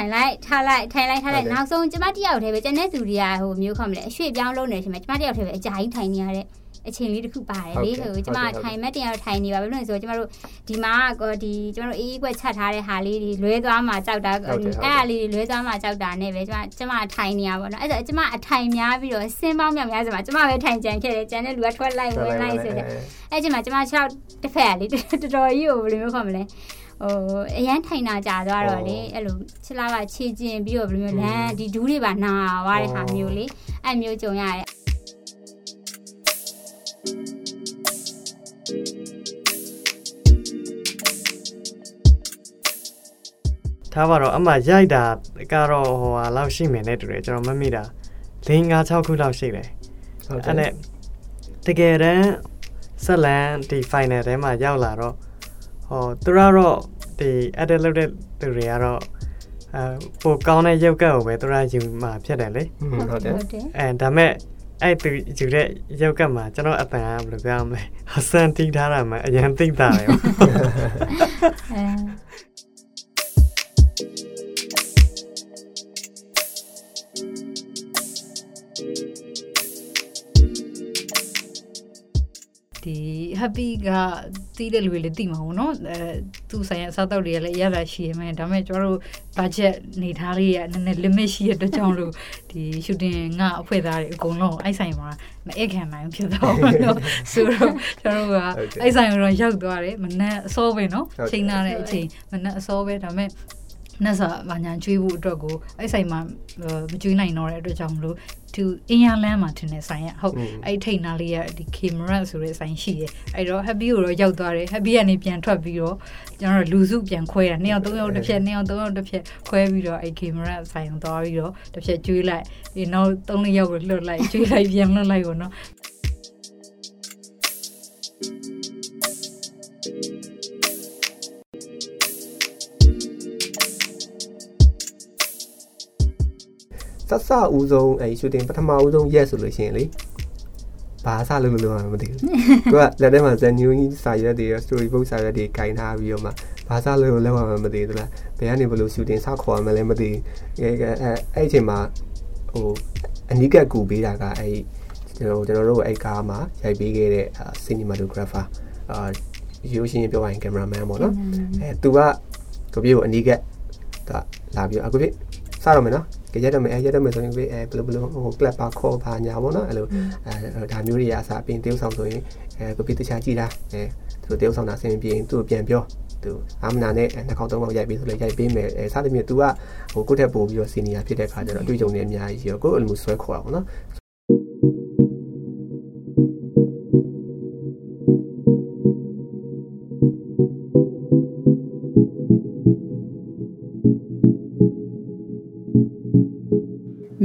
ထိုင်လိုက်ထားလိုက်ထိုင်လိုက်ထားလိုက်နောက်ဆုံးကျမတယောက်တည်းပဲကျန်တဲ့သူတွေကဟိုမျိုးခေါ်မလဲအရွှေ့ပြောင်းလုံးနေရှင်မှာကျမတယောက်တည်းပဲအကြာကြီးထိုင်နေရတဲ့အချိန်လေးတစ်ခုပါတယ်လေဟိုကျမထိုင်မက်တင်ရထိုင်နေပါဘယ်လိုလဲဆိုတော့ကျမတို့ဒီမှာဒီကျမတို့အေးအေးကွက်ချက်ထားတဲ့ဟာလေးတွေလွဲသွားမှကြောက်တာအဲ့ဟာလေးတွေလွဲသွားမှကြောက်တာနဲ့ပဲကျမကျမထိုင်နေရပါတော့အဲ့ဒါကျမအထိုင်များပြီးတော့စင်းပေါင်းများများဆိုမှကျမပဲထိုင်ကြံခဲ့တယ်ကျန်တဲ့လူကထွက်လိုက်ဝင်လိုက်ဆိုတဲ့အဲ့ချိန်မှာကျမ6တစ်ဖက်လေးတော်တော်ကြီးကိုဘယ်လိုမျိုးခေါ်မလဲ ဟိုအရန်ထိုင်တာကြာသွားတော့လေအဲ့လိုချစ်လာကခြေကျင်ပြီးတော့ဘယ်လိုမျိုးလမ်းဒီဒူးတွေပါနာသွားတဲ့ဟာမျိုးလေအဲ့မျိုးကြုံရတယ်ထားပါတော့အမှရိုက်တာကတော့ဟိုဟာလောက်ရှိမယ်နဲ့တူတယ်ကျွန်တော်မမိတာ၄၅6ခုလောက်ရှိတယ်ဟုတ်တယ်အဲ့နဲ့တကယ်တမ်းဆက်လန်ဒီ final ထဲမှာရောက်လာတော့ ဟောသူကတော့ဒီ edit လုပ်တဲ့သူတွေကတော့အဲပိုကောင်းတဲ့ရုပ်ကပ်ကိုပဲသူကယူမှာဖြစ်တယ်လေဟုတ်တယ်အဲဒါမဲ့အဲ့သူယူတဲ့ရုပ်ကပ်မှာကျွန်တော်အတန်ကဘယ်လိုပြောရမလဲဟဆန်တီးထားတာမှအရင်သိတာရောဒီ happy ကတီးတဲ့လူတွေလည်းသိမှာပေါ့နော်အဲသူဆိုင်ရအစားတောက်တွေကလည်းရတာရှိရမယ်ဒါပေမဲ့ကျွန်တော်တို့ budget နေထားလေးရနည်းနည်း limit ရှိရတဲ့ကြောင့်လို့ဒီ shooting ငါအဖွဲ့သားတွေအကုန်လုံးအဲ့ဆိုင်မှာမအိတ်ခံနိုင်ဖြစ်တော့ဘူးเนาะဆိုတော့ကျွန်တော်တို့ကအဲ့ဆိုင်ကိုတော့ရောက်သွားတယ်မနက်အစောပဲเนาะချိန်လာတဲ့အချိန်မနက်အစောပဲဒါပေမဲ့ နတ်စာဘာညာကျွေးဖို့အတွက်ကိုအဲ့ဆိုင်မှာမကျွေးနိုင်တော့တဲ့အတွက်ကြောင့်မလို့သူအင်ယာလန်မှာထင်တယ်ဆိုင်ရဟုတ်အဲ့ထိတ်နာလေးရဒီကင်မရာဆိုတဲ့ဆိုင်ရှိတယ်အဲ့တော့ happy ကိုတော့ရောက်သွားတယ် happy ကနေပြန်ထွက်ပြီးတော့ကျွန်တော်လူစုပြန်ခွဲတာနှစ်ယောက်သုံးယောက်တစ်ဖြက်နှစ်ယောက်သုံးယောက်တစ်ဖြက်ခွဲပြီးတော့အဲ့ကင်မရာဆိုင်ကိုသွားပြီးတော့တစ်ဖြက်ကျွေးလိုက်ဒီနောက်သုံးလေးယောက်ကိုလွတ်လိုက်ကျွေးလိုက်ပြန်လွတ်လိုက်ပေါ့နော်ဆက် စဦးဆုံးအဲရှူတင်ပထမဦးဆုံးရက်ဆိုလို့ရှိရင်လေဘာစလို့လို့မသိဘူးသူကလက်ထဲမှာဇန်နူးကြီးစာရွက်တွေ story book စာရွက်တွေကင်ထားပြီးတော့မှဘာစလို့လောက်မှမသိဘူးလားဘယ်ကနေဘလို့ရှူတင်စခေါ်ရမလဲမသိအဲအဲအဲ့အချိန်မှာဟိုအနီးကပ်ကူပေးတာကအဲကျွန်တော်ကျွန်တော်တို့အဲ့ကားမှာရိုက်ပေးခဲ့တဲ့ cinematographer အာရိုးရှင်းပြောရရင် cameraman ပေါ့နော်အဲသူကကိုပြေကိုအနီးကပ်သူလာပြီးအခုပြေစတော့မယ်နော် ကြရက်တော့မယ်အဲရက်တော့မယ်ဆိုရင်ပဲအဲဘယ်လိုဘယ်လိုဟို club ပါခေါ်ပါညာပေါ့နော်အဲ့လိုအဲဒါမျိုးတွေအစားအပြင်တေးဥဆောင်ဆိုရင်အဲကိုပြတခြားကြည့်တာအဲသူတေးဥဆောင်တာဆင်ပြေရင်သူ့ကိုပြန်ပြောသူအာမနာနဲ့နှာခေါင်းသုံးခေါင်းရိုက်ပြီးဆိုလည်းရိုက်ပေးမယ်အဲစသဖြင့် तू ကဟိုကိုယ့်ထက်ပိုပြီးတော့စီနီယာဖြစ်တဲ့ခါကျတော့အတွေ့အကြုံတွေအများကြီးရှိရောကိုယ့်အလိုမျိုးဆွဲခေါ်တာပေါ့နော်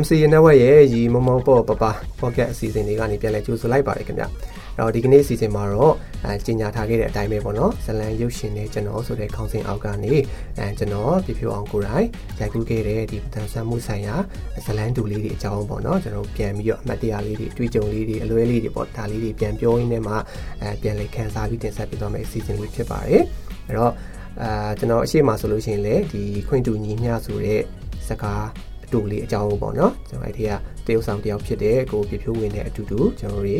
MC Network ရဲ့ရီမမောပေါ့ပပ pocket အစီအစဉ်လေးကနေပြန်လဲကြိုဆိုလိုက်ပါတယ်ခင်ဗျတော့ဒီကနေ့စီစဉ်မှာတော့အဲကြီးညာထားခဲ့တဲ့အတိုင်းပဲပေါ့နော်ဇလန်ရုပ်ရှင်နဲ့ကျွန်တော်ဆိုတဲ့ခေါင်းစဉ်အောက်ကနေအဲကျွန်တော်ပြပြအောင်ကိုယ်တိုင်ရိုက်ကူးခဲ့တဲ့ဒီတန်ဆန်းမှုဆိုင်ရာဇလန်တူလေးတွေအကြောင်းပေါ့နော်ကျွန်တော်ပြန်ပြီးတော့အမှတ်တရလေးတွေတွေ့ကြုံလေးတွေအလွဲလေးတွေပေါ့ဒါလေးတွေပြန်ပြောရင်းနဲ့မှအဲပြန်လေခန်းစားပြီးတင်ဆက်ပေးသွားမယ့်အစီအစဉ်လေးဖြစ်ပါတယ်အဲ့တော့အာကျွန်တော်အရှိမဆိုလို့ရှိရင်လေဒီခွင့်တူညီမျှဆိုတဲ့စကား အတူလေးအကြောင်းပေါ့နော်ကျွန်တော်အဲ့ဒီကတရုတ်ဆောင်တယောက်ဖြစ်တဲ့ကိုပြဖြိုးဝင်တဲ့အတူတူကျွန်တော်တွေ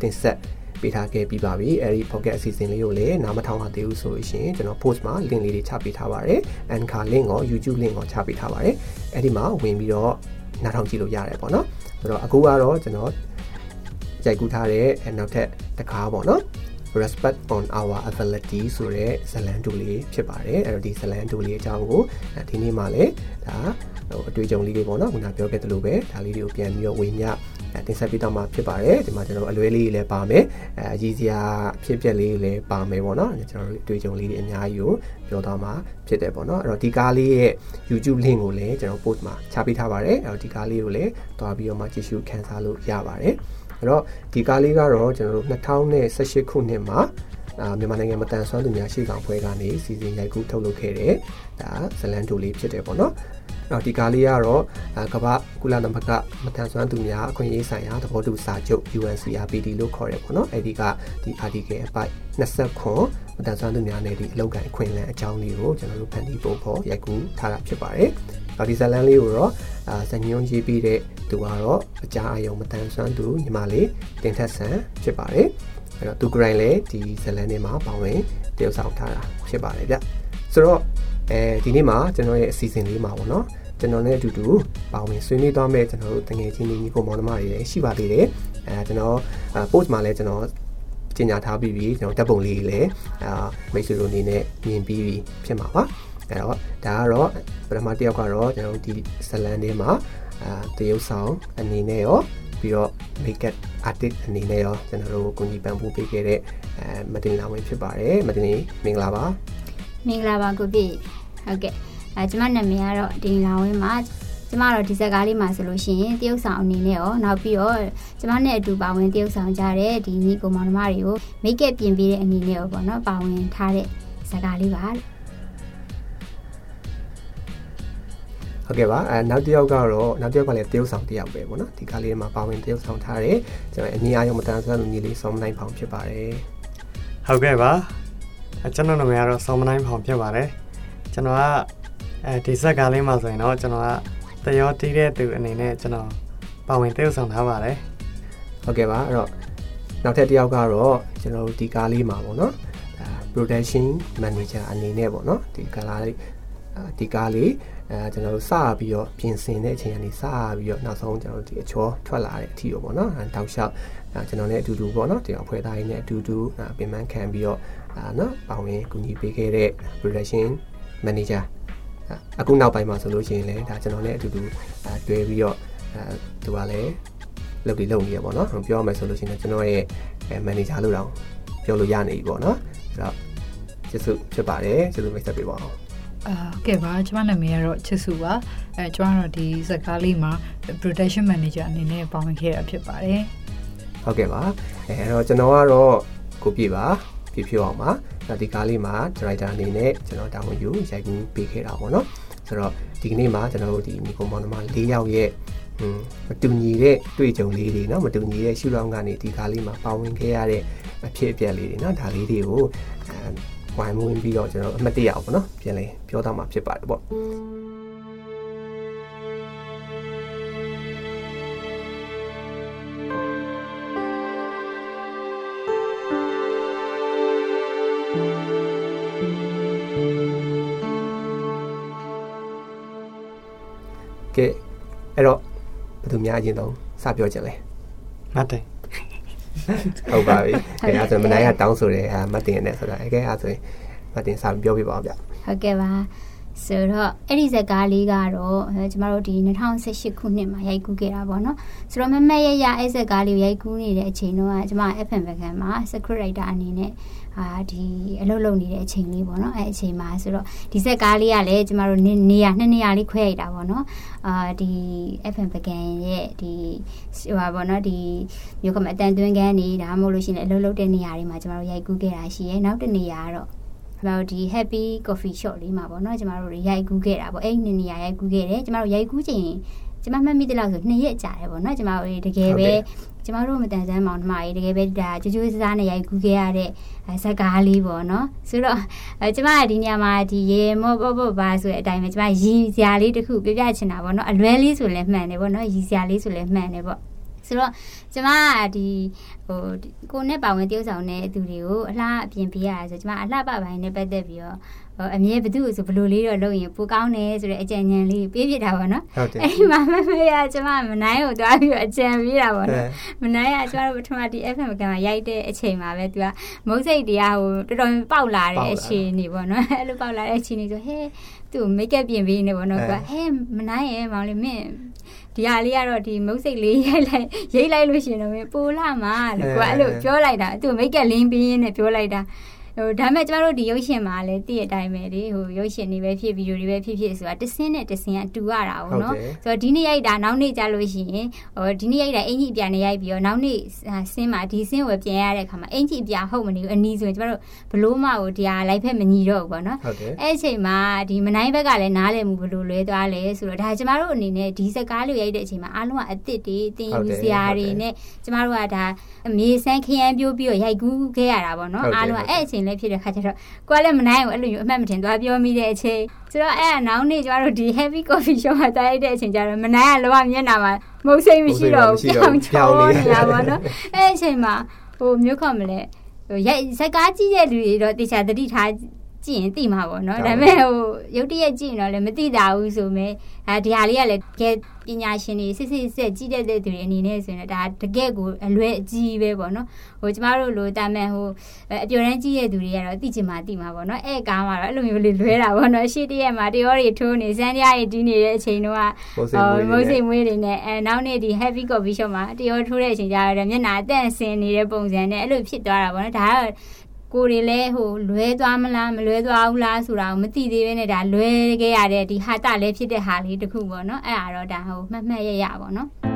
တင်ဆက်ပေးထားခဲ့ပြီးပါပြီအဲဒီ pocket အစီအစဉ်လေးကိုလည်းနားမထောင်ရသေးဘူးဆိုလို့ရှိရင်ကျွန်တော် post မှာ link လေးတွေချပေးထားပါတယ် Anchor link ရော YouTube link ရောချပေးထားပါတယ်အဲ့ဒီမှာဝင်ပြီးတော့နားထောင်ကြည့်လို့ရတယ်ပေါ့နော်ဆိုတော့အခုကတော့ကျွန်တော်ရိုက်ကူးထားတဲ့နောက်ထပ်တစ်ခါပေါ့နော် respect on our ability ဆိုတဲ့ဇလန်တူလေးဖြစ်ပါတယ်အဲ့တော့ဒီဇလန်တူလေးအကြောင်းကိုဒီနေ့မှလည်းဒါဟို အတွေ့အကြုံလေးတွေပေါ့နော်ခုနပြောခဲ့သလိုပဲဒါလေးတွေကိုပြန်ပြီးတော့ဝေမျှတင်ဆက်ပေးတော့မှာဖြစ်ပါတယ်ဒီမှာကျွန်တော်အလွဲလေးတွေလည်းပါမယ်အဲအကြီးစရာဖြစ်ပျက်လေးတွေလည်းပါမယ်ပေါ့နော်ကျွန်တော်တို့အတွေ့အကြုံလေးတွေအများကြီးကိုပြောတော့မှာဖြစ်တယ်ပေါ့နော်အဲ့တော့ဒီကားလေးရဲ့ YouTube link ကိုလည်းကျွန်တော် post မှာချပေးထားပါတယ်အဲ့တော့ဒီကားလေးကိုလည်းတွားပြီးတော့မှကြည့်ရှုခန်းစားလို့ရပါတယ်အဲ့တော့ဒီကားလေးကတော့ကျွန်တော်တို့2018ခုနှစ်မှာအာမြန်မာနိုင်ငံမတန်ဆွမ်းသူများရှေ့ဆောင်ဖွဲ့ကနေစီစဉ်ရိုက်ကူးထုတ်လုပ်ခဲ့တဲ့ဒါဇလန်တူလေးဖြစ်တယ်ပေါ့နော် အဲ့တော့ဒီကားလေးကတော့ကမ္ဘာကုလသမဂ္ဂမတန်ဆွမ်းသူများအခွင့်အရေးဆိုင်ရာသဘောတူစာချုပ် UNCRPD လို့ခေါ်တယ်ပေါ့နော်အဲ့ဒီကဒီ article အပိုက်20ခွန်မတန်ဆွမ်းသူများနဲ့ဒီအလောက်ကန်အခွင့်အလမ်းအကြောင်းလေးကိုကျွန်တော်တို့ဖန်တီးပုံဖော်ရိုက်ကူးထားတာဖြစ်ပါတယ်။ဒီဇလန်လေးကိုတော့အာဇညွန်ကြီးပြီးတဲ့သူကတော့အကြအယုံမတန်ဆွမ်းသူညီမလေးတင်ထက်ဆန်ဖြစ်ပါတယ်။အဲ့တော့သူကရိုင်းလည်းဒီဇလန်ထဲမှာပါဝင်တရုပ်ဆောင်ထားတာဖြစ်ပါတယ်ဗျ။ဆိုတော့ အဲဒီနေ့မှာကျွန်တော်ရဲ့အစီအစဉ်လေးမှာပေါ့နော်။ကျွန်တော်နဲ့အတူတူပါဝင်ဆွေးနွေးသွားမယ့်ကျွန်တော်တို့တငယ်ချင်းညီကိုမောင်နှမတွေလည်းရှိပါသေးတယ်။အဲကျွန်တော် post မှာလည်းကျွန်တော်ကျင်ညာထားပြီးပြီကျွန်တော်တပ်ပုံလေးလည်းအာမိတ်ဆွေတို့အနေနဲ့မြင်ပြီးပြီဖြစ်မှာပါအဲ့တော့ဒါကတော့ပထမတစ်ယောက်ကတော့ကျွန်တော်ဒီဇလန်ထဲမှာအာတရုပ်ဆောင်အနေနဲ့ရောပြီးတော့ makeup artist အနေနဲ့ရောကျွန်တော်တို့ကိုကြီးပန်ဖို့ပေးခဲ့တဲ့အဲမတင်လာဝင်ဖြစ်ပါတယ်မတင်မင်္ဂလာပါ မင်္ဂလာပါကိုပြည့်ဟုတ်ကဲ့အဲကျွန်မနာမည်ကတော့တင်လာဝင်မှာကျမတော့ဒီဇက်ကားလေးမှာဆိုလို့ရှိရင်တရုတ်ဆောင်အနေနဲ့ရောနောက်ပြီးတော့ကျမနဲ့အတူပါဝင်တရုတ်ဆောင်ကြတဲ့ဒီညီကိုမောင်နှမတွေကိုမိတ်ကပ်ပြင်ပေးတဲ့အနေနဲ့ရောပေါ့နော်ပါဝင်ထားတဲ့ဇက်ကားလေးပါဟုတ်ကဲ့ပါအဲနောက်တစ်ယောက်ကတော့နောက်တစ်ယောက်ကလည်းတရုတ်ဆောင်တစ်ယောက်ပဲပေါ့နော်ဒီကားလေးမှာပါဝင်တရုတ်ဆောင်ထားတယ်ကျွန်တော်အနည်းအားရောမတန်ဆွမ်းလူကြီးလေးစောမနိုင်ဖောင်ဖြစ်ပါတယ်ဟုတ်ကဲ့ပါ ကျွန်တော်နာမည်ကတော့စောမနိုင်ဖောင်ဖြစ်ပါတယ်ကျွန်တော်ကအဲဒီဇက်ကားလေးမှာဆိုရင်တော့ကျွန်တော်ကတရောတီးတဲ့သူအနေနဲ့ကျွန်တော်ပါဝင်တရုပ်ဆောင်ထားပါတယ်ဟုတ်ကဲ့ပါအဲ့တော့နောက်ထပ်တစ်ယောက်ကတော့ကျွန်တော်ဒီကားလေးမှာပေါ့နော်ဒါ production manager အနေနဲ့ပေါ့နော်ဒီကားလေးဒီကားလေးအဲကျွန်တော်တို့စပြီးတော့ပြင်ဆင်တဲ့အချိန်ကနေစပြီးတော့နောက်ဆုံးကျွန်တော်တို့ဒီအချောထွက်လာတဲ့အထီကိုပေါ့နော်တောက်လျှောက်ကျွန်တော်လည်းအတူတူပေါ့နော်ဒီအဖွဲ့သားကြီးနဲ့အတူတူပြင်ပန်းခံပြီးတော့ အာနော်ပါဝင်ကူညီပေးခဲ့တဲ့ production manager အခုနောက်ပိုင်းမှာဆိုလို့ရှိရင်လည်းဒါကျွန်တော်လည်းအတူတူတွဲပြီးတော့အဲသူကလည်းလုပ်ပြီးလုပ်နေရပါတော့ပြောရမယ်ဆိုလို့ရှိရင်ကျွန်တော်ရဲ့မန်နေဂျာလို့တော့ပြောလို့ရနေပြီပေါ့နော်အဲ့တော့ချစ်စုဖြစ်ပါတယ်ချစ်စုမိတ်ဆက်ပေးပါအောင်အာကဲပါကျွန်မနာမည်ကတော့ချစ်စုပါအဲကျွန်တော်တို့ဒီဇက်ကားလေးမှာ production manager အနေနဲ့ပါဝင်ခဲ့တာဖြစ်ပါတယ်ဟုတ်ကဲ့ပါအဲအဲ့တော့ကျွန်တော်ကတော့ကိုပြပါပြ ဖြောအောင်ပါဒီကားလေးမှာ director အနေနဲ့ကျွန်တော်တာဝန်ယူရိုက်ကူးပေးခဲ့တာပေါ့နော်ဆိုတော့ဒီကနေ့မှာကျွန်တော်တို့ဒီမိကုံမောင်နှမ၄ယောက်ရဲ့อืมမတူညီတဲ့တွေ့ကြုံလေးတွေเนาะမတူညီတဲ့ရှုထောင့်ကနေဒီကားလေးမှာပါဝင်ခဲ့ရတဲ့အဖြစ်အပျက်လေးတွေเนาะဒါလေးတွေကိုအဲဝိုင်းဝန်းပြီးတော့ကျွန်တော်အမှတ်တရအောင်ပေါ့เนาะပြန်လဲပြောသားမှာဖြစ်ပါတယ်ပေါ့ အရင်ဆုံးစပြောချင်လဲမတ်တင်ဟုတ်ပါပြီအဲအဲ့ဆိုမနိုင်ကတောင်းဆိုတယ်အဲမတ်တင်နဲ့ဆိုတာအဲကဲအဲ့ဆိုရင်မတ်တင်စပြောပြပါဦးဗျဟုတ်ကဲ့ပါ ဆိုတော့အဲ့ဒီဇက်ကားလေးကတော့ကျမတို့ဒီ2018ခုနှစ်မှာရိုက်ကူးခဲ့တာပေါ့နော်ဆိုတော့မမရရအဲ့ဇက်ကားလေးကိုရိုက်ကူးနေတဲ့အချိန်တုန်းကကျမ FM ဘက်ကန်မှာ script writer အနေနဲ့အာဒီအလုပ်လုပ်နေတဲ့အချိန်လေးပေါ့နော်အဲ့အချိန်မှာဆိုတော့ဒီဇက်ကားလေးကလည်းကျမတို့နေရနှစ်နေရာလေးခွဲရိုက်တာပေါ့နော်အာဒီ FM ပကံရဲ့ဒီဟိုပါပေါ့နော်ဒီမျိုးကမအတန်သွင်းကန်းနေဒါမှမဟုတ်လို့ရှိရင်အလုပ်လုပ်တဲ့နေရာတွေမှာကျမတို့ရိုက်ကူးခဲ့တာရှိရဲနောက်တစ်နေရာကတော့ ကျမတို့ဒီ happy coffee shop လေးမှာပေါ့နော်ကျမတို့ရိုက်ကူးခဲ့တာပေါ့အဲ့ဒီနေရာရိုက်ကူးခဲ့တယ်ကျမတို့ရိုက်ကူးချိန်ကျမမှတ်မိတဲ့လောက်ဆို2ရက်ကြာတယ်ပေါ့နော်ကျမတို့တကယ်ပဲကျမတို့မတန်ဆန်းမောင်နှမကြီးတကယ်ပဲဒါကြွကြွစားစားနဲ့ရိုက်ကူးခဲ့ရတဲ့ဇက်ကားလေးပေါ့နော်ဆိုတော့ကျမကဒီနေရာမှာဒီရေမောပေါ့ပေါ့ပါဆိုတဲ့အတိုင်းပဲကျမရီစရာလေးတစ်ခုပြပြချင်တာပေါ့နော်အလွဲလေးဆိုလည်းမှန်တယ်ပေါ့နော်ရီစရာလေးဆိုလည်းမှန်တယ်ပေါ့ ဆိုတော့ကျမကဒီဟိုကိုနဲ့ပါဝင်တယောက်ဆောင်တဲ့သူတွေကိုအလှအပြင်ပေးရဆိုကျမအလှပပိုင်းနဲ့ပတ်သက်ပြီးတော့အမြဲဘသူ့ဆိုဘလို့လေးတော့လုပ်ရင်ပိုကောင်းတယ်ဆိုတဲ့အကြံဉာဏ်လေးပေးပြတာပေါ့နော်ဟုတ်တယ်အဲ့ဒီမှာမမေရကျမမနိုင်ကိုတွားပြီးတော့အကြံပေးတာပေါ့နော်မနိုင်ကကျမတို့ပထမဒီ FM ကမှာရိုက်တဲ့အချိန်မှာပဲသူကမုတ်စိတ်တရားဟိုတော်တော်ပေါက်လာတဲ့အချိန်နေပေါ့နော်အဲ့လိုပေါက်လာတဲ့အချိန်နေဆိုဟဲသူ့မိတ်ကပ်ပြင်ပေးနေပေါ့နော်သူကဟဲမနိုင်ရဲ့မောင်လေးမင်း ဒီဟာလေးကတော့ဒီမုတ်စိတ်လေးရိုက်လိုက်ရိတ်လိုက်လို့ရှိရင်တော့ပိုလာမှာလို့ကိုကအဲ့လိုပြောလိုက်တာသူမိတ်ကပ်လင်းပေးရင်းနဲ့ပြောလိုက်တာ ဟိုဒါမဲ့ကျမတို့ဒီရုပ်ရှင်မှာလည်းတည့်ရတိုင်းပဲလေဟိုရုပ်ရှင်တွေပဲဖြစ်ဗီဒီယိုတွေပဲဖြစ်ဖြစ်ဆိုတာတစင်းနဲ့တစင်းကတူရတာပေါ့နော်ဆိုတော့ဒီနေ့ရိုက်တာနောက်နေ့ကြလို့ရှိရင်ဟိုဒီနေ့ရိုက်တာအင်ကြီးအပြာနဲ့ရိုက်ပြီးတော့နောက်နေ့ဆင်းမှာဒီဆင်းဝယ်ပြန်ရတဲ့အခါမှာအင်ကြီးအပြာဟုတ်မနေဘူးအနီးဆိုရင်ကျမတို့ဘလို့မှကိုဒီဟာလိုက်ဖက်မညီတော့ဘူးပေါ့နော်အဲ့အချိန်မှာဒီမနိုင်ဘက်ကလည်းနားလည်မှုဘလို့လွဲသွားလဲဆိုတော့ဒါကျမတို့အနေနဲ့ဒီစကားလေးရိုက်တဲ့အချိန်မှာအားလုံးကအစ်စ်တွေတင်ယူစရာတွေနဲ့ကျမတို့ကဒါမေဆန်းခရမ်းပြိုးပြီးတော့ရိုက်ကူးခဲ့ရတာပေါ့နော်အားလုံးကအဲ့အချိန်လည်းဖြစ်တဲ့ခါကျတော့ကိုကလည်းမနိုင်ဘူးအဲ့လိုမျိုးအမှတ်မတင်သွားပြောမိတဲ့အချိန်ဆိုတော့အဲ့အနောက်နေ့ကျတို့ဒီ heavy coffee show မှာတိုက်တဲ့အချိန်ကျတော့မနိုင်ကလောကမျက်နှာမှာမုတ်စိတ်မရှိတော့ဘူးပြောင်းချောင်းနေတာပေါ့နော်အဲ့အချိန်မှာဟိုမျိုးခေါ်မလဲဟိုရိုက်ဇက်ကားကြည့်တဲ့လူတွေတော့တေချာတတိထားကြည့်ရင်သိမှာပေါ့နော်ဒါပေမဲ့ဟိုရုပ်တရက်ကြည့်ရင်တော့လည်းမသိတာဘူးဆိုမဲ့အဲဒီဟာလေးကလည်းတကယ် ပညာရှင်တွေစစ်စစ်စစ်ကြည့်တဲ့သူတွေအနေနဲ့ဆိုရင်ဒါတကယ်ကိုအလွဲအကြီးပဲပေါ့နော်ဟိုကျမတို့လိုတာမဲ့ဟိုအပျော်တန်းကြည့်တဲ့သူတွေကတော့သိချင်မှသိမှာပေါ့နော်အဲ့ကားမှာတော့အဲ့လိုမျိုးလေးလွဲတာပေါ့နော်ရှေ့တရက်မှာတရောတွေထိုးနေစမ်းတရားတွေတီးနေတဲ့အချိန်တုန်းကမုတ်စိတ်မွေးတွေနဲ့အဲနောက်နေ့ဒီ heavy coffee shop မှာတရောထိုးတဲ့အချိန်ကျတော့မျက်နှာအတန့်ဆင်နေတဲ့ပုံစံနဲ့အဲ့လိုဖြစ်သွားတာပေါ့နော်ဒါကတော့ ကိုတွေလည်းဟိုလွဲသွားမလားမလွဲသွားဘူးလားဆိုတာကိုမသိသေးဘဲနဲ့ဒါလွဲခဲ့ရတဲ့ဒီဟာတလည်းဖြစ်တဲ့ဟာလေးတခုပေါ့နော်အဲ့ဒါတော့ဒါဟိုမှတ်မှတ်ရရပေါ့နော်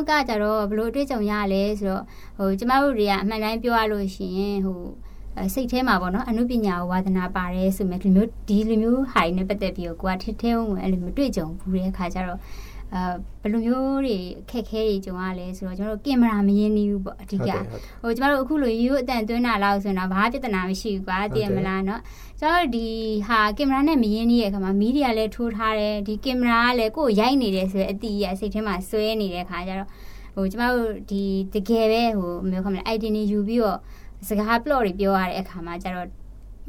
က်နောက်ကကြတော့ဘလို့အတွေ့အကြုံရလဲဆိုတော့ဟိုကျမတို့တွေကအမှန်တိုင်းပြောရလို့ရှိရင်ဟိုစိတ်ထဲမှာပေါ့နော်အနုပညာဝါသနာပါတယ်ဆိုမဲ့ဒီမျိုးဒီလိုမျိုးဟာတွေနဲ့ပတ်သက်ပြီးတော့ကိုကထထဲဝင်အဲ့လိုမျိုးတွေ့ကြုံဘူးတဲ့အခါကျတော့ အာဘယ်လိုမျိုးတွေခက်ခဲတွေကြုံရလဲဆိုတော့ကျွန်တော်တို့ကင်မရာမရင်းနှီးဘူးပေါ့အဓိကဟိုကျွန်တော်တို့အခုလိုရိုးအတန်သွင်းတာလောက်ဆိုတော့ဘာပြဿနာမရှိဘူးကွာတည်မလားเนาะကျွန်တော်တို့ဒီဟာကင်မရာနဲ့မရင်းနှီးရဲ့အခါမှာမီဒီယာလည်းထိုးထားတယ်ဒီကင်မရာကလည်းကိုယ်ရိုက်နေတယ်ဆိုတဲ့အတီးရစိတ်ထဲမှာဆွဲနေတဲ့အခါကျတော့ဟိုကျွန်တော်တို့ဒီတကယ်ပဲဟိုမျိုးခမလဲ ID နေယူပြီးတော့စကား plot တွေပြောရတဲ့အခါမှာကျတော့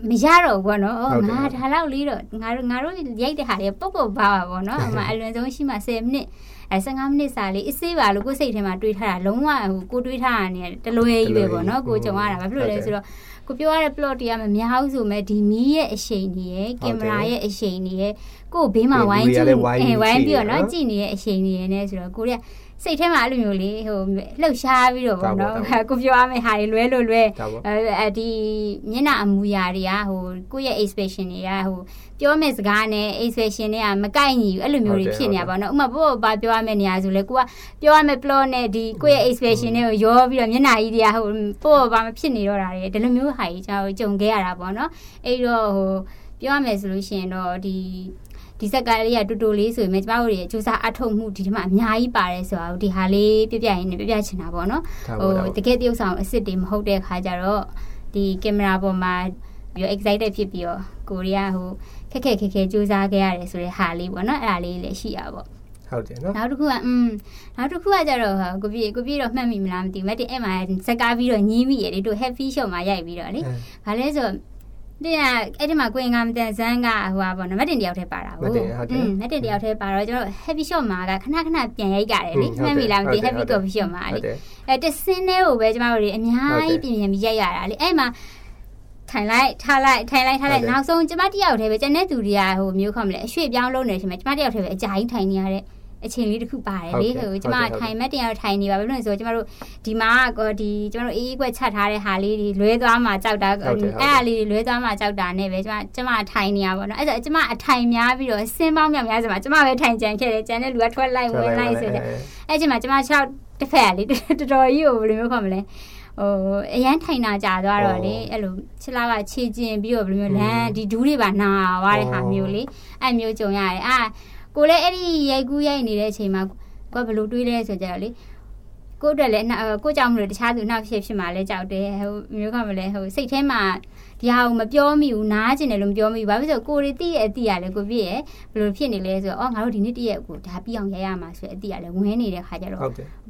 မရတော့ဘူးပေါ့နော်။ငါဒါလောက်လေးတော့ငါတို့ငါတို့ရိုက်တဲ့ဟာတွေပုတ်ပုတ်ပါပါပေါ့နော်။အမှအလွန်ဆုံးရှိမှ10မိနစ်အဲ15မိနစ်စာလေးအစ်စေးပါလို့ကိုယ်စိတ်ထဲမှာတွေးထားတာလုံးဝဟိုကိုတွေးထားတာနေတလွဲကြီးပဲပေါ့နော်။ကိုကြုံရတာဘာဖြစ်လို့လဲဆိုတော့ကိုပြောရတဲ့ plot တွေကမများဘူးဆိုမဲ့ဒီမီးရဲ့အရှိန်တွေရဲ့ကင်မရာရဲ့အရှိန်တွေရဲ့ကိုဘေးမှာဝိုင်းကြည့်အဲဝိုင်းပြီးတော့နော်ကြည့်နေတဲ့အရှိန်တွေနဲ့ဆိုတော့ကိုရ စိတ်ထဲမှာအဲ့လိုမျိုးလေးဟိုလှုပ်ရှားပြီးတော့ပေါ့နော်ကိုပြောရမယ့်ဟာတွေလွဲလို့လွဲအဲဒီမျက်နှာအမူအရာတွေကဟိုကိုယ့်ရဲ့ expression တွေကဟိုပြောမယ့်စကားနဲ့ expression တွေကမကိုက်ညီဘူးအဲ့လိုမျိုးတွေဖြစ်နေတာပေါ့နော်ဥပမာပို့ဘာပြောရမယ့်နေရာဆိုလဲကိုကပြောရမယ့် plot နဲ့ဒီကိုယ့်ရဲ့ expression တွေကိုရောပြီးတော့မျက်နှာကြီးတွေကဟိုပို့ဘာမဖြစ်နေတော့တာတွေဒီလိုမျိုးဟာကြီးကျွန်တော်ကြုံခဲ့ရတာပေါ့နော်အဲ့တော့ဟိုပြောရမယ်ဆိုလို့ရှိရင်တော့ဒီ ဒီဇက်ကလေးကတူတူလေးဆိုရင်ကျမတို့ရဲ့စူးစမ်းအထုတ်မှုဒီထက်မှအများကြီးပါတယ်ဆိုတာကိုဒီဟာလေးပြပြရင်ပြပြချင်တာပေါ့နော်ဟိုတကယ်တရုပ်ဆောင်အစ်စ်တွေမဟုတ်တဲ့ခါကျတော့ဒီကင်မရာပေါ်မှာပြီးတော့ excited ဖြစ်ပြီးတော့ကိုရီးယားဟိုခက်ခက်ခက်ခဲစူးစမ်းခဲ့ရတယ်ဆိုတဲ့ဟာလေးပေါ့နော်အဲ့ဒါလေးလည်းရှိရပါပေါ့ဟုတ်တယ်နော်နောက်တစ်ခုကอืมနောက်တစ်ခုကကြတော့ဟာကိုပြေကိုပြေတော့မှတ်မိမလားမသိဘူးမတင်အဲ့မှာစကားပြီးတော့ညင်းမိရတယ်တို့ happy show မှာရိုက်ပြီးတော့လေဘာလဲဆိုတဲ့ အဲ့ဒီမှာကိုင်ကမတန်ဆန်းကဟိုပါပေါ့နော်မတင်တယောက်ထဲပါတာဟုတ်တယ်ဟုတ်တယ်မတင်တယောက်ထဲပါတော့ကျွန်တော် happy shot မှာကခဏခဏပြန်ရိုက်ကြတယ်လေမှတ်မိလားမသိ happy coffee shot မှာလေအဲတစင်းတဲ့ကိုပဲကျွန်တော်တို့အများကြီးပြင်ပြင်ပြီးရိုက်ရတာလေအဲ့မှာထိုင်လိုက်ထားလိုက်ထိုင်လိုက်ထားလိုက်နောက်ဆုံးကျမတယောက်တည်းပဲကျန်တဲ့သူတွေကဟိုမျိုးခေါမလဲအရွှေ့ပြောင်းလုံးနေရှင်မကျမတယောက်တည်းပဲအကြာကြီးထိုင်နေရတဲ့ အချိန်လေးတစ်ခုပါတယ်လေဟိုကျမထိုင်မက်တရားထိုင်နေပါဘယ်လိုလဲဆိုတော့ကျမတို့ဒီမှာဒီကျမတို့အေးအေးကွက်ချက်ထားတဲ့ဟာလေးတွေလွဲသွားမှကြောက်တာအဲ့ဟာလေးတွေလွဲသွားမှကြောက်တာနဲ့ပဲကျမကျမထိုင်နေရပါတော့အဲ့ဒါကျမအထိုင်များပြီးတော့စင်းပေါင်းမြောက်များစမှာကျမပဲထိုင်ကြံခဲ့တယ်ကျန်တဲ့လူကထွက်လိုက်ဝင်လိုက်ဆိုတဲ့အဲ့ကျမကျမ၆တစ်ဖက်လေးတော်တော်ကြီးကိုဘယ်လိုမျိုးခေါ်မလဲဟိုအရန်ထိုင်တာကြာသွားတော့လေအဲ့လိုချစ်လာကခြေကျင်ပြီးတော့ဘယ်လိုမျိုးလမ်းဒီဒူးတွေပါနာသွားတဲ့ဟာမျိုးလေအဲ့မျိုးကြုံရတယ်အာ ကိုလည်းအဲ့ဒီရိုက်ကူးရိုက်နေတဲ့အချိန်မှာကိုကဘယ်လိုတွေးလဲဆိုကြတော့လေကိုအတွက်လည်းကိုကြောင့်မလို့တခြားသူနောက်ဖြစ်ဖြစ်မှလည်းကြောက်တယ်ဟိုမျိုးကမလဲဟိုစိတ်ထဲမှာ ဒီဟာကိုမပြောမိဘူးနားကျင်တယ်လို့မပြောမိဘူးဘာဖြစ်လို့ကိုရီတိရဲ့အတိရလဲကိုပြည့်ရဲ့ဘယ်လိုဖြစ်နေလဲဆိုတော့အော်ငါတို့ဒီနေ့တည့်ရဲ့ကိုဒါပြီးအောင်ရရမှာဆိုတဲ့အတိရလဲဝင်နေတဲ့ခါကျတော့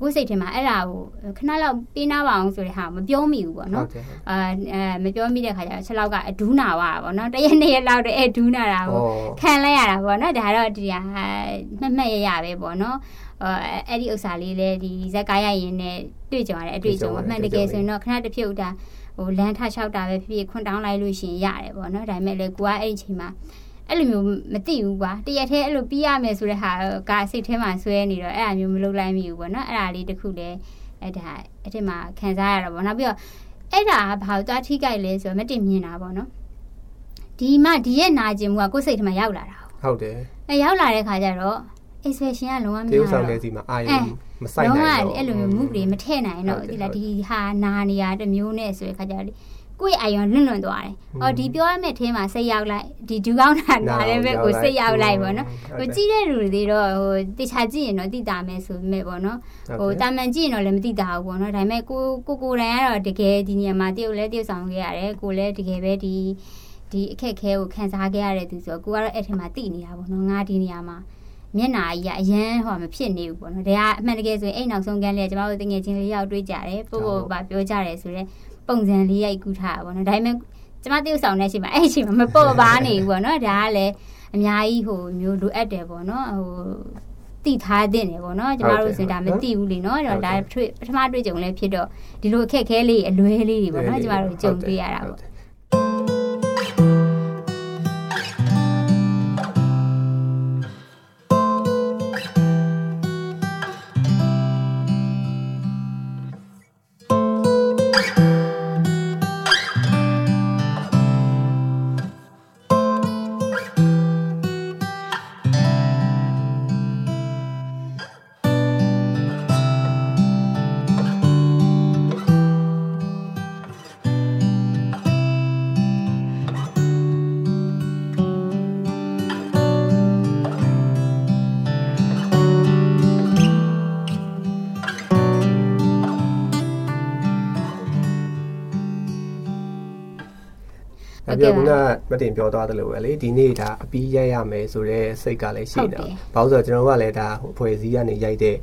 ကိုစိတ်ထဲမှာအဲ့ဒါကိုခဏလောက်ပေးနာပါအောင်ဆိုတဲ့ဟာမပြောမိဘူးပေါ့နော်အာအဲမပြောမိတဲ့ခါကျတော့ချက်လောက်ကအဒူးနာဝါပေါ့နော်တရက်နှစ်ရက်လောက်တည်းအဲဒူးနာတာကိုခံလိုက်ရတာပေါ့နော်ဒါတော့ဒီဟာမှတ်မှတ်ရရပဲပေါ့နော်အဲ့ဒီဥစ္စာလေးလည်းဒီဇက်ကားရရင်နဲ့တွေ့ကြရတယ်အတွေ့အကြုံအမှန်တကယ်ဆိုရင်တော့ခဏတစ်ဖြုတ်တာ ဟိုလမ်းထလျှောက်တာပဲဖြစ်ဖြစ်ခွန်တောင်းလိုက်လို့ရှိရင်ရတယ်ပေါ့နော်ဒါပေမဲ့လေကိုကအဲ့ဒီအချိန်မှာအဲ့လိုမျိုးမသိဘူးကွာတရက်တည်းအဲ့လိုပြီးရမယ်ဆိုတဲ့ဟာကစိတ်ထဲမှာဆွဲနေတော့အဲ့အမျိုးမလုပ်လိုက်မိဘူးပေါ့နော်အဲ့ဒါလေးတခုလည်းအဲ့ဒါအဲ့ဒီမှာခံစားရတာပေါ့နောက်ပြီးတော့အဲ့ဒါကဘာလို့သွားထိကြိုက်လဲဆိုတော့မတင်မြင်တာပေါ့နော်ဒီမှဒီရဲ့နာကျင်မှုကကိုယ်စိတ်ထဲမှာရောက်လာတာဟုတ်တယ်အဲရောက်လာတဲ့ခါကျတော့ expression ကလုံးဝမရဘူးတေးဥဆောင်လေးစီမှာအာရုံ မဆိုင်နိုင်တော့လုံးဝအဲ့လိုမျိုး move တွေမထည့်နိုင်တော့ဒီလားဒီဟာနာနေရတဲ့မျိုးနဲ့ဆိုတဲ့ခါကျတော့ကိုယ့်အာရုံလွန့်လွန့်သွားတယ်။အော်ဒီပြောရမယ့်အဲမှာစိတ်ရောက်လိုက်ဒီဒူကောင်းတာနားတဲ့ဘက်ကိုစိတ်ရောက်လိုက်ပေါ့နော်။ဟိုကြည့်တဲ့လူတွေတော့ဟိုတခြားကြည့်ရင်တော့သိတာမယ်ဆိုပေမဲ့ပေါ့နော်။ဟိုတာမန်ကြည့်ရင်တော့လည်းမသိတာဘူးပေါ့နော်။ဒါပေမဲ့ကိုကိုကိုတိုင်ကတော့တကယ်ဒီနေရာမှာတရုတ်လဲတရုတ်ဆောင်ခဲ့ရတယ်။ကိုလည်းတကယ်ပဲဒီဒီအခက်ခဲကိုခံစားခဲ့ရတဲ့သူဆိုတော့ကိုကတော့အဲ့ထဲမှာသိနေတာပေါ့နော်။ငါဒီနေရာမှာ မျက်နာကြီးကအရန်ဟိုမဖြစ်နေဘူးပေါ့နော်။ဒါကအမှန်တကယ်ဆိုရင်အဲ့နောက်ဆုံးကန်းလေးကကျမတို့တငယ်ချင်းလေးယောက်တွေးကြတယ်ပို့ပို့ပါပြောကြတယ်ဆိုတော့ပုံစံလေးရိုက်ကူးထားတာပေါ့နော်ဒါပေမဲ့ကျမတရုပ်ဆောင်တဲ့အချိန်မှာအဲ့အချိန်မှာမပေါ်ပါနေဘူးပေါ့နော်ဒါကလည်းအများကြီးဟိုမျိုးလိုအပ်တယ်ပေါ့နော်ဟိုတိထားတဲ့နေပေါ့နော်ကျမတို့ဆိုဒါမသိဘူးလေနော်ဒါပထမတွေ့ကြုံလည်းဖြစ်တော့ဒီလိုအခက်ခဲလေးအလွဲလေးတွေပေါ့နော်ကျမတို့ကြုံတွေ့ရတာပေါ့ ပြီးတော့ခုနမတင်ပြောသွားသလိုပဲလေဒီနေ့ဒါအပီးရိုက်ရမယ်ဆိုတော့စိတ်ကလည်းရှိနေတာ။ဘာလို့ဆိုတော့ကျွန်တော်ကလည်းဒါဟိုဖွဲ့စည်းကနေရိုက်တဲ့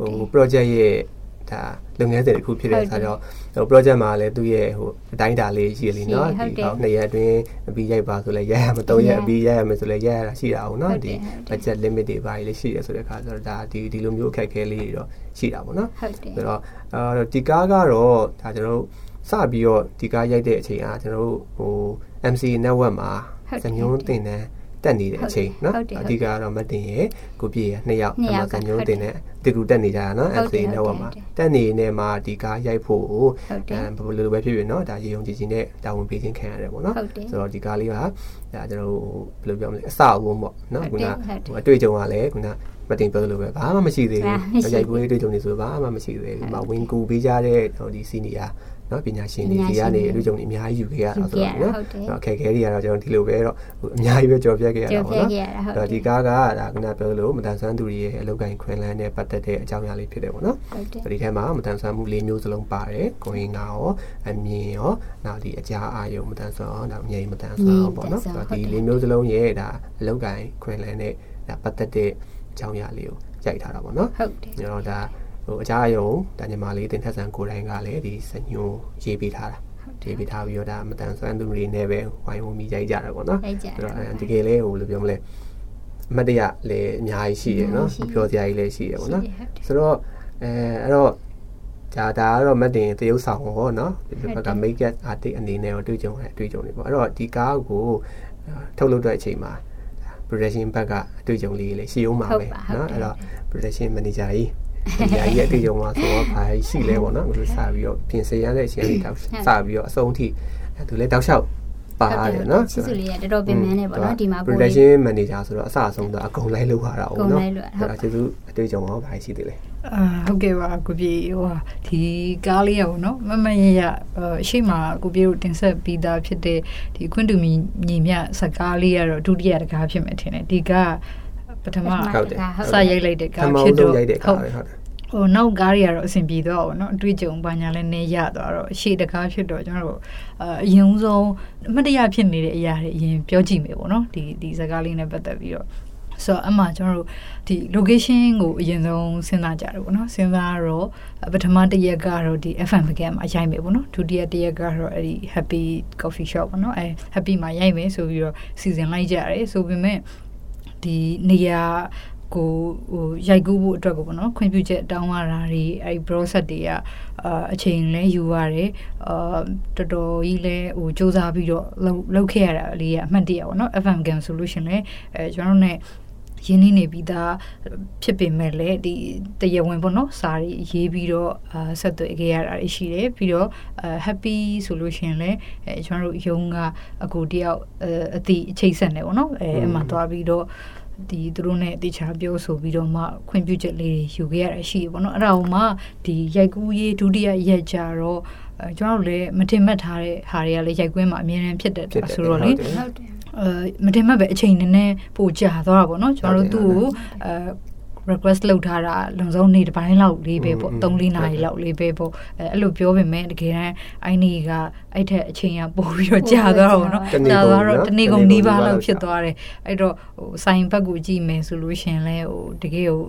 ဟို project ရဲ့ဒါလုပ်ငန်းစဉ်တစ်ခုဖြစ်တဲ့အခါကျတော့ဟို project မှာလည်းသူ့ရဲ့ဟိုအတိုင်းတာလေးရှိလေနော်ဒီတော့နှစ်ရက်အတွင်းအပြီးရိုက်ပါဆိုလဲရိုက်ရမတော့ရက်အပြီးရိုက်ရမယ်ဆိုလဲရိုက်ရတာရှိတာအောင်နော်ဒီ budget limit တွေပါလေးရှိရဆိုတဲ့အခါကျတော့ဒါဒီဒီလိုမျိုးအခက်အခဲလေးတွေတော့ရှိတာပေါ့နော်ဟုတ်တယ်ဆိုတော့အာဒီကားကတော့ဒါကျွန်တော်တို့ စပြီးတော့ဒီကားရိုက်တဲ့အချိန်ကကျွန်တော်တို့ဟို MC network မှာဇညုံးတင်တဲ့တက်နေတဲ့အချိန်เนาะအဓိကတော့မတင်ရဲ့ကိုပြည့်ရနှစ်ယောက်အမဇညုံးတင်တဲ့တီတူတက်နေကြတာเนาะ MC network မှာတက်နေနေမှာဒီကားရိုက်ဖို့အဲဘယ်လိုပဲဖြစ်ဖြစ်เนาะဒါရေုံကြည်ကြည်နဲ့တာဝန်ပေးခြင်းခံရတယ်ပေါ့เนาะဆိုတော့ဒီကားလေးကဒါကျွန်တော်ဘယ်လိုပြောမလဲအစအဝန်းပေါ့เนาะခုနအတွေ့အကြုံကလည်းခုန မတင်ပြောလို့ပဲဘာမှမရှိသေးဘူးရိုက်ကွေးတွေ့ကြုံနေဆိုဘာမှမရှိသေးဘူးဒီမှာဝင်ကူပေးကြတဲ့ဒီစီနီယာ နော်ပညာရှင်တွေဒီကနေအလူကြုံတွေအများကြီးယူခဲ့ရတာဆိုတော့နော်အခက်အခဲတွေကတော့ကျွန်တော်ဒီလိုပဲတော့အများကြီးပဲကြော်ပြခဲ့ရတာပေါ့နော်အဲ့တော့ဒီကားကဒါကနပြောလို့မတန်ဆန်းသူတွေရဲ့အလုပ်ကိုင်ခွင့်လန်းနဲ့ပတ်သက်တဲ့အကြောင်းအရာလေးဖြစ်တယ်ပေါ့နော်ဒီထဲမှာမတန်ဆန်းမှု၄မျိုးစလုံးပါတယ်ကိုရင်ကရောအမြင်ရောနောက်ဒီအကြာအာယုံမတန်ဆန်းနောက်ငြိမ်မတန်ဆန်းပေါ့နော်ဒီ၄မျိုးစလုံးရဲ့ဒါအလုပ်ကိုင်ခွင့်လန်းနဲ့ဒါပတ်သက်တဲ့အကြောင်းအရာလေးကိုရိုက်ထားတာပေါ့နော်ဟုတ်တယ်ကျွန်တော်ဒါ ဟိုအကြအယုံဒါညီမလေးတင်ထက်ဆန်ကိုတိုင်းကလည်းဒီစညိုရေးပေးထားတာရေးပေးထားပြီးတော့ဒါမတန်ဆွမ်းသူတွေနဲ့ပဲဝိုင်းဝန်းပြီးရိုက်ကြတာပေါ့နော်အဲ့တော့တကယ်လဲဟိုလိုပြောမလဲအမတ်တရလည်းအများကြီးရှိရယ်နော်ပြောစရာကြီးလည်းရှိရယ်ပေါ့နော်ဆိုတော့အဲအဲ့တော့ဒါဒါကတော့မတ်တင်တရုပ်ဆောင်ဟောနော်ဒီဘက်က make up artist အနေနဲ့တော့တွေ့ကြုံရတွေ့ကြုံနေပေါ့အဲ့တော့ဒီကားကိုထုတ်လုပ်တဲ့အချိန်မှာ production ဘက်ကအတွေ့အကြုံလေးလေးရှိအောင်ပါပဲเนาะအဲ့တော့ production manager ကြီး ညာကြီးအတွေ့အကြုံမှာဆိုတော့ဘာရှိလဲပေါ့နော်သူစပြီးတော့ပြင်ဆင်ရတဲ့အချိန်လေးတောက်စပြီးတော့အဆုံးထိသူလည်းတောက်လျှောက်ပါတယ်နော်စစ်စစ်လေးကတော်တော်ပင်ပန်းနေပေါ့နော်ဒီမှာ production manager ဆိုတော့အစအဆုံးတော့အကုန်လိုက်လုပ်ရတာ哦နော်အဲ့ဒါကျေးဇူးအတွေ့အကြုံရောဘာရှိသေးလဲအာဟုတ်ကဲ့ပါကိုပြေဟိုဟာဒီကားလေးရောနော်မမရရအရှိမကိုပြေတို့တင်ဆက်ပြီးသားဖြစ်တဲ့ဒီခွင့်တူမြညီမြစကားလေးကတော့ဒုတိယတကားဖြစ်မယ်ထင်တယ်ဒီကပထမစရိုက်လိုက်တဲ့ကားဖြစ်တော့ဟုတ်တယ် ဟုတ်တယ်ဟိုနောက်ကားတွေကတော့အဆင်ပြေတော့ဗောနော်အတွေ့အကြုံဘာညာလဲနေရသွားတော့ရှေ့တကားဖြစ်တော့ကျွန်တော်တို့အရင်ဆုံးအမတ်တရဖြစ်နေတဲ့အရာတွေအရင်ပြောကြည့်မယ်ဗောနော်ဒီဒီစကားလေးနဲ့ပတ်သက်ပြီးတော့ဆိုတော့အမှကျွန်တော်တို့ဒီ location ကိုအရင်ဆုံးစဉ်းစားကြတယ်ပေါ့နော်စဉ်းစားတော့ပထမတစ်ရက်ကတော့ဒီ FM ကမှာရိုက်မယ်ပေါ့နော်ဒုတိယတစ်ရက်ကတော့အဲ့ဒီ Happy Coffee Shop ပေါ့နော်အဲ Happy မှာရိုက်မယ်ဆိုပြီးတော့စီစဉ်လိုက်ကြတယ်ဆိုပေမဲ့ဒီနေရာ ကိုဟိုရိုက်ကူးဖို့အတွက်ကိုပေါ့နော်ခွင့်ပြုချက်တောင်းရတာတွေအဲ့ process တွေကအာအချိန်လဲယူရတယ်အာတော်တော်ကြီးလဲဟိုစူးစမ်းပြီးတော့လုပ်ခဲ့ရတာလေးကအမှတ်တရပေါ့နော် FM game solution လဲအဲကျွန်တော်တို့ ਨੇ ရင်းနှီးနေပြီးသားဖြစ်ပေမဲ့လည်းဒီတရားဝင်ပေါ့နော်စာရီရေးပြီးတော့အာဆက်သွယ်ခဲ့ရတာရှိတယ်ပြီးတော့အာ happy solution လည်းအဲကျွန်တော်တို့ယုံကအကူတယောက်အတိအချိတ်ဆက်နေပေါ့နော်အဲအမှသွားပြီးတော့ ဒီသူတို့ ਨੇ တေချာပြောဆိုပြီးတော့မှခွင့်ပြုချက်လေးတွေယူခဲ့ရတာရှိပေါ့နော်အဲ့ဒါကိုမှဒီရိုက်ကူးရေးဒုတိယရက်ကြတော့အဲကျွန်တော်တို့လည်းမတင်မှတ်ထားတဲ့ဟာတွေကလည်းရိုက်ကွင်းမှာအများအားဖြင့်ဖြစ်တယ်ဆိုတော့လေဟုတ်တယ်အဲမတင်မှတ်ပဲအချိန်နည်းနည်းပိုကြာသွားတာပေါ့နော်ကျွန်တော်တို့သူ့ကိုအဲ request လုပ်ထားတာလုံဆုံးနေ့တစ်ပိုင်းလောက်လေးပဲပေါ့3-4နာရီလောက်လေးပဲပေါ့အဲအဲ့လိုပြောပေမဲ့တကယ်တမ်းအိုင်းနေကအဲ့ထက်အချိန်ကပိုပြီးတော့ကြာသွားတော့နော်ကြာသွားတော့တနေ့ကုန်နီးပါးလောက်ဖြစ်သွားတယ်အဲ့တော့ဟိုဆိုင်ဘက်ကိုကြည့်မယ်ဆိုလို့ရှင်လဲဟိုတကယ်ဟို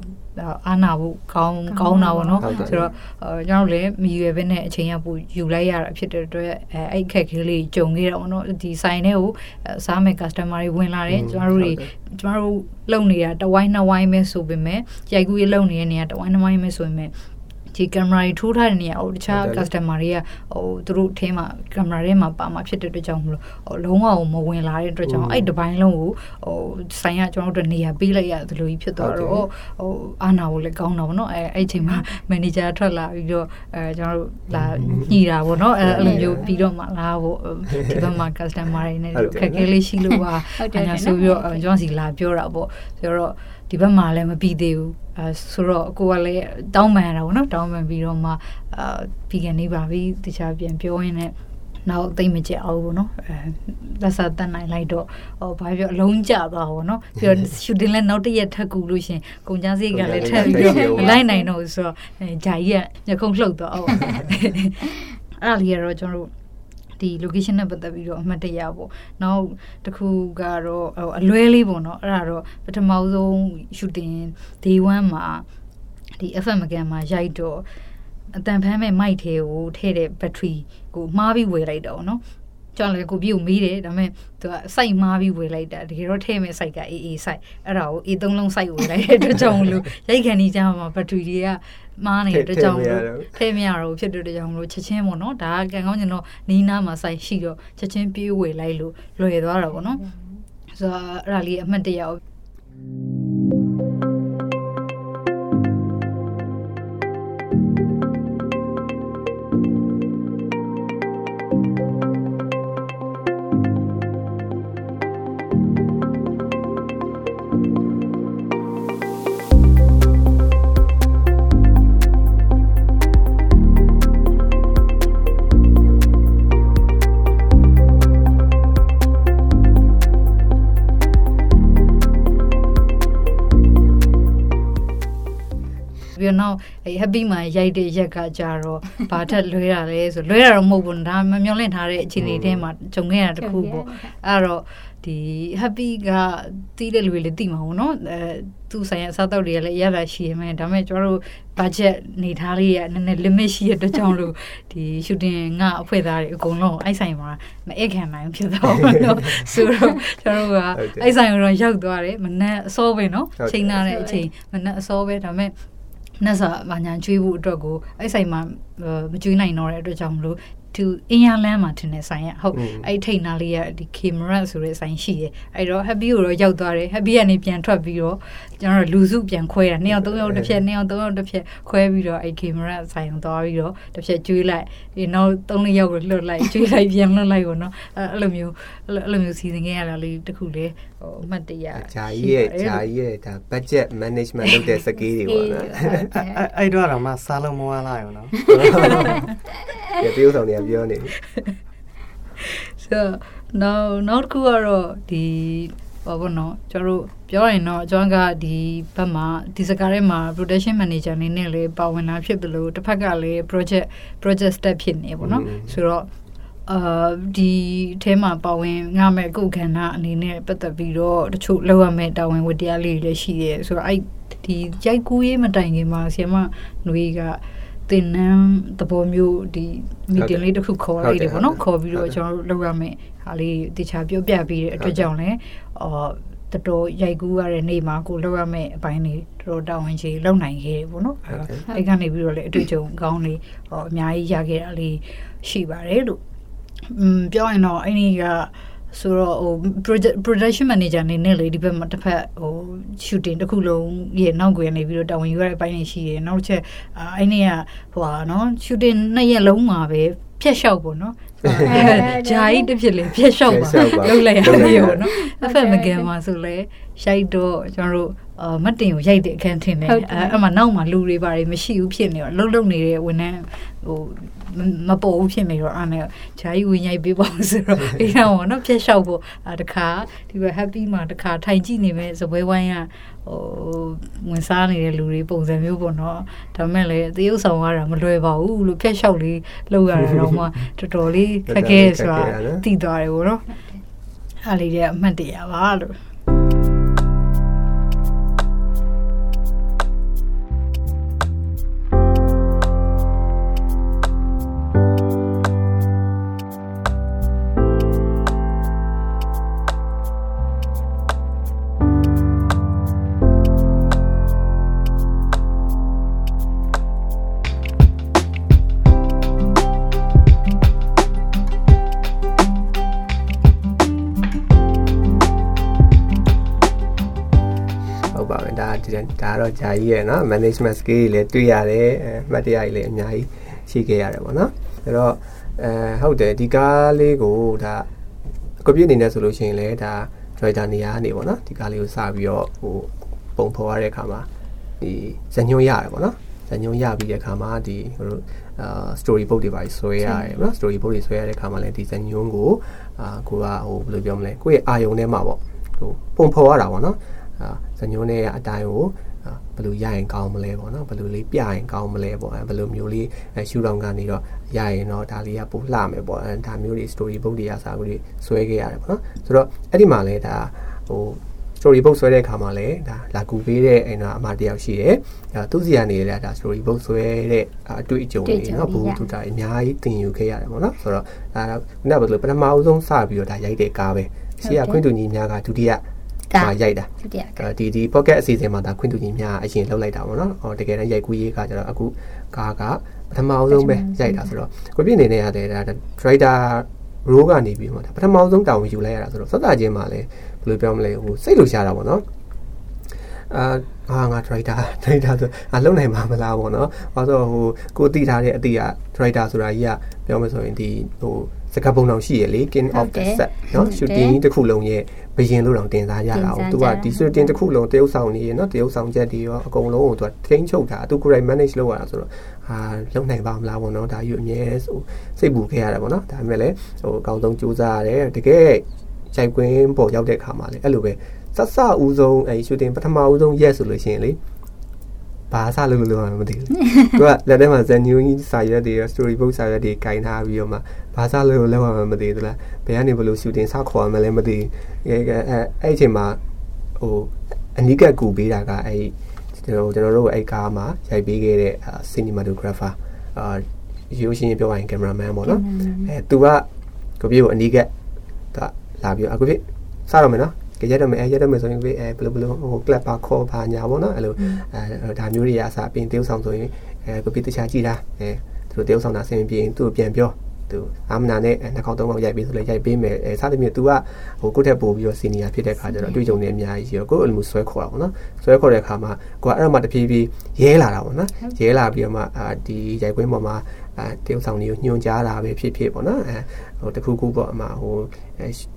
အာနာဖို့ကောင်းကောင်းတာပေါ့နော်ဆိုတော့ကျွန်တော်လည်းမရွယ်ဘဲနဲ့အချိန်ကပိုယူလိုက်ရတာဖြစ်တဲ့အတွက်အဲအဲ့ခက်ခဲလေးကြုံခဲ့တာပေါ့နော်ဒီဆိုင်ထဲကိုစားမဲ့ customer တွေဝင်လာတယ်ကျွန်တော်တို့တွေကျွန်တော်တို့လုံနေတာတဝိုင်းနှစ်ဝိုင်းပဲဆိုပေမဲ့ရိုက်ကူးရေးလုံနေတဲ့နေရာတဝိုင်းနှစ်ဝိုင်းပဲဆိုပေမဲ့ ဒီကင်မရာကြီးထိုးထားတဲ့နေရာဟိုတခြား customer တွေကဟိုသူတို့ထဲမှာကင်မရာထဲမှာပါမှာဖြစ်တဲ့အတွက်ကြောင့်မလို့ဟိုလုံးဝမဝင်လာတဲ့အတွက်ကြောင့်အဲ့ဒီပိုင်းလုံးကိုဟိုဆိုင်ကကျွန်တော်တို့နေရာပေးလိုက်ရတယ်လို့ကြီးဖြစ်သွားတော့ဟိုအာနာကိုလည်းကောင်းတာပေါ့နော်အဲအဲ့ချိန်မှာ manager ထွက်လာပြီးတော့အဲကျွန်တော်တို့လာညှိတာပေါ့နော်အဲအဲ့လိုမျိုးပြီးတော့မှလာဖို့ဒီဘက်မှာ customer တွေနဲ့ခက်ခဲလေးရှိလို့ပါဟုတ်တယ်ဆိုပြီးတော့ကျွန်တော်စီလာပြောတာပေါ့ဆိုတော့ ဒီဘက်မှာလည်းမပြီးသေးဘူးအဲဆိုတော့ကိုကလည်းတောင်းပန်ရတာပေါ့နော်တောင်းပန်ပြီးတော့မှအာပြီးကနေပါပြီတခြားပြန်ပြောရင်းနဲ့နောက်သိမ့်မကြအောင်ဘောနော်အဲလက်စားတတ်နိုင်လိုက်တော့ဟောဘာပြောအလုံးကျသွားဘောနော်ပြီးတော့ရှူတင်လဲနောက်တစ်ရက်ထပ်ကူလို့ရှင်ကုန်ကြစိတ်ကလည်းထပ်ပြီးတော့မလိုက်နိုင်တော့ဆိုတော့ဂျာကြီးကညခုံလှုပ်တော့အော်အဲ့ဒါလေးကတော့ကျွန်တော်တို့ ဒီ location နဲ့ပတ်သက်ပြီးတော့အမှတ်တရပေါ့နောက်တစ်ခုကတော့အလွဲလေးပေါ့နော်အဲ့ဒါတော့ပထမဆုံး shooting day 1မှာဒီ FM ကန်မှာရိုက်တော့အတန်ဖမ်းမဲ့မိုက်ထဲကိုထည့်တဲ့ battery ကိုမှားပြီးဝယ်လိုက်တော့နော်ကျွန်တော်လည်းကိုပြို့မေးတယ်ဒါပေမဲ့သူကစိုက်မှားပြီးဝယ်လိုက်တာတကယ်တော့ထည့်မဲ့စိုက်ကအေးအေးစိုက်အဲ့ဒါကိုအေးသုံးလုံးစိုက်ဝယ်လိုက်တဲ့အတွက်ကြောင့်မလို့ရိုက်ခံနေကြမှာဘက်ထရီတွေက မားနေတဲ့အတွက်ကြောင့်မလို့ထည့်မရတော့ဖြစ်တဲ့အတွက်ကြောင့်မလို့ချက်ချင်းပေါ့နော်ဒါကကံကောင်းကျင်တော့နီးနားမှာစိုက်ရှိတော့ချက်ချင်းပြေးဝယ်လိုက်လို့လွယ်သွားတာပေါ့နော်ဆိုတော့အဲ့ဒါလေးအမှတ်တရ တော့နောက်အဲ happy မှာရိုက်တဲ့ရက်ကကြတော့ဘာထက်လွဲရလဲဆိုလွဲရတော့မဟုတ်ဘူးဒါမမျောလင့်ထားတဲ့အခြေအနေထဲမှာကြုံခဲ့ရတာတခုပေါ့အဲ့တော့ဒီ happy ကတီးတဲ့လူတွေလည်းတီးမှာပေါ့နော်အဲသူဆိုင်ရာစားတော့တွေကလည်းရတာရှိရမယ်ဒါပေမဲ့ကျွန်တော်တို့ budget နေထားလေးရနည်းနည်း limit ရှိရတဲ့ကြောင့်လို့ဒီ shooting ငါအဖွဲ့သားတွေအကုန်လုံးအဲ့ဆိုင်မှာမအိတ်ခံနိုင်ဖြစ်တော့ဘူးနော်ဆိုတော့ကျွန်တော်တို့ကအဲ့ဆိုင်ကိုတော့ရောက်သွားတယ်မနက်အစောပဲနော်ချိန်နာတဲ့အချိန်မနက်အစောပဲဒါပေမဲ့ နတ်စာဘာညာကျွေးဖို့အတွက်ကိုအဲ့ဆိုင်မှာမကျွေးနိုင်တော့တဲ့အတွက်ကြောင့်မလို့ သူအင်ယာလန်းမှာထင်တယ်ဆိုင်ရဟုတ်အဲ့ထိတ်နာလေးရဒီ camera ဆိုတဲ့ဆိုင်ရှိတယ်အဲ့တော့ happy ကိုတော့ရောက်သွားတယ် happy ကနေပြန်ထွက်ပြီးတော့ကျွန်တော်လူစုပြန်ခွဲတာနှစ်ယောက်သုံးယောက်တစ်ဖြက်နှစ်ယောက်သုံးယောက်တစ်ဖြက်ခွဲပြီးတော့အဲ့ camera ဆိုင်ကိုသွားပြီးတော့တစ်ဖြက်ကျွေးလိုက်ဒီနောက်သုံးလေးယောက်ကိုလွတ်လိုက်ကျွေးလိုက်ပြန်လွတ်လိုက်ကိုနော်အဲ့လိုမျိုးအဲ့လိုမျိုးစီစဉ်ခဲ့ရတာလေးတခုလေဟိုအမှတ်တရဂျာကြီးရဲ့ဂျာကြီးရဲ့ဒါ budget management လုပ်တဲ့စကေးတွေပေါ့နော်အဲ့တော့တော့မှစားလုံးမဝလာရောနော်ဒီပြုဆောင်တွေကပြောနေပြီဆိုတော့နောက်တစ်ခုကတော့ဒီဘာဘောနော်ကျွန်တော်တို့ပြောရင်တော့ကျွန်တော်ကဒီဘက်မှာဒီစကားထဲမှာ production manager အနေနဲ့လည်းပါဝင်လာဖြစ်တယ်လို့တစ်ဖက်ကလည်း project project step ဖြစ်နေပေါ့နော်ဆိုတော့အာဒီအဲထဲမှာပါဝင်ငါမဲ့ကုခန္ဓာအနေနဲ့ပတ်သက်ပြီးတော့တချို့လောက်ရမဲ့တာဝန်ဝတ္တရားလေးတွေလည်းရှိရဲဆိုတော့အဲ့ဒီရိုက်ကူးရေးမတိုင်ခင်မှာဆီယမຫນွေက တင်နန်းသဘောမျိုးဒီ meeting လေးတစ်ခုခေါ်လိုက်တယ်ပေါ့နော်ခေါ်ပြီးတော့ကျွန်တော်တို့လုပ်ရမယ်ဟာလေးတခြားပြောပြပြီးတဲ့အတွက်ကြောင့်လည်းအော်တတော်ရိုက်ကူးရတဲ့နေ့မှာကိုလောက်ရမယ့်အပိုင်းတွေတော်တော်တာဝန်ရှိလုံနိုင်ခဲ့တယ်ပေါ့နော်အဲ့ကနေပြီးတော့လေအတွေ့အကြုံကောင်းလေးဟောအများကြီးရခဲ့တာလေးရှိပါတယ်လို့อืมပြောရင်တော့အဲ့ဒီက ဆိုတော့ဟို production manager အနေနဲ့လေဒီဘက်မှာတစ်ဖက်ဟို shooting တစ်ခုလုံးရဲ့နောက်ကွယ်နေပြီးတော့တာဝန်ယူရတဲ့အပိုင်းတွေရှိတယ်နောက်တစ်ချက်အဲ့နေ့ကဟိုဟာနော် shooting နှစ်ရက်လုံးမှာပဲဖြက်လျှောက်ပေါ့နော်ဂျာကြီးတစ်ဖြစ်လေဖြက်လျှောက်ပါလုပ်လိုက်ရတယ်ပေါ့နော်အဖက်မကန်မှာဆိုလဲရိုက်တော့ကျွန်တော်တို့အာ မတင်ကိုရိုက်တဲ့အခန်းထင်တယ်အဲအမှနောက်မှာလူတွေပါတယ်မရှိဘူးဖြစ်နေတော့လှုပ်လှုပ်နေတဲ့ဝန်ထမ်းဟိုမပေါ်ဘူးဖြစ်နေတော့အဲ့နဲ့ဂျာကြီးဝင်ရိုက်ပေးပါဦးဆိုတော့အေးတော့နော်ဖြက်လျှောက်ဖို့အာတခါဒီဘက် happy မှာတခါထိုင်ကြည့်နေမဲ့စပွဲဝိုင်းကဟိုဝင်စားနေတဲ့လူတွေပုံစံမျိုးပေါ့နော်ဒါပေမဲ့လည်းသေရုပ်ဆောင်ရတာမလွယ်ပါဘူးလို့ဖြက်လျှောက်လေးလုပ်ရတာတော့မှတော်တော်လေးခက်ခဲဆိုတာသိသွားတယ်ပေါ့နော်အားလေးတဲ့အမှတ်တရပါလို့ တော့ဂျာကြီးရဲ့နော် management skill တွေလည်းတွေ့ရတယ်အဲမှတ်တရကြီးလည်းအများကြီးရှိခဲ့ရတယ်ပေါ့နော်အဲ့တော့အဲဟုတ်တယ်ဒီကားလေးကိုဒါကွန်ပျူတာအနေနဲ့ဆိုလို့ရှိရင်လည်းဒါ driver နေရာနေပေါ့နော်ဒီကားလေးကိုစပြီးတော့ဟိုပုံဖော်ရတဲ့အခါမှာဒီဇညွှန်းရတယ်ပေါ့နော်ဇညွှန်းရပြီးတဲ့အခါမှာဒီဟိုတို့အာ story book တွေပါဆွဲရတယ်ပေါ့နော် story book တွေဆွဲရတဲ့အခါမှာလည်းဒီဇညွှန်းကိုအာကိုကဟိုဘယ်လိုပြောမလဲကိုယ့်ရဲ့အာယုံထဲမှာပေါ့ဟိုပုံဖော်ရတာပေါ့နော်အာဇညွှန်းရဲ့အတိုင်းကို ဘယ်လိုရရင်ကောင်းမလဲပေါ့နော်ဘယ်လိုလေးပြရင်ကောင်းမလဲပေါ့အဲဘယ်လိုမျိုးလေးရှူတောင်ကနေတော့ရရင်တော့ဒါလေးကပိုလှမယ်ပေါ့အဲဒါမျိုးတွေ story book တွေအစားအုပ်တွေဆွဲခဲ့ရတယ်ပေါ့နော်ဆိုတော့အဲ့ဒီမှာလဲဒါဟို story book ဆွဲတဲ့အခါမှာလည်းဒါလာကူပေးတဲ့အဲ့တော့အမတယောက်ရှိတယ်။အဲသူစီကနေလည်းဒါ story book ဆွဲတဲ့အတွေ့အကြုံတွေနော်ဘူးသူတာအများကြီးသင်ယူခဲ့ရတယ်ပေါ့နော်။ဆိုတော့ဒါကခုနကဘယ်လိုပထမအဆုံးစပြီးတော့ဒါရိုက်တဲ့ကားပဲ။ရှိရခွင့်တူညီများကဒုတိယ ဒါရိုက်တာဒီဒီ pocket အစီအစဉ်မှာဒါခွင့်တူညီများအရင်လောက်လိုက်တာပေါ့နော်ဟောတကယ်တမ်းရိုက်ကူးရေးကကျတော့အခုကားကပထမအောင်ဆုံးပဲရိုက်တာဆိုတော့ကိုပြည့်နေနေရတယ်ဒါ driver role ကနေပြီးတော့ပထမအောင်ဆုံးတာဝန်ယူလိုက်ရတာဆိုတော့စက်တာချင်းမှာလည်းဘယ်လိုပြောမလဲဟိုစိတ်လိုရှားတာပေါ့နော်အာဟာငါ driver driver ဆိုအလုံးနိုင်မှာမလားပေါ့နော်။ဘာလို့ဟိုကိုသိထားတဲ့အတိအ driver ဆိုတာကြီးကပြောမဆိုရင်ဒီဟို စကားပုံတော်ရှိရလေ king of the set เนาะ shooting တစ်ခုလုံးရဲ့ဘယင်လို့တော့တင်စားရတာ။သူကဒီ shooting တစ်ခုလုံးတရုပ်ဆောင်နေရเนาะတရုပ်ဆောင်ချက်တွေရောအကုန်လုံးကိုသူကထိန်းချုပ်တာသူကိုယ်တိုင် manage လုပ်ရတာဆိုတော့ဟာလုံနိုင်ပါမလားပေါ့နော်ဒါယူအမြဲဆိုစိတ်ပူခဲ့ရတာပေါ့နော်ဒါပေမဲ့လည်းဟိုအကောင်းဆုံးကြိုးစားရတယ်တကယ်ကြိုက်ကွင်းပေါ်ရောက်တဲ့အခါမှာလည်းအဲ့လိုပဲဆက်စဦးဆုံးအဲ shooting ပထမဦးဆုံးရက်ဆိုလို့ရှိရင်လေ ဘာစလို့လို့မသိဘူးသူကလက်ထဲမှာဇန်ညူကြီးစာရွက်တွေ story book စာရွက်တွေကင်ထားပြီးတော့မှဘာစလို့လောက်မှမသိဘူးလားဘယ်ကနေဘလို့ shooting စခေါ်ရမလဲမသိအဲအဲအဲ့အချိန်မှာဟိုအနိကကူပေးတာကအဲ့ကျွန်တော်ကျွန်တော်တို့အဲ့ကားမှာရိုက်ပေးခဲ့တဲ့ cinematographer အာရိုးရှင်းပြောရရင် cameraman ပေါ့နော်အဲသူကကိုပြေကိုအနိကသူလာပြီးအခုပြေစတော့မယ်နော် ကြရက်တော့မယ်အဲရက်တော့မယ်ဆိုရင်ပြေအဲဘယ်လိုဘယ်လိုဟို club ပါခေါ်ပါညာပေါ့နော်အဲ့လိုအဲဒါမျိုးတွေရအစားပြင်တေးဆောင်ဆိုရင်အဲကိုပြေတခြားကြည့်တာအဲသူတို့တေးဆောင်တာဆင်ပြေရင်သူ့ပြန်ပြောသူအာမနာနဲ့နှစ်ခေါက်သုံးခေါက်ရိုက်ပြီးဆိုလဲရိုက်ပေးမယ်အဲစသဖြင့် तू ကဟိုကိုယ့်ထက်ပိုပြီးတော့စီနီယာဖြစ်တဲ့ခါကျတော့အတွေ့အကြုံတွေအများကြီးရှိရောကိုယ့်အလိုမျိုးဆွဲခေါ်တာပေါ့နော်ဆွဲခေါ်တဲ့ခါမှာကိုကအဲ့တော့မှတဖြည်းဖြည်းရဲလာတာပေါ့နော်ရဲလာပြီးတော့မှအာဒီရိုက်ကွင်းပေါ်မှာအဲတရုပ်ဆောင်တွေကိုညွှန်ကြားတာပဲဖြစ်ဖြစ်ပေါ့နော်အဲ ဟိုတခုခုပေါ့အမဟို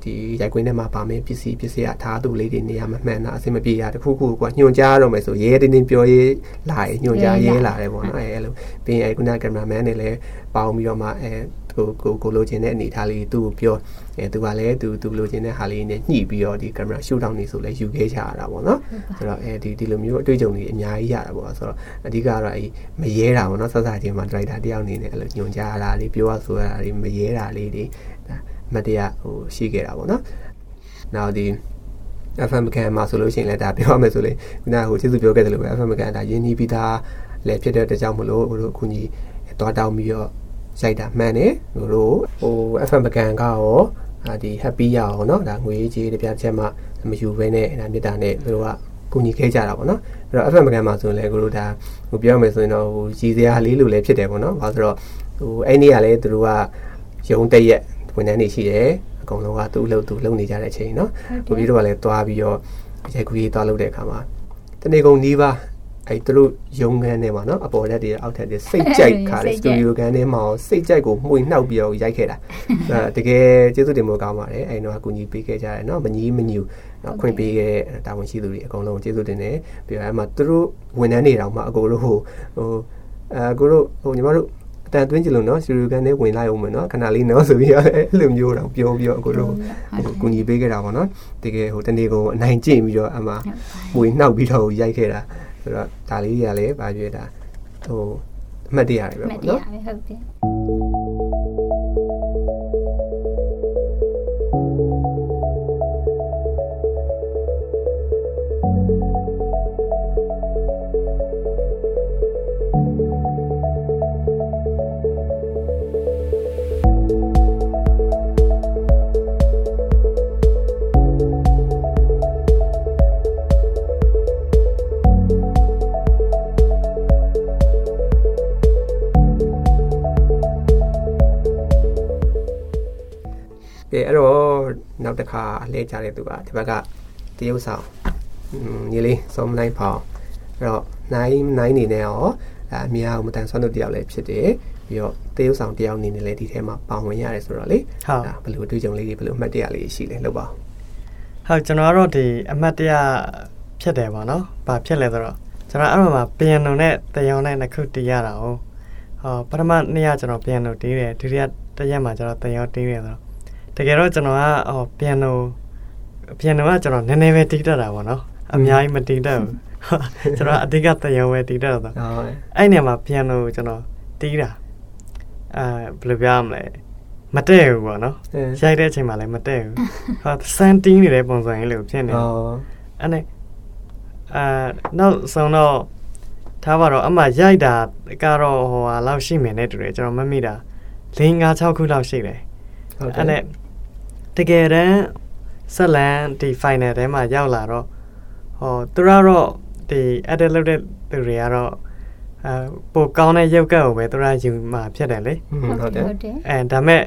ဒီရိုက်ကွင်းထဲမှာပါမယ်ပစ္စည်းပစ္စည်းအထားသူလေးတွေနေရာမမှန်တာအဆင်မပြေတာတခုခုကညွှန်ကြားတော့မယ်ဆိုရဲတင်းတင်းပြောရေးလာရင်ညွှန်ကြားရဲလာတယ်ပေါ့နော်အဲအဲ့လိုပြီးရင်ခုနကင်မရာမန်တွေလည်းပေါင်းပြီးတော့မှအဲကိုကိုကိုလိုချင်တဲ့အနေထားလေးသူ့ကိုပြော အဲသူကလည်းသူသူလိုချင်တဲ့ဟာလေးနဲ့ညှိပြီးတော့ဒီကင်မရာရှူတောင်းနေဆိုလဲယူခဲ့ကြရတာပေါ့နော်ဆိုတော့အဲဒီဒီလိုမျိုးအတွေ့အကြုံတွေအများကြီးရတာပေါ့ဆိုတော့အဓိကကတော့အဲမရဲတာပေါ့နော်ဆက်စားချင်းမှာဒရိုက်တာတယောက်အနေနဲ့အဲ့လိုညွှန်ကြားရတာလေးပြောရဆိုရတာလေးမရဲတာလေးတွေဒါမတရားဟိုရှိခဲ့တာပေါ့နော်နောက်ဒီ FM ကန်မှာဆိုလို့ရှိရင်လည်းဒါပြောရမယ်ဆိုလေခုနကဟိုကျေးဇူးပြောခဲ့တယ်လို့ပဲ FM ကန်ဒါရင်းနှီးပြီးသားလည်းဖြစ်တဲ့အတွက်ကြောင့်မလို့ဟိုတို့အခုကြီးတွားတောင်းပြီးတော့ ရိုက်တာမှန်တယ်ဟိုတို့ဟို FM ကန်ကရောအာဒီ happy ရအောင်เนาะဒါငွေကြီးတပြားတစ်ချက်မှမယူဘဲနဲ့ဒါမြစ်တာနဲ့တို့ကကူညီခဲ့ကြတာပေါ့နော်အဲ့တော့ FM ကန်မှာဆိုရင်လည်းကိုတို့ဒါဟိုပြောမယ်ဆိုရင်တော့ဟိုကြီးစရာလေးလိုလည်းဖြစ်တယ်ပေါ့နော်ဘာလို့ဆိုတော့ဟိုအဲ့နေ့ကလည်းတို့ကရုံတက်ရက်ဝန်ထမ်းတွေရှိတယ်အကုန်လုံးကသူ့လှုပ်သူလှုပ်နေကြတဲ့အချိန်เนาะကိုပြီးတော့ကလည်းသွားပြီးတော့ရိုက်ကူရေးသွားလုပ်တဲ့အခါမှာတနေ့ကုန်နီးပါ အဲ့သူတို့ရုံခန်းထဲမှာနော်အပေါ်လက်တွေအောက်ထက်တွေစိတ်ကြိုက်ခါတယ်စတူဒီယိုခန်းထဲမှာစိတ်ကြိုက်ကိုမှုန်နှောက်ပြီးတော့ရိုက်ခဲ့တာအဲတကယ်ကျေးဇူးတင်ဖို့ကောင်းပါတယ်အဲ့တော့အကူကြီးပေးခဲ့ကြတယ်နော်မကြီးမညူနော်ခွင့်ပေးခဲ့တဲ့တာဝန်ရှိသူတွေအကုန်လုံးကျေးဇူးတင်တယ်ပြီးတော့အဲ့မှာသူတို့ဝန်ထမ်းတွေတောင်မှအကိုတို့ဟိုဟိုအကိုတို့ဟိုညီမတို့တန်သွင်းကြလို့နော်စတူဒီယိုကန်နဲ့ဝင်လိုက်အောင်မယ်နော်ခဏလေးနော်ဆိုပြီးတော့အဲ့လိုမျိုးတော့ပြောပြီးတော့အခုတို့ဟိုကူညီပေးခဲ့တာပေါ့နော်တကယ်ဟိုတနေ့ကုန်အနိုင်ကျင့်ပြီးတော့အမှမွေနှောက်ပြီးတော့ရိုက်ခဲ့တာ ဆိုတော့ဒါလေးတွေကလည်းဗာပြတာဟိုအမှတ်တရတွေပဲပေါ့နော်ဟုတ်တယ် ကဲအဲ့တော့နောက်တစ်ခါအလဲကြတဲ့သူကဒီဘက်ကတရုတ်ဆောင်ညီလေးစောမနိုင်ဖောင်းအဲ့တော့နိုင်နိုင်နေနဲ့ရောအမြားကိုမတန်ဆွမ်းတို့တယောက်လည်းဖြစ်တယ်ပြီးတော့တရုတ်ဆောင်တယောက်အနေနဲ့လည်းဒီထဲမှာပါဝင်ရတယ်ဆိုတော့လေဟုတ်ဘယ်လိုအတွေ့အကြုံလေးတွေဘယ်လိုအမှတ်တရလေးရှိလဲလို့ပါဟုတ်ကျွန်တော်ကတော့ဒီအမှတ်တရဖြစ်တယ်ပေါ့နော်။ဘာဖြစ်လဲဆိုတော့ကျွန်တော်အဲ့တော့မှပီယနိုနဲ့တယောင်နဲ့နှစ်ခုတီးရတာ哦။ဟောပထမနေ့ကကျွန်တော်ပီယနိုတီးတယ်ဒုတိယတစ်ရက်မှာကျွန်တော်တယောင်တီးတယ်ဆိုတော့ တကယ်တော့ကျွန်တော်ကဟောပီယနိုပီယနိုကကျွန်တော်နည်းနည်းပဲတီးတတ်တာပေါ့နော်။အများကြီးမတီးတတ်ဘူး။ကျွန်တော်အဓိကတယောင်ပဲတီးတတ်တော့ဟုတ်အဲ့နေရာမှာပီယနိုကျွန်တော်တီးတာအဲဘယ်လိုပြောရမလဲမတည့်ဘူးပေါ့နော်အဲရိုက်တဲ့အချိန်မှာလည်းမတည့်ဘူးဟာစမ်းတင်းနေတဲ့ပုံစံလေးလို့ဖြစ်နေဟောအဲ့နဲ့အာနောက်ဆုံးတော့ထားပါတော့အမှရိုက်တာကတော့ဟိုဟာလောက်ရှိမယ်နဲ့တူတယ်ကျွန်တော်မမိတာ၄၅6ခုလောက်ရှိတယ်ဟုတ်တအဲ့ယ်နဲ့ တကယ်တမ်းဆက်လန်ဒီ final ထဲမှာရောက်လာတော့ဟောသူကတော့ဒီ edit လုပ်တဲ့သူတွေကတော့အဲပိုကောင်းတဲ့ရုပ်ကပ်ကိုပဲသူကယူมาဖြစ်တယ်လေဟုတ်တယ်ဟုတ်တယ်အဲဒါမဲ့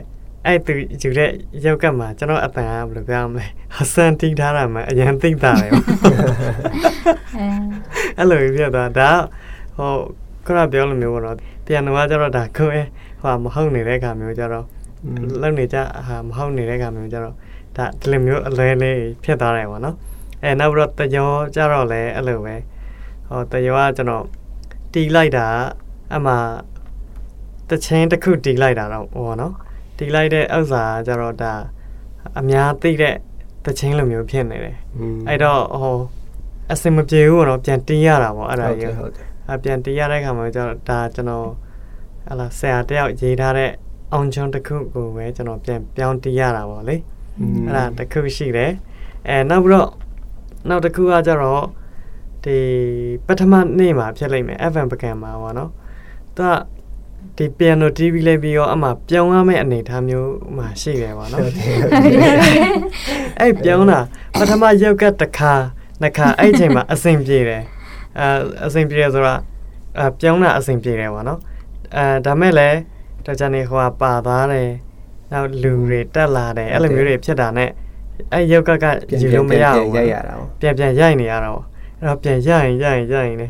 အဲ့သူယူတဲ့ရုပ်ကပ်မှာကျွန်တော်အတန်ကဘယ်လိုပြောရမလဲဟဆန်တီးထားတာမှအရင်သိတာလေအဲအဲ့လိုဖြစ်သွားဒါဟိုခရပြောလိုမျိုးပေါ့နော်ပြန်တော့ကျတော့ဒါကိုယ်ဟိုမဟုတ်နေတဲ့ခါမျိုးကျတော့ လုံနေကြဟာမဟုတ်နေတဲ့ခါမျိုးကျတော့ဒါဒီလိုမျိုးအလဲလေးဖြစ်သွားတယ်ပေါ့နော်အဲနောက်ပြီးတော့တကြောကျတော့လည်းအဲ့လိုပဲဟိုတကြောကကျွန်တော်တီးလိုက်တာအမှတချင်းတစ်ခုတီးလိုက်တာတော့ဟိုနော်တီးလိုက်တဲ့ဥစ္စာကျတော့ဒါအများသိတဲ့တချင်းလိုမျိုးဖြစ်နေတယ်အဲ့တော့ဟိုအစင်မပြေဘူးပေါ့နော်ပြန်တင်းရတာပေါ့အဲ့ဒါဟုတ်တကြီးယ်ဟုတ်တယ်ဟအပြန်တည်ရတဲ့ခါမှာကျတော့ဒါကျွန်တော်ဟလာဆရာတယောက်ရေးထားတဲ့ အောင်ချွန်းတစ်ခုကိုပဲကျွန်တော်ပြန်ပြောင်းတည်ရတာပေါ့လေအဲ့ဒါတစ်ခုရှိတယ်အဲနောက်ပြီးတော့နောက်တစ်ခုကကျတော့ဒီပထမနေ့မှာဖြစ်လိမ့်မယ် FM ပကံမှာပေါ့နော်သူကဒီ piano TV လေးပြီးတော့အမှပြောင်းရမယ့်အနေအထားမျိုးမှာရှိတယ်ပေါ့နော်အဲ့ပြောင်းတာပထမရုပ်ကတစ်ခါနှစ်ခါအဲ့အချိန်မှာအဆင်ပြေတယ်အဲအဆင်ပြေတယ်ဆိုတာအဲပြောင်းတာအဆင်ပြေတယ်ပေါ့နော်အဲဒါမဲ့လည်း တော့ဂျန်နေဟိုကပါသွားတယ်နောက်လူတွေတက်လာတယ်အဲ့လိုမျိုးတွေဖြစ်တာနဲ့အဲ့ရုပ်ကကယူလို့မရဘူးရိုက်ရတာပေါ့ပြန်ပြန်ရိုက်နေရတာပေါ့အဲ့တော့ပြန်ရိုက်ရင်ရိုက်ရင်ရိုက်ရင်လေ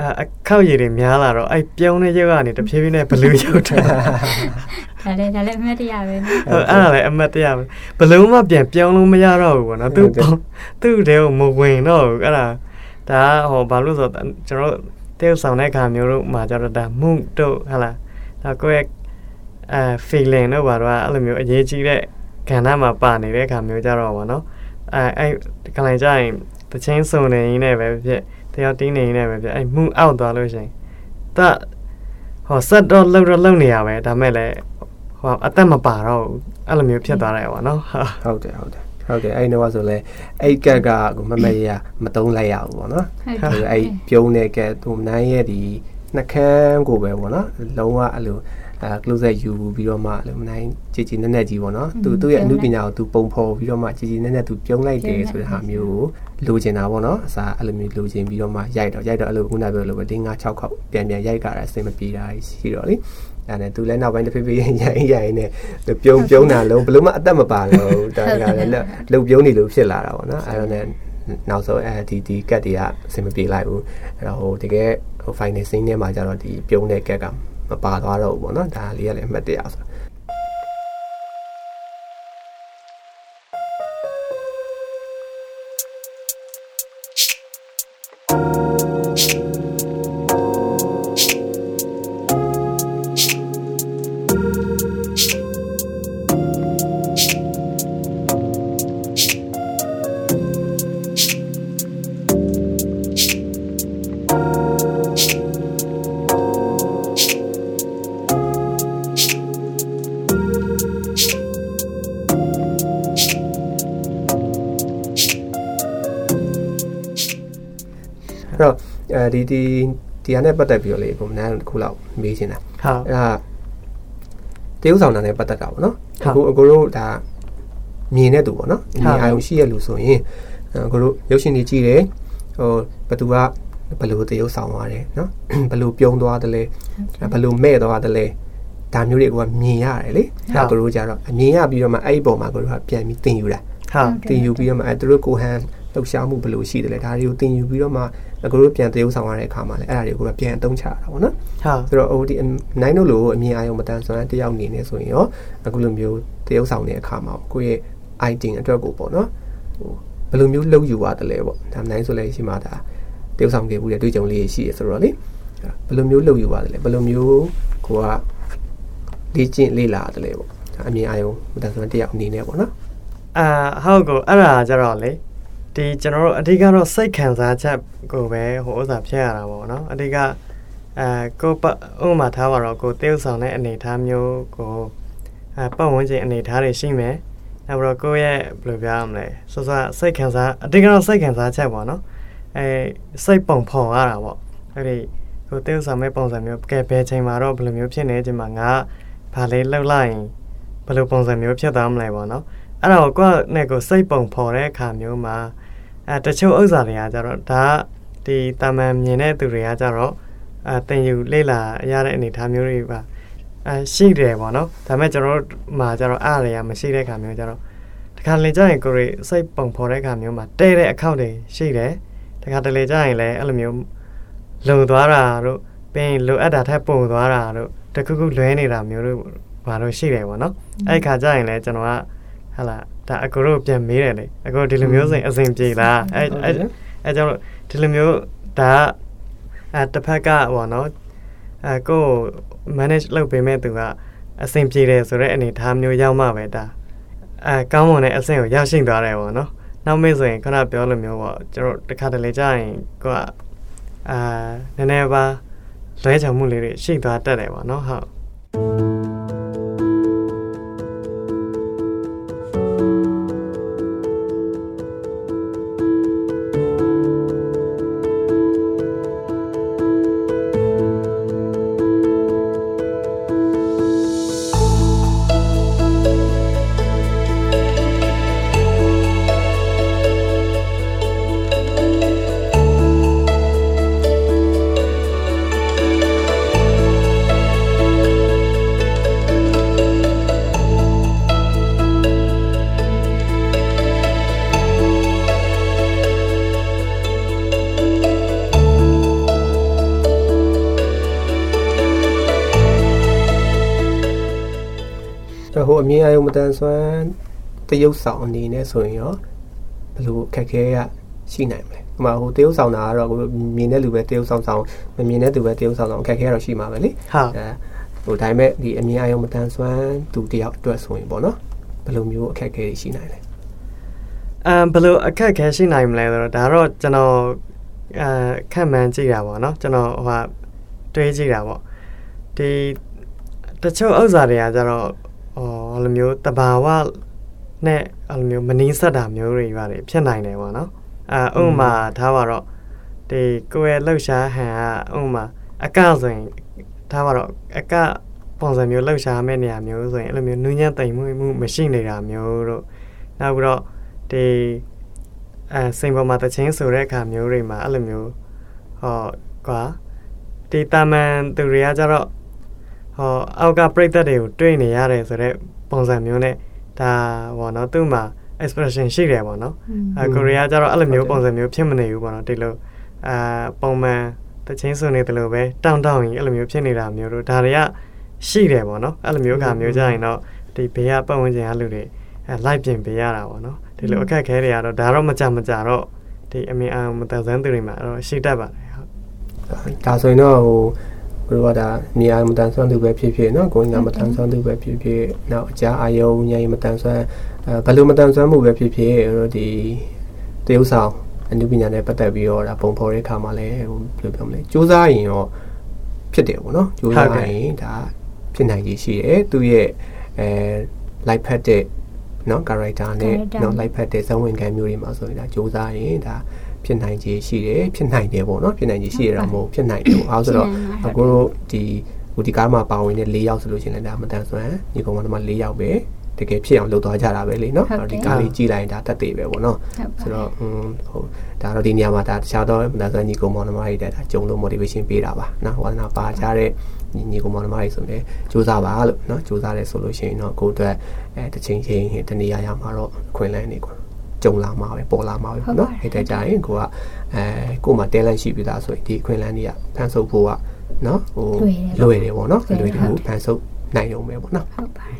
အအခောက်ရည်တွေများလာတော့အဲ့ပြောင်းတဲ့ရုပ်ကနေတဖြည်းဖြည်းနဲ့ဘလူးရုပ်တာဒါလည်းဒါလည်းအမှတ်တရပဲနော်ဟုတ်အဲ့ဒါလည်းအမတ်တရားပဲဘလုံးမပြန်ပြောင်းလို့မရတော့ဘူးပေါ့နော်သူပေါင်းသူ့တဲကိုမဝင်တော့ဘူးအဲ့ဒါဒါဟောဘာလို့ဆိုတော့ကျွန်တော်တဲဆောင်တဲ့ခါမျိုးတို့မှာကျတော့ဒါမှုတို့ဟလာဒါကိုယ့်ရဲ့ အဲ feeling တို့ဘာတော့အဲ့လိုမျိုးအရေးကြီးတဲ့ကဏ္ဍမှာပါနေတဲ့ခါမျိုးကြတော့ဗောနော်အဲအဲ့ကလိုက်ကြရင်တချင်းစုံနေရင်းနဲ့ပဲဖြစ်တယောက်တင်းနေရင်းနဲ့ပဲဖြစ်အဲ့မှုအောက်သွားလို့ရှိရင်တဟောဆက်တော့လှုပ်တော့လှုပ်နေရပဲဒါမဲ့လည်းဟိုအသက်မပါတော့ဘူးအဲ့လိုမျိုးဖြစ်သွားတယ်ပေါ့နော်ဟာဟုတ်တယ်ဟုတ်တယ်ဟုတ်တယ်အဲ့တော့ဆိုလဲအဲ့ကက်ကကိုမမရရမတုံးလိုက်ရဘူးပေါ့နော်ဟုတ်တယ်အဲ့ပြုံးတဲ့ကက်သူနိုင်ရဲ့ဒီ နှကန်းကိုပဲပေါ့နော်လုံးဝအဲ့လိုအဲ close ယူပြီးတော့မှအဲ့လိုမနိုင်ကြည်ကြည်နက်နက်ကြီးပေါ့နော်သူသူ့ရဲ့အမှုပညာကိုသူပုံဖော်ပြီးတော့မှကြည်ကြည်နက်နက်သူပြုံးလိုက်တယ်ဆိုတဲ့ဟာမျိုးကိုလိုချင်တာပေါ့နော်အစားအဲ့လိုမျိုးလိုချင်ပြီးတော့မှရိုက်တော့ရိုက်တော့အဲ့လိုခုနပြောလို့ပဲ၄၅6ခေါက်ပြန်ပြန်ရိုက်ကြတာအဆင်မပြေတာရှိတော့လေအဲ့နဲ့သူလည်းနောက်ပိုင်းတစ်ဖြည်းဖြည်းရိုင်းရိုင်းနဲ့ပြုံးပြုံးတာလုံးဘလို့မှအသက်မပါတော့ဒါကလည်းလှုပ်ပြုံးနေလို့ဖြစ်လာတာပေါ့နော်အဲ့တော့လည်းနောက်ဆုံးအဲဒီဒီကတ်တွေကအဆင်မပြေလိုက်ဘူးအဲ့တော့ဟိုတကယ် ဟို final scene ထဲမှာကျတော့ဒီပြုံးတဲ့ကက်ကမပါသွားတော့ဘူးပေါ့နော်ဒါလေးကလည်းအမှတ်တရဆို ဒီဟာနဲ့ပတ်သက်ပြီးတော့လေကိုမနန်းတစ်ခုလောက်မေးချင်တာဟုတ်အဲ့ဒါတရုပ်ဆောင်တာနဲ့ပတ်သက်တာပေါ့နော်ဟုတ်အခုအကိုတို့ဒါမြင်တဲ့သူပေါ့နော်ဟုတ်မြင်အာရုံရှိရလူဆိုရင်အကိုတို့ရုပ်ရှင်တွေကြည့်တယ်ဟိုဘသူကဘယ်လိုတရုပ်ဆောင်သွားတယ်နော်ဘယ်လိုပြုံးသွားတယ်လဲဘယ်လိုမဲ့သွားတယ်လဲဒါမျိုးတွေကိုကမြင်ရတယ်လေဟုတ်အကိုတို့ကြတော့အမြင်ရပြီးတော့မှအဲ့ဒီပုံမှာကိုတို့ကပြန်ပြီးသင်ယူတာဟုတ်တင်ယူပြီးတော့မှအဲသူတို့ကိုဟန် လှုပ်ရှားမှုဘယ်လိုရှိတယ်လဲဒါတွေကိုတင်ယူပြီးတော့မှအကိုတို့ပြန်တရုပ်ဆောင်ရတဲ့အခါမှာလည်းအဲ့ဒါတွေကိုကပြန်အသုံးချရတာပေါ့နော်ဟုတ်ဆိုတော့ဟိုဒီနိုင်တို့လိုအမြင်အာရုံမတန်ဆွမ်းတယောက်နေနေဆိုရင်ရောအခုလိုမျိုးတရုပ်ဆောင်တဲ့အခါမှာကိုယ့်ရဲ့ item အတွက်ကိုပေါ့နော်ဟိုဘယ်လိုမျိုးလှုပ်ယူရတယ်လဲပေါ့ဒါနိုင်ဆိုလည်းရှိမှဒါတရုပ်ဆောင်ခဲ့ဘူးတဲ့တွေ့ကြုံလေးရှိရဆိုတော့လေဘယ်လိုမျိုးလှုပ်ယူရတယ်လဲဘယ်လိုမျိုးကိုကလေ့ကျင့်လေ့လာရတယ်လဲပေါ့ဒါအမြင်အာရုံမတန်ဆွမ်းတယောက်အနေနဲ့ပေါ့နော်အာဟုတ်ကိုအဲ့ဒါကြတော့လေ ဒီကျွန်တော်တို့အဓိကတော့စိတ်ခံစားချက်ကိုပဲဟိုဥစ္စာဖြစ်ရတာပေါ့နော်အဓိကအဲကိုပဥပမာထားပါတော့ကိုတေးဥဆောင်တဲ့အနေအထားမျိုးကိုအဲပတ်ဝန်းကျင်အနေအထားတွေရှိမယ်နောက်ပြီးတော့ကိုယ့်ရဲ့ဘယ်လိုပြောရမလဲစောစောစိတ်ခံစားအဓိကတော့စိတ်ခံစားချက်ပေါ့နော်အဲစိတ်ပုံဖော်ရတာပေါ့အဲ့ဒီကိုတေးဥဆောင်မဲ့ပုံစံမျိုးကဲဘယ်ချိန်မှာတော့ဘယ်လိုမျိုးဖြစ်နေချိန်မှာငါဘာလေးလှုပ်လိုက်ရင်ဘယ်လိုပုံစံမျိုးဖြစ်သွားမလဲပေါ့နော် အဲ့တော့ကိုယ့်နဲ့ကိုယ်စိတ်ပုံဖော်တဲ့အခါမျိုးမှာအဲတချို့ဥစ္စာတွေကကြတော့ဒါကဒီတာမန်မြင်တဲ့သူတွေကကြတော့အဲတင်ယူလေ့လာရတဲ့အနေအထားမျိုးတွေပါအဲရှိတယ်ပေါ့နော်ဒါပေမဲ့ကျွန်တော်တို့မှာကြတော့အားတွေကမရှိတဲ့အခါမျိုးကြတော့တခါလေကြာရင်ကိုယ်တွေစိတ်ပုံဖော်တဲ့အခါမျိုးမှာတဲတဲ့အခောက်တွေရှိတယ်တခါတလေကြာရင်လည်းအဲ့လိုမျိုးလုံသွားတာတို့ပြီးရင်လိုအပ်တာထက်ပုံသွားတာတို့တခုခုလွဲနေတာမျိုးတို့ဘာလို့ရှိတယ်ပေါ့နော်အဲ့ခါကြာရင်လည်းကျွန်တော်က ဟာလာဒါအကိုတို့ပြန်မေးတယ်လေအကိုဒီလိုမျိုးဆိုရင်အစဉ်ပြေလားအဲအဲအဲကြောင့်ဒီလိုမျိုးဒါအဲတစ်ဖက်ကပေါ့နော်အဲကို manage လုပ်ပေးမဲ့သူကအစဉ်ပြေတယ်ဆိုတဲ့အနေအထားမျိုးရောက်မှပဲဒါအဲကောင်းမွန်တဲ့အဆင့်ကိုရရှိသွားတယ်ပေါ့နော်နောက်မေ့ဆိုရင်ခဏပြောလိုမျိုးပေါ့ကျွန်တော်တခါတလေကြာရင်ကိုကအာနည်းနည်းပါလွဲချောင်မှုလေးတွေရှိသွားတတ်တယ်ပေါ့နော်ဟုတ် တန်ဆွမ်းတရုပ်ဆောင်အနေနဲ့ဆိုရင်ရောဘယ်လိုအခက်ခဲရရှိနိုင်မလဲ။ဟိုမှာဟိုတရုပ်ဆောင်တာကတော့ကိုမြင်တဲ့လူပဲတရုပ်ဆောင်ဆောင်မမြင်တဲ့သူပဲတရုပ်ဆောင်ဆောင်အခက်ခဲရတော့ရှိမှာပဲလေ။ဟုတ်အဲဟိုဒါပေမဲ့ဒီအမြင်အယုံမတန်ဆွမ်းသူတယောက်အတွက်ဆိုရင်ပေါ့နော်ဘယ်လိုမျိုးအခက်ခဲရှိနိုင်လဲအမ်ဘယ်လိုအခက်အခဲရှိနိုင်မလဲဆိုတော့ဒါတော့ကျွန်တော်အဲခက်မှန်းကြည့်တာပေါ့နော်ကျွန်တော်ဟိုဟာတွေးကြည့်တာပေါ့ဒီတချို့ဥစ္စာတွေကကျတော့ ဟိုအဲ့လိုမျိုးတဘာဝနဲ့အဲ့လိုမျိုးမနှင်းဆက်တာမျိုးတွေပါတယ်ဖြစ်နိုင်တယ်ပေါ့နော်အဲဥပမာထားပါတော့ဒီကိုယ့်ရဲ့လှုပ်ရှားဟန်ကဥပမာအကဆိုရင်ထားပါတော့အကပုံစံမျိုးလှုပ်ရှားမဲ့နေရာမျိုးဆိုရင်အဲ့လိုမျိုးနူးညံ့တိမ်မှုမှုမရှိနေတာမျိုးတို့နောက်ပြီးတော့ဒီအဲစိန်ပေါ်မှာတချင်းဆိုတဲ့အခါမျိုးတွေမှာအဲ့လိုမျိုးဟောကွာဒီတာမန်သူတွေကကြတော့ ဟောအောက်ကပြိသက်တွေကိုတွေ့နေရတယ်ဆိုတော့ပုံစံမျိုးနဲ့ဒါဘောနော်သူ့မှာ expression ရှိတယ်ပေါ့နော်အဲကိုရီးယားကြတော့အဲ့လိုမျိုးပုံစံမျိုးဖြစ်မနေဘူးပေါ့နော်ဒီလိုအာပုံမှန်တချင်းဆိုနေတယ်လို့ပဲတောင်းတောင်းရင်အဲ့လိုမျိုးဖြစ်နေတာမျိုးတို့ဒါတွေကရှိတယ်ပေါ့နော်အဲ့လိုမျိုးခါမျိုးကြရင်တော့ဒီဘေးကပတ်ဝန်းကျင်ကလူတွေအဲလိုက်ပြင်ပေးရတာပေါ့နော်ဒီလိုအခက်ခဲတွေကတော့ဒါတော့မကြမကြတော့ဒီအမြင်အောင်မတန်ဆန်းသူတွေမှာတော့ရှိတတ်ပါတယ်ဟုတ်ဒါဆိုရင်တော့ဟို ဘယ်လိုဒါနေရာမတန်ဆွမ်းသူပဲဖြစ်ဖြစ်နော်ကိုယ်ညာမတန်ဆွမ်းသူပဲဖြစ်ဖြစ်နောက်အကြအာယုံညာမတန်ဆွမ်းဘယ်လိုမတန်ဆွမ်းမှုပဲဖြစ်ဖြစ်တို့ဒီတရုပ်ဆောင်အနုပညာနဲ့ပတ်သက်ပြီးတော့ဒါပုံဖော်တဲ့အခါမှာလည်းဟိုဘယ်လိုပြောမလဲစူးစမ်းရင်ရောဖြစ်တယ်ပေါ့နော်စူးစမ်းရင်ဒါဖြစ်နိုင်ကြီးရှိတယ်သူရဲ့အဲ light ဖတ်တဲ့နော် character နဲ့နော် light ဖတ်တဲ့ဇာဝင်ခံမျိုးတွေမှာဆိုရင်ဒါစူးစမ်းရင်ဒါ ဖြစ်နိုင်ကြီးရှိတယ်ဖြစ်နိုင်တယ်ပေါ့နော်ဖြစ်နိုင်ကြီးရှိရတာမဟုတ်ဖြစ်နိုင်တယ်ပေါ့အားဆိုတော့အခုတို့ဒီဟိုဒီကားမှာပါဝင်တဲ့၄ယောက်ဆိုလို့ရှိရင်လည်းဒါမတန်ဆွမ်းညီကောင်မတို့မှ၄ယောက်ပဲတကယ်ဖြစ်အောင်လုပ်သွားကြတာပဲလေနော်ဟုတ်တယ်ဒီကားလေးကြည့်လိုက်ရင်ဒါတက်သေးပဲပေါ့နော်ဟုတ်ပါဆိုတော့อืมဟိုဒါတော့ဒီနေရာမှာဒါတခြားတော့မတန်ဆွမ်းညီကောင်မောင်နှမတွေတဲ့ဒါဂျုံလို့ motivation ပေးတာပါနော်ဝါသနာပါကြတဲ့ညီညီကောင်မောင်နှမတွေဆိုရင်စူးစမ်းပါလို့နော်စူးစမ်းတယ်ဆိုလို့ရှိရင်တော့ကိုယ့်အတွက်အဲတစ်ချိန်ချင်းတနေရာရမှာတော့အခွင့်အလမ်းနေကွာ ကြုံလာမှာပဲပေါ်လာမှာပဲပေါ့နော်အဲ့တဲ့ကြရင်ကိုကအဲကို့မှာ talent ရှိပြီသားဆိုရင်ဒီအခွင့်အလမ်းတွေကဖန်ဆုပ်ဖို့ကနော်ဟိုလွယ်တယ်ပေါ့လွယ်တယ်ပေါ့နော်လွယ်လွယ်တယ်တယ်ဟုတ်ကိုဖန်ဆုပ်နိုင်ရုံပဲပေါ့နော်ဟုတ်ပါတယ်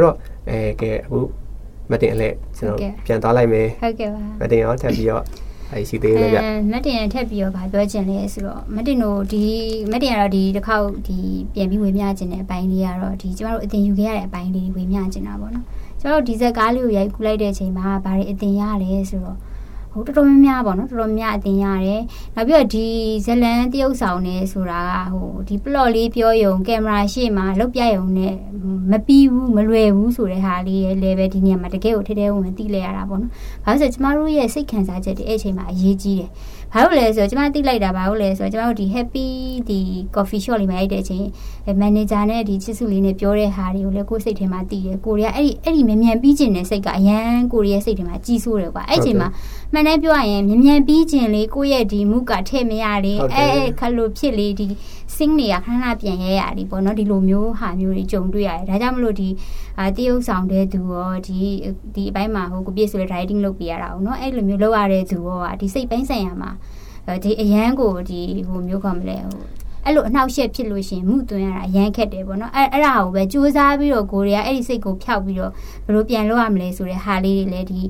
ဆိုတော့အဲကဲအခုမတင်အလဲကျွန်တော်ပြန်သွားလိုက်မယ်ဟုတ်ကဲ့ပါမတင်ရောထပ်ပြီးတော့အဲရှိသေးတယ်ဗျမတ်တင်ရထက်ပြီးတော့ဗာပြောချင်လဲဆိုတော့မတ်တင်တို့ဒီမတ်တင်ကတော့ဒီတစ်ခေါက်ဒီပြန်ပြီးဝေမျှခြင်းတဲ့အပိုင်းလေးကတော့ဒီကျမတို့အတင်ယူခဲ့ရတဲ့အပိုင်းလေးဝေမျှခြင်းတာပေါ့နော်ကျမတို့ဒီဇက်ကားလေးကိုရိုက်ကူးလိုက်တဲ့အချိန်မှာဘာတွေအတင်ရလဲဆိုတော့ဟဟိုတော်တော်များများပေါ့နော်တော်တော်များအတင်ရတယ်နောက်ပြီးတော့ဒီဇလန်တရုပ်ဆောင်နေဆိုတာဟိုဒီ plot လေးပြောယုံကင်မရာရှေ့မှာလုတ်ပြယုံနဲ့ မပြီးဘူးမလွယ်ဘူးဆိုတဲ့ဟာလေးရဲ့ level ဒီနေရာမှာတကယ်ကိုထဲထဲဝင်သိလဲရတာပေါ့နော်ဘာလို့ဆိုကျမတို့ရဲ့စိတ်ခံစားချက်တွေအဲ့အချိန်မှာအရေးကြီးတယ်ဘာလို့လဲဆိုတော့ကျမသိလိုက်တာဘာလို့လဲဆိုတော့ကျမတို့ဒီ happy ဒီ coffee shop လေးမှာရိုက်တဲ့အချိန် manager နဲ့ဒီချစ်စုလေးနဲ့ပြောတဲ့ဟာတွေကိုလည်းကိုယ်စိတ်ထဲမှာသိတယ်ကိုရီးယားအဲ့ဒီအဲ့ဒီမြန်မြန်ပြီးကျင်တဲ့စိတ်ကအရန်ကိုရီးယားစိတ်ထဲမှာကြီးစိုးတယ်ကွာအဲ့အချိန်မှာမှန်တယ်ပြောရရင်မြန်မြန်ပြီးကျင်လေးကိုယ့်ရဲ့ဒီမူကထည့်မရလေအဲအဲခလို့ဖြစ်လေဒီ sing တွေကခဏခဏပြန်ရဲရတယ်ပေါ့နော်ဒီလိုမျိုးဟာမျိုးတွေကြုံတွေ့ရတယ်ဒါကြောင့်မလို့ဒီအာတရုပ်ဆောင်တဲ့သူရောဒီဒီအပိုင်းမှာဟိုကိုပြည့်ဆိုတဲ့ writing လုပ်ပြရတာအောင်နော်အဲ့လိုမျိုးလုပ်ရတဲ့သူရောဒီစိတ်ပိုင်းဆိုင်ရာမှာဒီအရန်ကိုဒီဟိုမျိုးကမလဲဟို အဲ့လိုအနှောက်အယှက်ဖြစ်လို့ရှင်မှုသွင်းရတာအရန်ခက်တယ်ပေါ့နော်အဲ့အဲ့ဒါကိုပဲစူးစမ်းပြီးတော့ကိုရီးယားအဲ့ဒီစိတ်ကိုဖျောက်ပြီးတော့ဘယ်လိုပြန်လုပ်ရမလဲဆိုတဲ့ဟာလေးတွေလည်းဒီ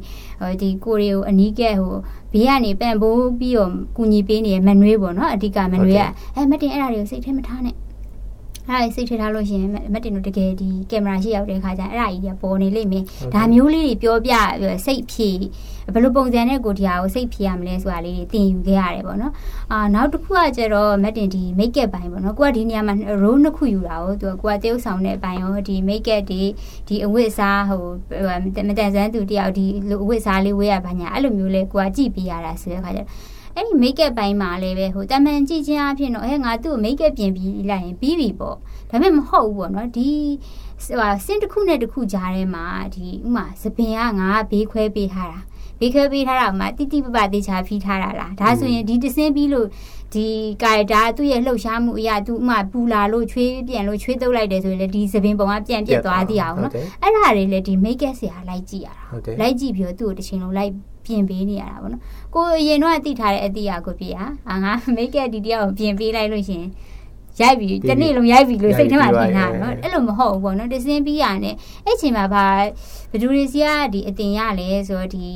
ဒီကိုရီးကိုအနီးကဲဟိုဘေးကနေပန့်ပိုးပြီးတော့ကူညီပေးနေတဲ့မနွေးပေါ့နော်အဓိကမနွေးကအဲမတင်အဲ့ဒါတွေကိုစိတ်ထဲမထားနဲ့ အဲ့ဒါစိတ်ထထားလို့ရှိရင်မတင်တို့တကယ်ဒီကင်မရာရှိရောက်တဲ့ခါကျအဲ့ဒါကြီးကပေါ်နေလိမ့်မယ်ဒါမျိုးလေးတွေပြောပြစိတ်ဖြေဘယ်လိုပုံစံနဲ့ကိုဒီဟာကိုစိတ်ဖြေရမလဲဆိုတာလေးတွေသင်ယူခဲ့ရတယ်ပေါ့နော်အာနောက်တစ်ခုကကျတော့မတင်ဒီ make up ဘိုင်းပေါ့နော်ကိုကဒီနေရာမှာ role နှစ်ခုယူတာကိုသူကကိုကတရုပ်ဆောင်တဲ့ဘိုင်းရောဒီ make up တွေဒီအဝတ်အစားဟိုမတန်ဆန်းသူတယောက်ဒီအဝတ်အစားလေးဝေးရပါညာအဲ့လိုမျိုးလဲကိုကကြည့်ပေးရတာဆိုတဲ့ခါကျတော့ အဲ့ဒီ make up ဘိုင်းမှာလည်းပဲဟိုတမန်ကြည့်ချင်းအဖြစ်တော့အဲငါသူ့ make up ပြင်ပြီးလိုက်ရင်ပြီးပြီပေါ့ဒါပေမဲ့မဟုတ်ဘူးပေါ့နော်ဒီဟိုစင်တစ်ခုနဲ့တစ်ခုကြားထဲမှာဒီဥမာသပင်ကငါဘေးခွဲပေးထားတာဘေးခွဲပေးထားတာမှတိတိပပတေချာဖီးထားတာလားဒါဆိုရင်ဒီတစင်းပြီးလို့ဒီကာရတာသူ့ရဲ့လှုပ်ရှားမှုအရာသူဥမာပူလာလို့ချွေးပြန်လို့ချွေးတုပ်လိုက်တယ်ဆိုရင်လေဒီသပင်ပုံကပြန်ပြက်သွားသေးအောင်နော်အဲ့ဒါတွေလေဒီ make up ဆရာလိုက်ကြည့်ရတာလိုက်ကြည့်ပြီးတော့သူ့ကိုတစ်ချိန်လုံးလိုက် ပြင်ပေးနေရတာပေါ့နော်ကိုအရင်တော့သိထားတဲ့အသည့်အကိုပြဟာငါ make up ဒီတယောက်ကိုပြင်ပေးလိုက်လို့ရှင်ရိုက်ပြီတနေ့လုံးရိုက်ပြီလို့စိတ်ထဲမှာထင်တာနော်အဲ့လိုမဟုတ်ဘူးပေါ့နော်တစင်းပြီးရနဲ့အဲ့ချိန်မှာဘာဘဒူရီစီကဒီအတင်ရလဲဆိုတော့ဒီ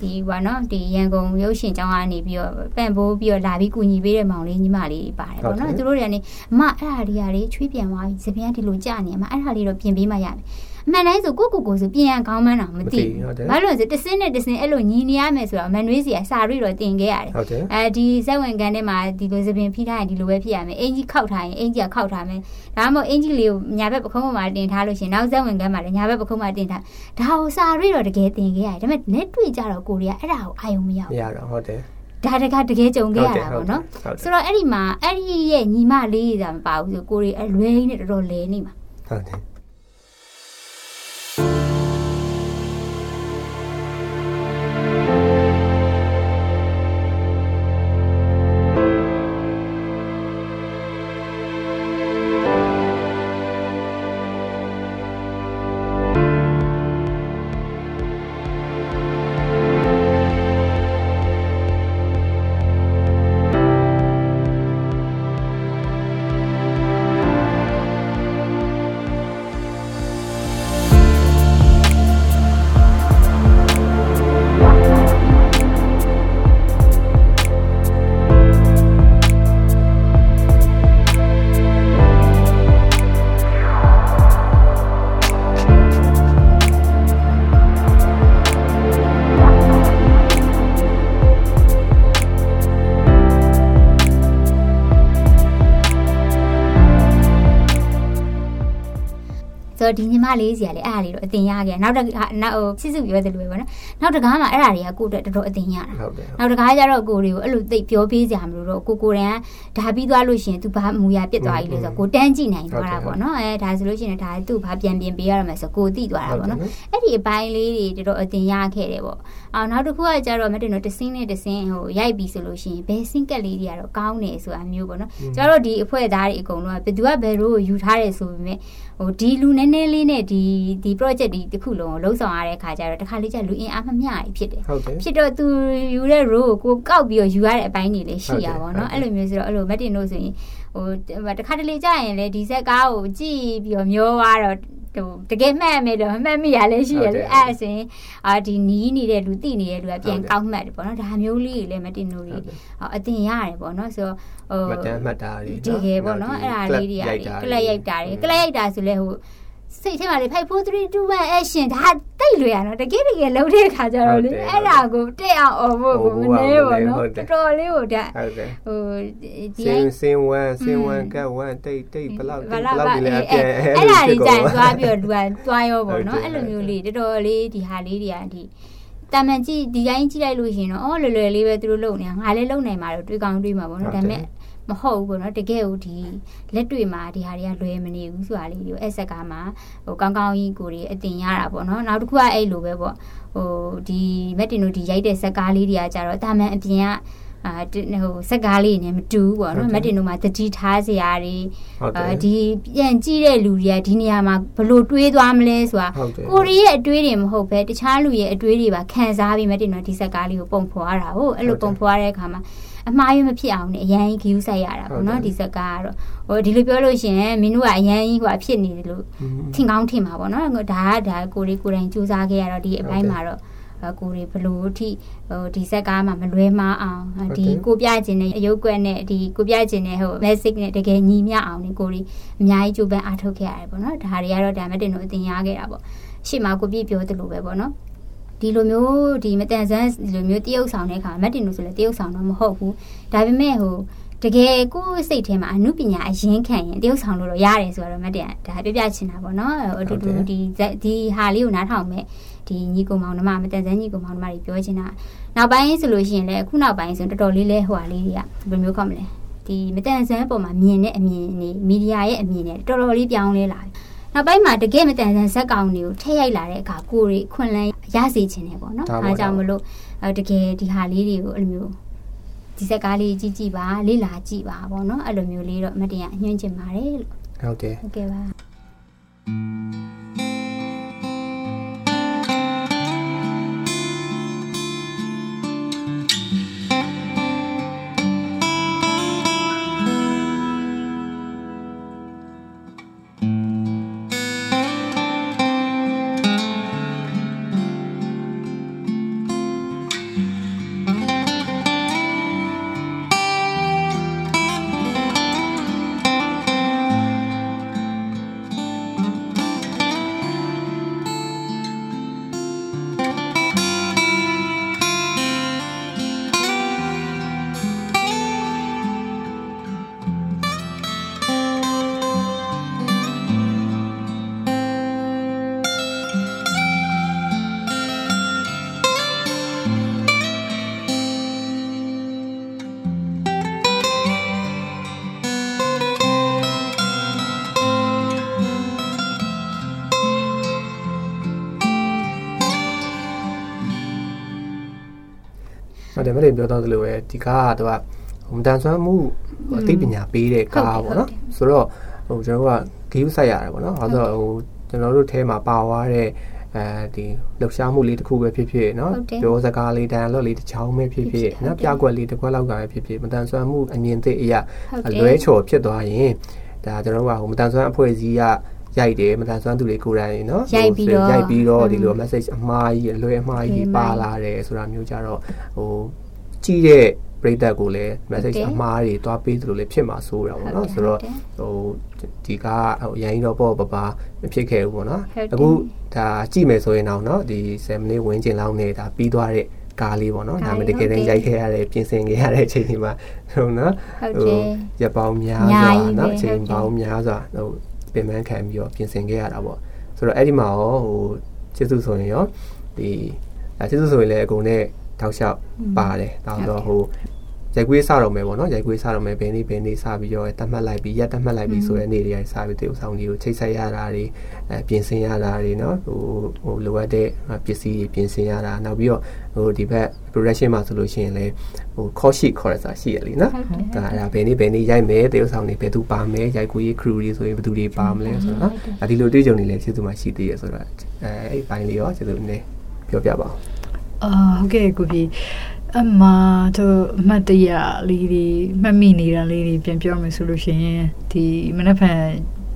ဒီဘာနော်ဒီရန်ကုန်ရုပ်ရှင်ကျောင်းကနေပြီးတော့ပန့်ပိုးပြီးတော့လာပြီးကူညီပေးတဲ့မောင်လေးညီမလေးပါတယ်ပေါ့နော်သူတို့တွေကနေအမအဲ့ဒါတွေကလေချွေးပြန်သွားပြီစပြန်ဒီလိုကြာနေအမအဲ့ဒါလေးတော့ပြင်ပေးမှရမယ် အမှန်တိုင်းဆိုကိုကိုကိုဆိုပြင်ရန်ကောင်းမှန်းတော့မသိဘူးဘာလို့လဲဆိုတစင်းနဲ့တစင်းအဲ့လိုညီနေရမယ်ဆိုတော့မန်နွေးစီကစာရီတော့တင်ခဲ့ရတယ်အဲဒီဇက်ဝင်ကန်ထဲမှာဒီလိုစပင်ဖိထားရင်ဒီလိုပဲဖြစ်ရမယ်အင်ကြီးခောက်ထားရင်အင်ကြီးကခောက်ထားမယ်ဒါမှမဟုတ်အင်ကြီးလေးကိုညာဘက်ပခုံးပေါ်မှာတင်ထားလို့ရှင်နောက်ဇက်ဝင်ကန်မှာလည်းညာဘက်ပခုံးမှာတင်ထားဒါကိုစာရီတော့တကယ်တင်ခဲ့ရတယ်ဒါပေမဲ့လက်တွေ့ကြတော့ကိုရီးယားအဲ့ဒါကိုအာယုံမရဘူးမရတော့ဟုတ်တယ်ဒါတကတကယ်ကြုံခဲ့ရတာပေါ့နော်ဆိုတော့အဲ့ဒီမှာအဲ့ဒီရဲ့ညီမလေးသာမပါဘူးဆိုကိုရီအလွဲနဲ့တော်တော်လဲနေမှာဟုတ်တယ် ဆိုတော့ဒီညီမလေးစီကလည်းအဲ့ဒါလေးတော့အတင်ရခဲ့နောက်တစ်နောက်ဟိုစစ်စုပြောတယ်လို့ပဲပေါ့ နော်နောက်တကားမှာအဲ့ဒါတွေကကိုယ့်အတွက်တော်တော်အတင်ရတာနောက်တကားကျတော့ကိုတွေကိုအဲ့လိုသိပြောပေးကြမလို့တော့ကိုကိုရန်ဒါပြီးသွားလို့ရှိရင် तू ဘာမူရပြစ်သွားပြီလို့ဆိုတော့ကိုတန်းကြည့်နိုင်သွားတာပေါ့နော်အဲဒါဆိုလို့ရှိရင်ဒါ तू ဘာပြန်ပြင်ပေးရမယ်ဆိုကိုသိသွားတာပေါ့နော်အဲ့ဒီအပိုင်းလေးတွေတော်တော်အတင်ရခဲ့တယ်ပေါ့အော်နောက်တစ်ခုကကျတော့မတင်တော့တစင်းနဲ့တစင်းဟိုရိုက်ပြီဆိုလို့ရှိရင်ဘယ်စင်းကက်လေးတွေကတော့ကောင်းတယ်ဆိုတာမျိုးပေါ့နော်ကျတော့ဒီအဖွဲ့သားတွေအကုန်လုံးကဘယ်သူကဘယ်လိုယူထားတယ်ဆိုပေမဲ့ဟိုဒီလူနည်းနည်းလေးနဲ့ဒီဒီ project ဒီတစ်ခုလုံးကိုလုံးဆောင်ရတဲ့ခါကျတော့တစ်ခါလေးကျလူအင်အားမမျှကြီးဖြစ်တယ်ဖြစ်တော့သူယူတဲ့ role ကိုကိုကောက်ပြီးတော့ယူရတဲ့အပိုင်းတွေလည်းရှိရပါတော့အဲ့လိုမျိုးဆိုတော့အဲ့လိုမတင်လို့ဆိုရင်ဟိုတစ်ခါတလေကြာရင်လေဒီဇက်ကားကိုကြည့်ပြီးတော့မျောသွားတော့ဟိုတကယ်မှတ်မယ်တော့မှတ်မိရလဲရှိရလေအဲ့အစဉ်အာဒီနီးနေတဲ့လူတိနေတဲ့လူကပြန်ကောက်မှတ်တယ်ပေါ့နော်ဒါမျိုးလေးတွေလည်းမတင်လို့ကြီးအတင်ရတယ်ပေါ့နော်ဆိုတော့ဟိုမတမ်းမှတ်တာတွေတကယ်ပေါ့နော်အဲ့ဒါလေးတွေကကလက်ရိုက်တာတွေကလက်ရိုက်တာဆိုလဲဟိုဇ စိတ်ထဲမှာလေ5 4 3 2 1 action ဒါတိတ်လွယ်ရနော်တကယ်တကယ်လုံးတဲ့ခါကျတော့လေအဲ့ဒါကိုတက်အောင်អော်ဖို့ကိုမနေပါနော်တော်တော်လေးကိုဒါဟုတ်တယ်ဟိုဒီစင်စင်ဝမ်စင်ဝမ်ကတ်ဝမ်တိတ်တိတ်ဘလောက်တိတ်ဘလောက်ဒီလဲအပြည့်အဲ့ဒါလေးကြိုင်သွားပြီးတော့လူကသွားရောပေါ့နော်အဲ့လိုမျိုးလေးတော်တော်လေးဒီဟာလေးတွေကဒီတာမန်ကြည့်ဒီတိုင်းကြည့်လိုက်လို့ရှင်တော့အော်လွယ်လွယ်လေးပဲသူတို့လုပ်နေတာငါလည်းလုပ်နိုင်မှာတော့တွေးကောင်းတွေးမှာပေါ့နော်ဒါပေမဲ့ မဟုတ်ဘူးပေါ့နော်တကယ်ကိုဒီလက်တွေ့မှာဒီဟာတွေကလွယ်မနေဘူးဆိုတာလေးကိုအဲ့ဆက်ကမှာဟိုကောင်းကောင်းကြီးကိုတွေအတင်ရတာပေါ့နော်နောက်တစ်ခုကအဲ့လိုပဲပေါ့ဟိုဒီမက်တင်တို့ဒီရိုက်တဲ့ဇက်ကားလေးတွေကကြတော့တာမန်အပြင်ကအာဟိုစက်ကားလေးနဲ့မတူဘူးပေါ့နော်မက်တင်တို့မှာတတိထားစရာတွေဟုတ်တယ်အာဒီပြန်ကြည့်တဲ့လူတွေကဒီနေရာမှာဘလို့တွေးသွားမလဲဆိုတာဟုတ်တယ်ကိုရီးရဲ့အတွေးတွေမဟုတ်ပဲတခြားလူရဲ့အတွေးတွေပါခံစားပြီးမတင်တော့ဒီစက်ကားလေးကိုပုံဖော်ရတာဟုတ်အဲ့လိုပုံဖော်ရတဲ့အခါမှာ အမှားရမဖြစ်အောင်ねအရန်ကြီးဂယူးဆိုင်ရတာပေါ့နော်ဒီစက်ကားကတော့ဟိုဒီလိုပြောလို့ရှိရင်မင်းတို့ကအရန်ကြီးဟိုဖြစ်နေတယ်လို့ထင်ကောင်းထင်မှာပေါ့နော်ဒါကဒါကိုရီကိုယ်တိုင်စူးစမ်းခဲ့ရတော့ဒီအပိုင်းမှာတော့ကိုရီဘလို့အထိဟိုဒီစက်ကားမှာမလွဲမအောင်ဒီကိုပြခြင်းနဲ့အယုတ်ကွက်နဲ့ဒီကိုပြခြင်းနဲ့ဟို message နဲ့တကယ်ညီမျှအောင်ねကိုရီအများကြီးကြိုးပမ်းအားထုတ်ခဲ့ရတယ်ပေါ့နော်ဒါတွေကတော့ဒါမတင်တို့အတင်ရခဲ့တာပေါ့ရှေ့မှာကိုပြပြောသလိုပဲပေါ့နော် ဒီလိုမျိုးဒီမတန်ဆန်းဒီလိုမျိုးတရုပ်ဆောင်တဲ့အခါမက်တင်လို့ဆိုလဲတရုပ်ဆောင်တော့မဟုတ်ဘူးဒါပေမဲ့ဟိုတကယ်ကိုယ်စိတ်ထဲမှာအမှုပညာအရင်ခံရင်တရုပ်ဆောင်လို့တော့ရတယ်ဆိုတော့မက်တင်ဒါပြပြချင်တာပေါ့နော်အတူတူဒီဒီဟာလေးကိုနားထောင်မဲ့ဒီညီကောင်မောင်နှမမတန်ဆန်းညီကောင်မောင်နှမတွေပြောချင်တာနောက်ပိုင်းဆိုလို့ရှိရင်လည်းအခုနောက်ပိုင်းဆိုတော်တော်လေးလဲဟိုဟာလေးတွေကဘယ်လိုမျိုးခေါ်မလဲဒီမတန်ဆန်းပုံမှာမြင်တဲ့အမြင်နေမီဒီယာရဲ့အမြင်နဲ့တော်တော်လေးပြောင်းလဲလာပြီ နောက်ပိုင်းမှာတကယ်မတန်ဆန်းဇက်ကောင်တွေကိုထည့်ရိုက်လာတဲ့အခါကိုယ်တွေခွန်လန်းရစေခြင်းတယ်ပေါ့နော်။အားကြောင့်မလို့တကယ်ဒီဟာလေးတွေကိုအဲ့လိုမျိုးဒီဇက်ကားလေးကြည့်ကြည့်ပါလေ့လာကြည့်ပါပေါ့နော်အဲ့လိုမျိုးလေးတော့မတရားညွှန်ချင်ပါတယ်လို့ဟုတ်တယ်ဟုတ်ကဲ့ပါ ပြောတော့သလိုပဲဒီကားကတော့ဟိုတန်ဆွမ်းမှုအသိပညာပေးတဲ့ကားပေါ့နော်ဆိုတော့ဟိုကျွန်တော်တို့ကဂိမ်းဆိုင်ရတယ်ပေါ့နော်အဲဆိုဟိုကျွန်တော်တို့ထဲမှာပါသွားတဲ့အဲဒီလှုပ်ရှားမှုလေးတစ်ခုပဲဖြစ်ဖြစ်เนาะပြောစကားလေးတန်လော့လေးတစ်ချောင်းပဲဖြစ်ဖြစ်เนาะပြကွက်လေးတစ်ခွက်လောက်ကပဲဖြစ်ဖြစ်မတန်ဆွမ်းမှုအမြင်သိအရာအလွဲချော်ဖြစ်သွားရင်ဒါကျွန်တော်တို့ကဟိုမတန်ဆွမ်းအဖွဲ့အစည်းကရိုက်တယ်မတန်ဆွမ်းသူတွေကိုယ်တိုင်เนาะ ရိုက်ပြီးတော့ ရိုက်ပြီးတော့ဒီလို message အမှားကြီးအလွဲအမှားကြီးပါလာတယ်ဆိုတာမျိုးကြတော့ဟို ကြည့်တဲ့ပရိသတ်ကိုလည်း message အမှားတွေသွားပေးသလိုလည်းဖြစ်မှာဆိုးတာပေါ့နော်ဆိုတော့ဟိုဒီကဟိုအရင်တော့ပေါ့ပပမဖြစ်ခဲ့ဘူးပေါ့နော်အခုဒါကြည့်မယ်ဆိုရင်တော့နော်ဒီ7 minute ဝင်းကျင်လောက်နဲ့ဒါပြီးသွားတဲ့ကားလေးပေါ့နော်ဒါမှတကယ်တမ်းရိုက်ခဲ့ရတဲ့ပြင်ဆင်ခဲ့ရတဲ့အချိန်ဒီမှာဟိုနော်ဟိုရပောင်းများစွာနော်အချိန်ပေါင်းများစွာဟိုပြင်ပန်းခံပြီးတော့ပြင်ဆင်ခဲ့ရတာပေါ့ဆိုတော့အဲ့ဒီမှာရောဟိုကျေးဇူးဆိုရင်ရောဒီအဲကျေးဇူးဆိုရင်လည်းအကုန်နဲ့ တောက်လျှောက်ပါတယ်ဒါဆိုတော့ဟိုရိုက်ကွေးစတော့မယ်ပေါ့နော်ရိုက်ကွေးစတော့မယ်ဘယ်နေ့ဘယ်နေ့စပြီးတော့တတ်မှတ်လိုက်ပြီးရက်တတ်မှတ်လိုက်ပြီးဆိုတဲ့နေ့တွေစပြီးတေဥဆောင်ကြီးကိုချိတ်ဆက်ရတာတွေအဲပြင်ဆင်ရတာတွေနော်ဟိုဟိုလိုအပ်တဲ့ပစ္စည်းတွေပြင်ဆင်ရတာနောက်ပြီးတော့ဟိုဒီဘက် production မှာဆိုလို့ရှိရင်လည်းဟို call sheet ခေါ်ရတာရှိရလीနော်ဒါအဲ့ဒါဘယ်နေ့ဘယ်နေ့ရိုက်မယ်တေဥဆောင်တွေဘယ်သူပါမယ်ရိုက်ကွေး crew တွေဆိုရင်ဘယ်သူတွေပါမလဲဆိုတော့နော်ဒီလိုတွေ့ကြုံနေလဲကျေးဇူးမှရှိသေးရဆိုတော့အဲအဲ့ဘိုင်းလေးရောကျေးဇူးနည်းပြောပြပါဦး အာဟုတ်ကဲ့ကိုပြီအမတို့အမှတ်တရလေးတွေမှတ်မိနေတာလေးတွေပြန်ပြောမယ်ဆိုလို့ရှိရင်ဒီမနက်ဖြန်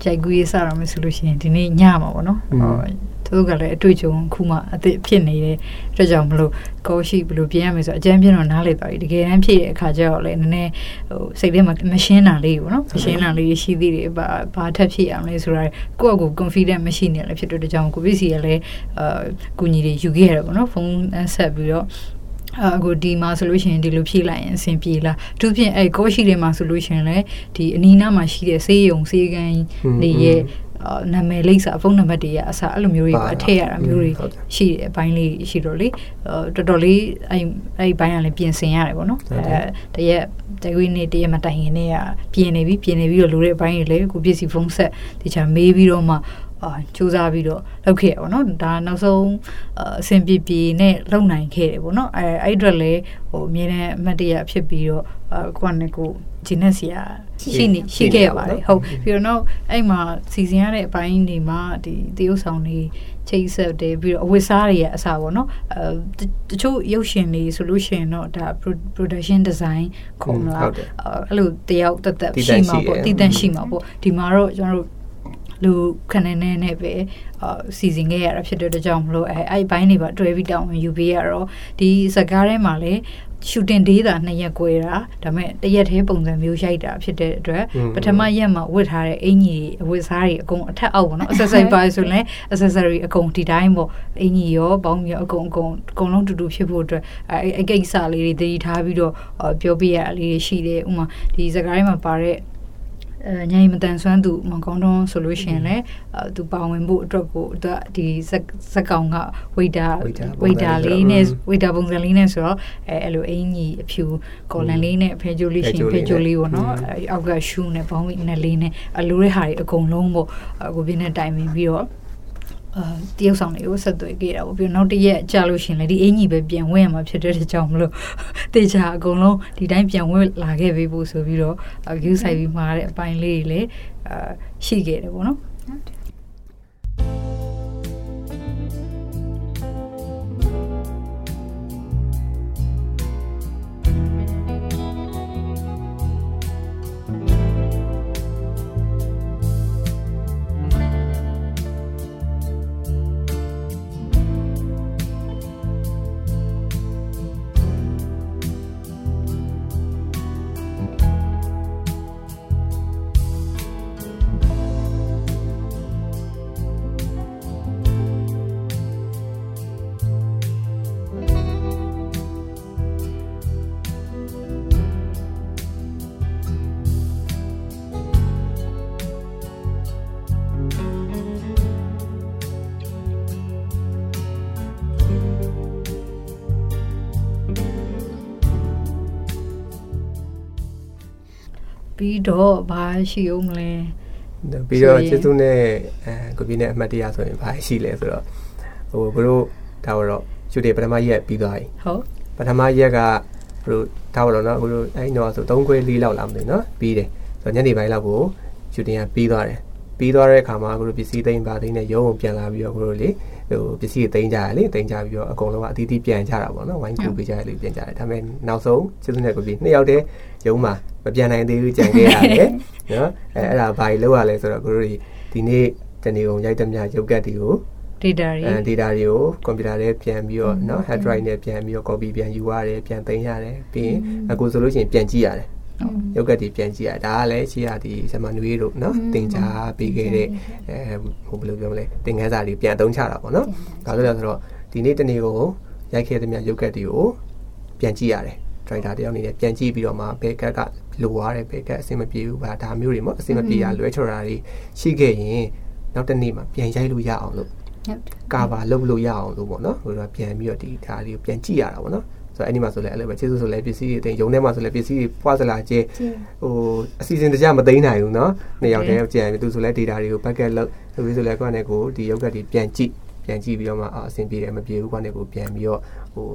ကြိုက်ကူးရေးစတော့မယ်ဆိုလို့ရှိရင်ဒီနေ့ညမှာပေါ့နော်ဟောတ သူတို့ကလည်းအတွေ့အကြုံခုမှအသစ်ဖြစ်နေတဲ့အတွက်ကြောင့်မလို့ကောရှိဘယ်လိုပြင်ရမလဲဆိုတော့အကျန်းပြင်းတော့နားလေသွားပြီတကယ်တမ်းဖြစ်တဲ့အခါကျတော့လည်းနည်းနည်းဟိုစိတ်ထဲမှာမရှင်းတာလေးပေါ့နော်မရှင်းတာလေးရှိသေးတယ်ဘာဘာထပ်ဖြစ်အောင်လဲဆိုတာကိုယ့်အကူ confident မရှိနေလည်းဖြစ်တဲ့ကြောင့်ကိုပြစီရလည်းအာကုညီတွေယူခဲ့ရတယ်ပေါ့နော်ဖုန်းဆက်ပြီးတော့အခုဒီမှာဆိုလို့ရှိရင်ဒီလိုဖြည့်လိုက်ရင်အဆင်ပြေလားသူဖြင့်အဲကောရှိတွေမှာဆိုလို့ရှိရင်လည်းဒီအနီးနားမှာရှိတဲ့ဆေးရုံဆေးကန်းတွေရဲ့ နာမည်လိပ်စာဖုန်းနံပါတ်တွေအစားအဲ့လိုမျိုးတွေပါထည့်ရတာမျိုးတွေရှိတယ်အပိုင်းလေးရှိတော့လေတော်တော်လေးအဲ့အဲ့ဘိုင်းကလည်းပြင်ဆင်ရတယ်ပေါ့နော်အဲတရက်တကွေးနေ့တရက်မတိုင်ခင်နဲ့ကပြင်နေပြီပြင်နေပြီးတော့လိုတဲ့အပိုင်းတွေလည်းကိုပစ္စည်းဖုန်းဆက်တခြားမေးပြီးတော့မှအာစူးစမ်းပြီးတော့လုပ်ခဲ့ရပါတော့ဒါနောက်ဆုံးအဆင်ပြေပြေနဲ့လုပ်နိုင်ခဲ့တယ်ပေါ့နော်အဲအဲ့အတွက်လည်းဟိုအမြဲတမ်းအမှတ်တရဖြစ်ပြီးတော့အကိုကနဲ့ကို ဂျင်းနဲ့ဆီယာရှိနေရှိခဲ့ရပါတယ်ဟုတ်ပြီးတော့နောက်အဲ့မှာစီစဉ်ရတဲ့အပိုင်းတွေမှာဒီတရုပ်ဆောင်တွေချိတ်ဆက်တယ်ပြီးတော့အဝတ်စားတွေရဲ့အစားပေါ့နော်အဲတချို့ရုပ်ရှင်တွေဆိုလို့ရှိရင်တော့ဒါ production design ခေါ်မလားအဲ့လိုတယောက်တက်တက်ရှိမှာပေါ့တည်တန့်ရှိမှာပေါ့ဒီမှာတော့ကျွန်တော်တို့ လူခဏနေနဲ့ပဲအာစီစဉ်ခဲ့ရတာဖြစ်တဲ့ကြောင့်မလို့အဲအဲ့ဘိုင်းတွေပါတွဲပြီးတောင်းဝင်ယူပေးရတော့ဒီစကားထဲမှာလည်းရှူတင်ဒေးတာနှစ်ရက်꿰တာဒါပေမဲ့တရက်သေးပုံစံမျိုးရိုက်တာဖြစ်တဲ့အတွက်ပထမရက်မှာဝတ်ထားတဲ့အင်ကြီးအဝတ်စားတွေအကုန်အထက်အောက်ပေါ့နော် accessory ပါဆိုရင် accessory အကုန်ဒီတိုင်းပေါ့အင်ကြီးရောဘောင်းရောအကုန်အကုန်အကုန်လုံးတူတူဖြစ်ဖို့အတွက်အဲအကိစ္စလေးတွေတည်ထားပြီးတော့ပြောပြရလေးတွေရှိတယ်ဥမာဒီစကားထဲမှာပါတဲ့အဲ ညင်မတန်ဆွမ်းသူမကောင်းတော့ဆိုလို့ရှိရင်လည်းသူပါဝင်ဖို့အတွက်ကိုသူဒီစက်ကောင်ကဝိတာဝိတာလေးနဲ့ဝိတာပုံစံလေးနဲ့ဆိုတော့အဲအဲ့လိုအင်ကြီးအဖြူကော်လန်လေးနဲ့ဖဲဂျိုလေးရှင်ဖဲဂျိုလေးပေါ့နော်အောက်ကရှူးနဲ့ဘောင်းဝိနဲ့လေးနဲ့အလိုတဲ့ဟာတွေအကုန်လုံးပေါ့ကိုပြင်းနဲ့တိုင်ပင်ပြီးတော့အာ တရုပ်ဆောင်တွေကိုဆက်သွယ်ခဲ့တာပေါ့ပြီးတော့နောက်တစ်ရက်ကြာလို့ရှင်လေဒီအင်ကြီးပဲပြန်ဝင်ရမှာဖြစ်တဲ့ကြောင့်မလို့တေချာအကုန်လုံးဒီတိုင်းပြန်ဝင်လာခဲ့ပြီပို့ဆိုပြီးတော့ view ဆိုင်ပြီးမှာတဲ့အပိုင်းလေးတွေလည်းအာရှိခဲ့တယ်ပေါ့နော် ပြီးတော့ဘာရှိအောင်မလဲပြီးတော့ကျေးဇူးနဲ့အဲကိုပြင်းနဲ့အမှတ်တရဆိုရင်ဘာရှိလဲဆိုတော့ဟိုဘတို့ဒါတော့ရှူတင်ပထမရက်ပြီးသွားပြီဟုတ်ပထမရက်ကဘတို့ဒါတော့နော်ဘတို့အဲ့တော့ဆို3ခွဲ4လောက်လာမသိနော်ပြီးတယ်ဆိုတော့ညနေပိုင်းလောက်ကိုရှူတင်ကပြီးသွားတယ် ပြီးသွားတဲ့အခါမှာဘတို့ပစ္စည်းသိမ်းပါသိမ်းနဲ့ရုံးကိုပြန်လာပြီးတော့ဘတို့လေဟိုပစ္စည်းသိမ်းကြရလေသိမ်းကြပြီးတော့အကုန်လုံးကအတီးတီးပြန်ကြတာပေါ့နော်ဝိုင်းကူပေးကြရလေပြန်ကြတယ်ဒါပေမဲ့နောက်ဆုံးကျေးဇူးနဲ့ကိုပြီးနှစ်ယောက်တည်းရုံးမှာမပြန်နိုင်သေးဘူးကြံခဲ့ရတယ်နော်အဲအဲ့ဒါဘာကြီးလောက်ရလဲဆိုတော့ကိုတို့ဒီနေ့တနေ့ကုန်ရိုက်သမျှရုပ်ကတ်တွေကို data တွေအဲ data တွေကိုကွန်ပျူတာထဲပြန်ပြီးတော့เนาะ hard drive နဲ့ပြန်ပြီးတော့ copy ပြန်ယူရတယ်ပြန်သိမ်းရတယ်ပြီးရင်အခုဆိုလို့ရှိရင်ပြန်ကြည့်ရတယ် ရုပ်ကတိပြန်ကြည့်ရဒါကလည်းရှိရဒီဆမနွေးတို့နော်သင်ကြားပေးခဲ့တဲ့အဲဟိုဘယ်လိုပြောမလဲသင်ခန်းစာတွေပြန်သုံးချတာပေါ့နော်ဒါဆိုလည်းဆိုတော့ဒီနေ့တနေ့ကိုရိုက်ခဲ့တဲ့မြရုပ်ကတိကိုပြန်ကြည့်ရတယ်ဒရိုက်တာတယောက်အနေနဲ့ပြန်ကြည့်ပြီးတော့မှဘဲကက်ကလိုရတယ်ဘဲကက်အဆင်မပြေဘူးဗာဒါမျိုးတွေမဟုတ်အဆင်မပြေရလွဲချော်တာတွေရှိခဲ့ရင်နောက်တနေ့မှပြန်ရိုက်လို့ရအောင်လို့ကာဘာလုပ်လို့ရအောင်လို့ပေါ့နော်ဟိုတော့ပြန်ပြီးတော့ဒီဒါလေးကိုပြန်ကြည့်ရတာပေါ့နော် ဆိုတော့အဲ့ဒီမှာဆိုလဲအဲ့လိုပဲခြေစွဆိုလဲပစ္စည်းတွေတင်ရုံထဲမှာဆိုလဲပစ္စည်းတွေပွားစလာကျဲဟိုအစီအစဉ်တကြမသိမ်းနိုင်ဘူးเนาะနှစ်ယောက်တည်းကြံပြီးသူဆိုလဲ data တွေကို bucket လုပ်ဆိုပြီးဆိုလဲကိုယ့်နဲ့ကိုဒီရုပ်ကတ်တွေပြန်ကြည့်ပြန်ကြည့်ပြီးတော့မှအဆင်ပြေတယ်မပြေဘူးကိုယ့်နဲ့ကိုပြန်ပြီးတော့ဟို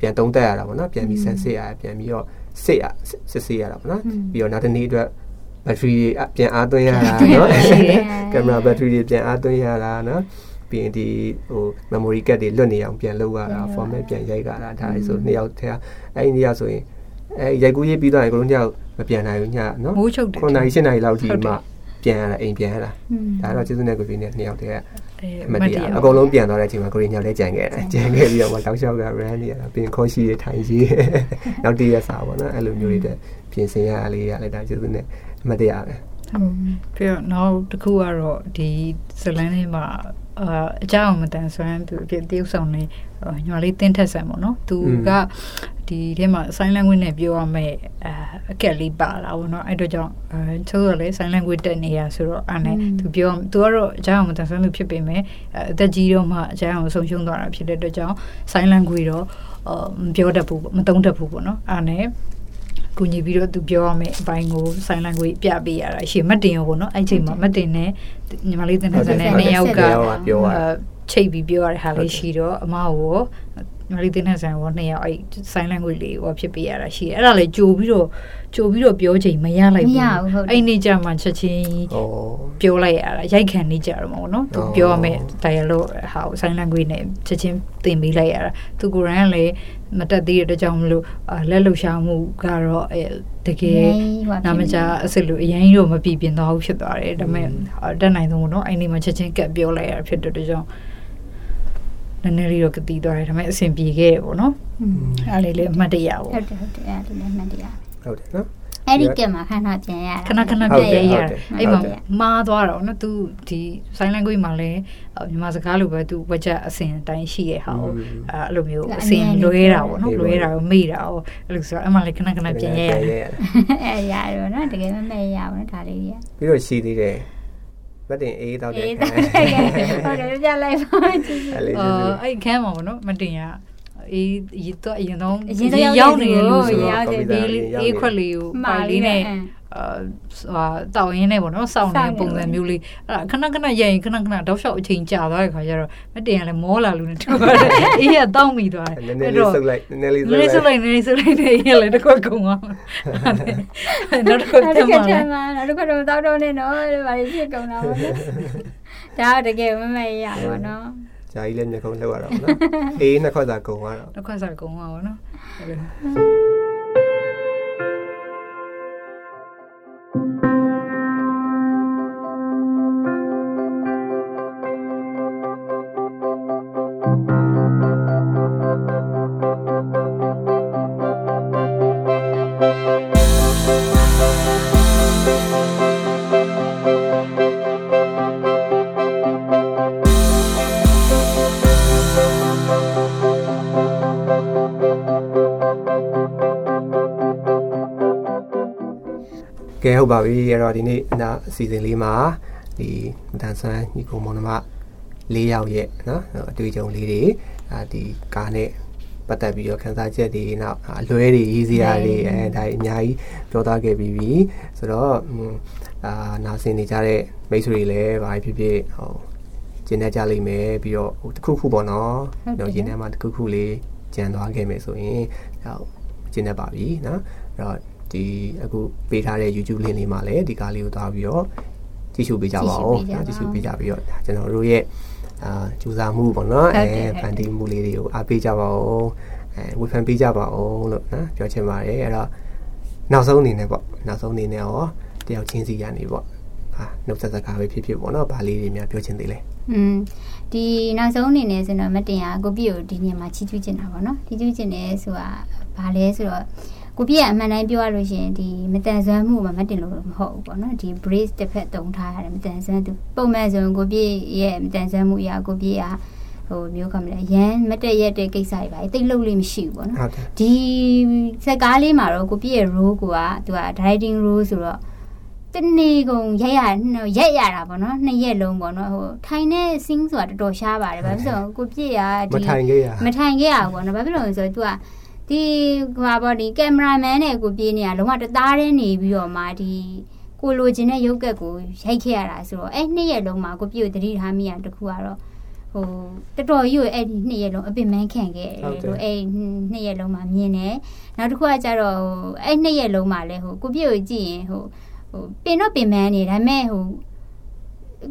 ပြန်သုံးသပ်ရတာပေါ့နော်ပြန်ပြီးဆန်းစစ်ရပြန်ပြီးတော့စစ်ရစစ်စစ်ရတာပေါ့နော်ပြီးတော့နောက်တစ်နေ့အတွက်ဘက်ထရီပြန်အားသွင်းရတာเนาะကင်မရာဘက်ထရီတွေပြန်အားသွင်းရတာเนาะ ပြီးရင်ဒီဟို memory card တွေလွတ်နေအောင်ပြန်လုပ်ရတာ format ပြန်ရိုက်ကြတာဒါဆိုနှစ်ယောက်တည်းအဲ့ဒီနေ့ဆိုရင်အဲရိုက်ကူးရေးပြီးသွားရင်ကိုတို့ညောက်မပြန်နိုင်ဘူးညနော်မိုးချုပ်တယ်9နာရီ10နာရီလောက်ကြီးမှပြန်ရတာအိမ်ပြန်ရတာอืมဒါတော့ကျေးဇူးနဲ့ကိုပြင်းနဲ့နှစ်ယောက်တည်းကအဲအမတ်တရားအကုန်လုံးပြန်သွားတဲ့အချိန်မှာကိုရင်းညောက်လဲကြံခဲ့တယ်ကြံခဲ့ပြီးတော့တောက်လျှောက်က run နေရတာပြင်ခေါ်ရှိရထိုင်ရှိရနောက်တည့်ရစာပေါ့နော်အဲ့လိုမျိုးတွေတဲ့ပြင်ဆင်ရအလေးရလဲဒါကျေးဇူးနဲ့အမတ်တရားပဲပြီးတော့နောက်တစ်ခုကတော့ဒီဇလန်လေးမှာ အာအကြောင်းမတန်ဆွမ်းသူအဖြစ်တရုပ်ဆောင်နေညွာလေးတင်းထက်ဆန်ပေါ့နော်သူကဒီထဲမှာ sign language နဲ့ပြောရမယ်အအကက်လေးပါလာပေါ့နော်အဲ့တော့ကြောင့်အဲချိုးရလေ sign language တက်နေရဆိုတော့အဲ့နဲ့သူပြောသူကတော့အကြောင်းမတန်ဆွမ်းသူဖြစ်ပေမဲ့အသက်ကြီးတော့မှအကြောင်းကိုဆုံးရှုံးသွားတာဖြစ်တဲ့အတွက်ကြောင့် sign language တော့အမပြောတတ်ဘူးမသုံးတတ်ဘူးပေါ့နော်အဲ့နဲ့ ကူညီပြီးတော့သူပြောရမယ်အပိုင်းကို sign language ပြပေးရတာရှေ့မတ်တင်ရောပေါ့နော်အဲ့ချိန်မှာမတ်တင်နဲ့ညီမလေးတင်တဲ့ဆန်နဲ့နှစ်ယောက်ကပြောရအဲချိတ်ပြီးပြောရတဲ့ဟာလေးရှိတော့အမကိုညီ မလေးတင်တဲ့ဆန်ကိုနှစ်ယောက်အဲ့ sign language လေးဟောဖြစ်ပေးရတာရှိတယ်အဲ့ဒါလေကြိုပြီးတော့ကြိုပြီးတော့ပြောချိန်မရလိုက်ဘူးအဲ့နေ့ကျမှချက်ချင်းဩပြောလိုက်ရတာရိုက်ခံနေကြတော့မဟုတ်နော်သူအော်ပြောရမယ် dialogue ဟာကို sign language နဲ့ချက်ချင်းသင်ပေးလိုက်ရတာသူကိုယ်တိုင်ကလည်းမတက်သေးတဲ့အတွက်ကြောင့်မလို့အာလက်လှူရှာမှုကတော့အဲတကယ်နာမကျအစ်စ်လို့အရင်ကြီးတော့မပြပြင်းသွားဘူးဖြစ်သွားတယ်ဒါပေမဲ့အာတက်နိုင်ဆုံးပေါ့နော်အဲ့ဒီမှာချက်ချင်းကတ်ပြောလိုက်ရတာဖြစ်တဲ့အတွက်ကြောင့် နည်းနည်းလေးတော့ကတိသွားတယ်ဒါပေမဲ့အဆင်ပြေခဲ့တယ်ပေါ့နော်อืมအဲ့လေးလည်းအမှတ်တရပေါ့ဟုတ်တယ်ဟုတ်တယ်အဲ့ဒါလည်းမှန်တရားဟုတ်တယ်နော်အဲ့ဒီကမှာခဏပြန်ရတာခဏခဏဟုတ်ပြတယ်ည့်ရဟုတ်တယ်အဲ့မှာဟုတ်တယ်မားသွားတော့နော်သူဒီ sign language မှာလည်းအော်မြန်မာစကားလိုပဲသူဝက်ချက်အစဉ်အတိုင်းရှိရဲ့ဟာကိုအဲအဲ့လိုမျိုးအစဉ်လွဲတာပေါ့နော်လွဲတာကိုမေ့တာကိုအဲ့လိုဆိုတော့အဲ့မှာလည်းခဏခဏပြင်ရရတယ်အဲ့ရတော့နော်တကယ်မမဲ့ရပါဘူးဒါလေးကြီးပြီးတော့ရှိသေးတယ် မတ်တင်အေးတောက်တယ်အေးဟုတ်တယ်ပြလိုက်ပါကြည့်အဲ့လေးအောကျေးဇူး်အဲ့ခန်းမှာပေါ့နော်မတင်ရအေးဒီတော့အရင်တော့အရင်ဆုံးရောက်ရောက်နေနေတယ်လို့လို့ဆိုရောတော့က်တယ်ဒီအေးခွက်လေးကိုမာပိုင်လေးလေးနဲ့နဲ့ အာဟာတောက်ရင်းနဲ့ပေါ့နော်စောင့်နေတဲ့ပုံစံမျိုးလေးအဲ့ဒါခဏခဏရိုက်ရင်ခဏခဏတောက်လျှောက်အချိန်ကြာသွားတဲ့ခါကျတော့မတင်ရလဲမောလာလို့နေတူပါတယ်အေးရတောက်မိသွားတယ်နည်းနည်းလေးဆုပ်လိုက်နည်းနည်းလေးနည်းနည်းဆုပ်လိုက်နည်းနည်းဆုပ်လိုက်နေရလဲတကွက်ကုန်သွားနောက်တစ်ခွက်အဲ့တဒါည်းကမှာတည်းကနောက်တစ်ခါတော့တောက်တော့နေနော်ဘာလို့ဖြစ်ကုန်တာပေါ့နော်ဒါတကယ်မမဲ့ရပါတော့ဂျာကြီးလည်းမျက်ခုံးလောက်ရတော့နော်အေးနှစ်ခွက်သာကုန်သွားတော့တစ်ခွက်စားကုန်သွားပါတော့ ဟုတ်ပါပြီအဲ့တော့ဒီနေ့ဒါအစီအစဉ်လေးမှာဒီမတန်ဆန်းညီကောင်မောင်နှမ၄ယောက်ရဲ့နော်အတွေ့အကြုံလေးတွေအာဒီကားနဲ့ပတ်သက်ပြီးတော့ခန်းစားချက်တွေနောက်အလွဲတွေရေးစရာတွေအဲဒါအများကြီးပြောသားခဲ့ပြီးပြီဆိုတော့အာနာဆင်နေကြတဲ့မိတ်ဆွေတွေလည်းဘာဖြစ်ဖြစ်ဟိုကျင်းနေကြလိမ့်မယ်ပြီးတော့ဟိုတစ်ခုခုပေါ့နော်တော့ရင်းထဲမှာတစ်ခုခုလေးကြံသွားခဲ့မယ်ဆိုရင်ဟိုကျင်းနေပါပြီနော်အဲ့တော့ ဒီအခုပေးထားတဲ့ YouTube link လေးမှာလည်းဒီကားလေးကိုသွားပြီးတော့ကြည့်ရှုပေးကြပါဦးကြည့်ရှုပေးကြပြီးတော့ဒါကျွန်တော်တို့ရဲ့အာကြိုးစားမှုပေါ့နော်အဲဖန်တီးမှုလေးတွေကိုအားပေးကြပါဦးအဲဝေဖန်ပေးကြပါဦးလို့နော်ပြောချင်ပါတယ်အဲ့တော့နောက်ဆုံးအနေနဲ့ပေါ့နောက်ဆုံးအနေနဲ့ရောတယောက်ချင်းစီရနေပေါ့ဟာနှုတ်ဆက်စကားပဲဖြစ်ဖြစ်ပေါ့နော်ဗာလေးတွေများပြောချင်သေးလဲอืมဒီနောက်ဆုံးအနေနဲ့ဆိုတော့မတင်ရကိုပြည့်ကိုဒီညမှာချီးကျူးချင်တာပေါ့နော်ချီးကျူးချင်တယ်ဆိုတာဘာလဲဆိုတော့ ကိုပြည့်ကအမှန်တိုင်းပြောရလို့ရှိရင်ဒီမတန်ဆွမ်းမှုမှာမတင်လို့မဟုတ်ဘူးပေါ့နော်ဒီ brace တစ်ဖက်တုံထားရတယ်မတန်ဆွမ်းသူပုံမှန်ဆိုရင်ကိုပြည့်ရဲ့မတန်ဆွမ်းမှုအရာကိုပြည့်ကဟိုမျိုးကမလဲရမ်းမတက်ရက်တဲ့ကိစ္စတွေပါတိတ်လှုပ်လို့မရှိဘူးပေါ့နော်ဟုတ်တယ်ဒီစက်ကားလေးမှာတော့ကိုပြည့်ရဲ့ role ကသူက directing role ဆိုတော့တနေ့ကုန်ရက်ရရက်ရတာပေါ့နော်နှစ်ရက်လုံးပေါ့နော်ဟိုထိုင်တဲ့ scene ဆိုတာတော်တော်ရှားပါတယ်ဘာဖြစ်လို့ကိုပြည့်ကမဒီထိုင်ခဲ့ရမထိုင်ခဲ့ရဘူးပေါ့နော်ဘာဖြစ်လို့လဲဆိုတော့ तू က ဒီဟိုပါဒီကင်မရာမန်နဲ့ကိုပြေးနေတာလုံးဝတသားတည်းနေပြီးတော့မှဒီကိုလိုချင်တဲ့ရုပ်ကက်ကိုရိုက်ခဲ့ရတာဆိုတော့အဲ့နှစ်ရက်လုံးမှာကိုပြည့်ကိုတတိထားမိရတခုကတော့ဟိုတော်တော်ကြီးကိုအဲ့ဒီနှစ်ရက်လုံးအပင်မန်းခံခဲ့တယ်လို့အဲ့နှစ်ရက်လုံးမှာမြင်တယ်နောက်တစ်ခုကကျတော့ဟိုအဲ့နှစ်ရက်လုံးမှာလဲဟိုကိုပြည့်ကိုကြည့်ရင်ဟိုဟိုပင်တော့ပင်မန်းနေဒါပေမဲ့ဟို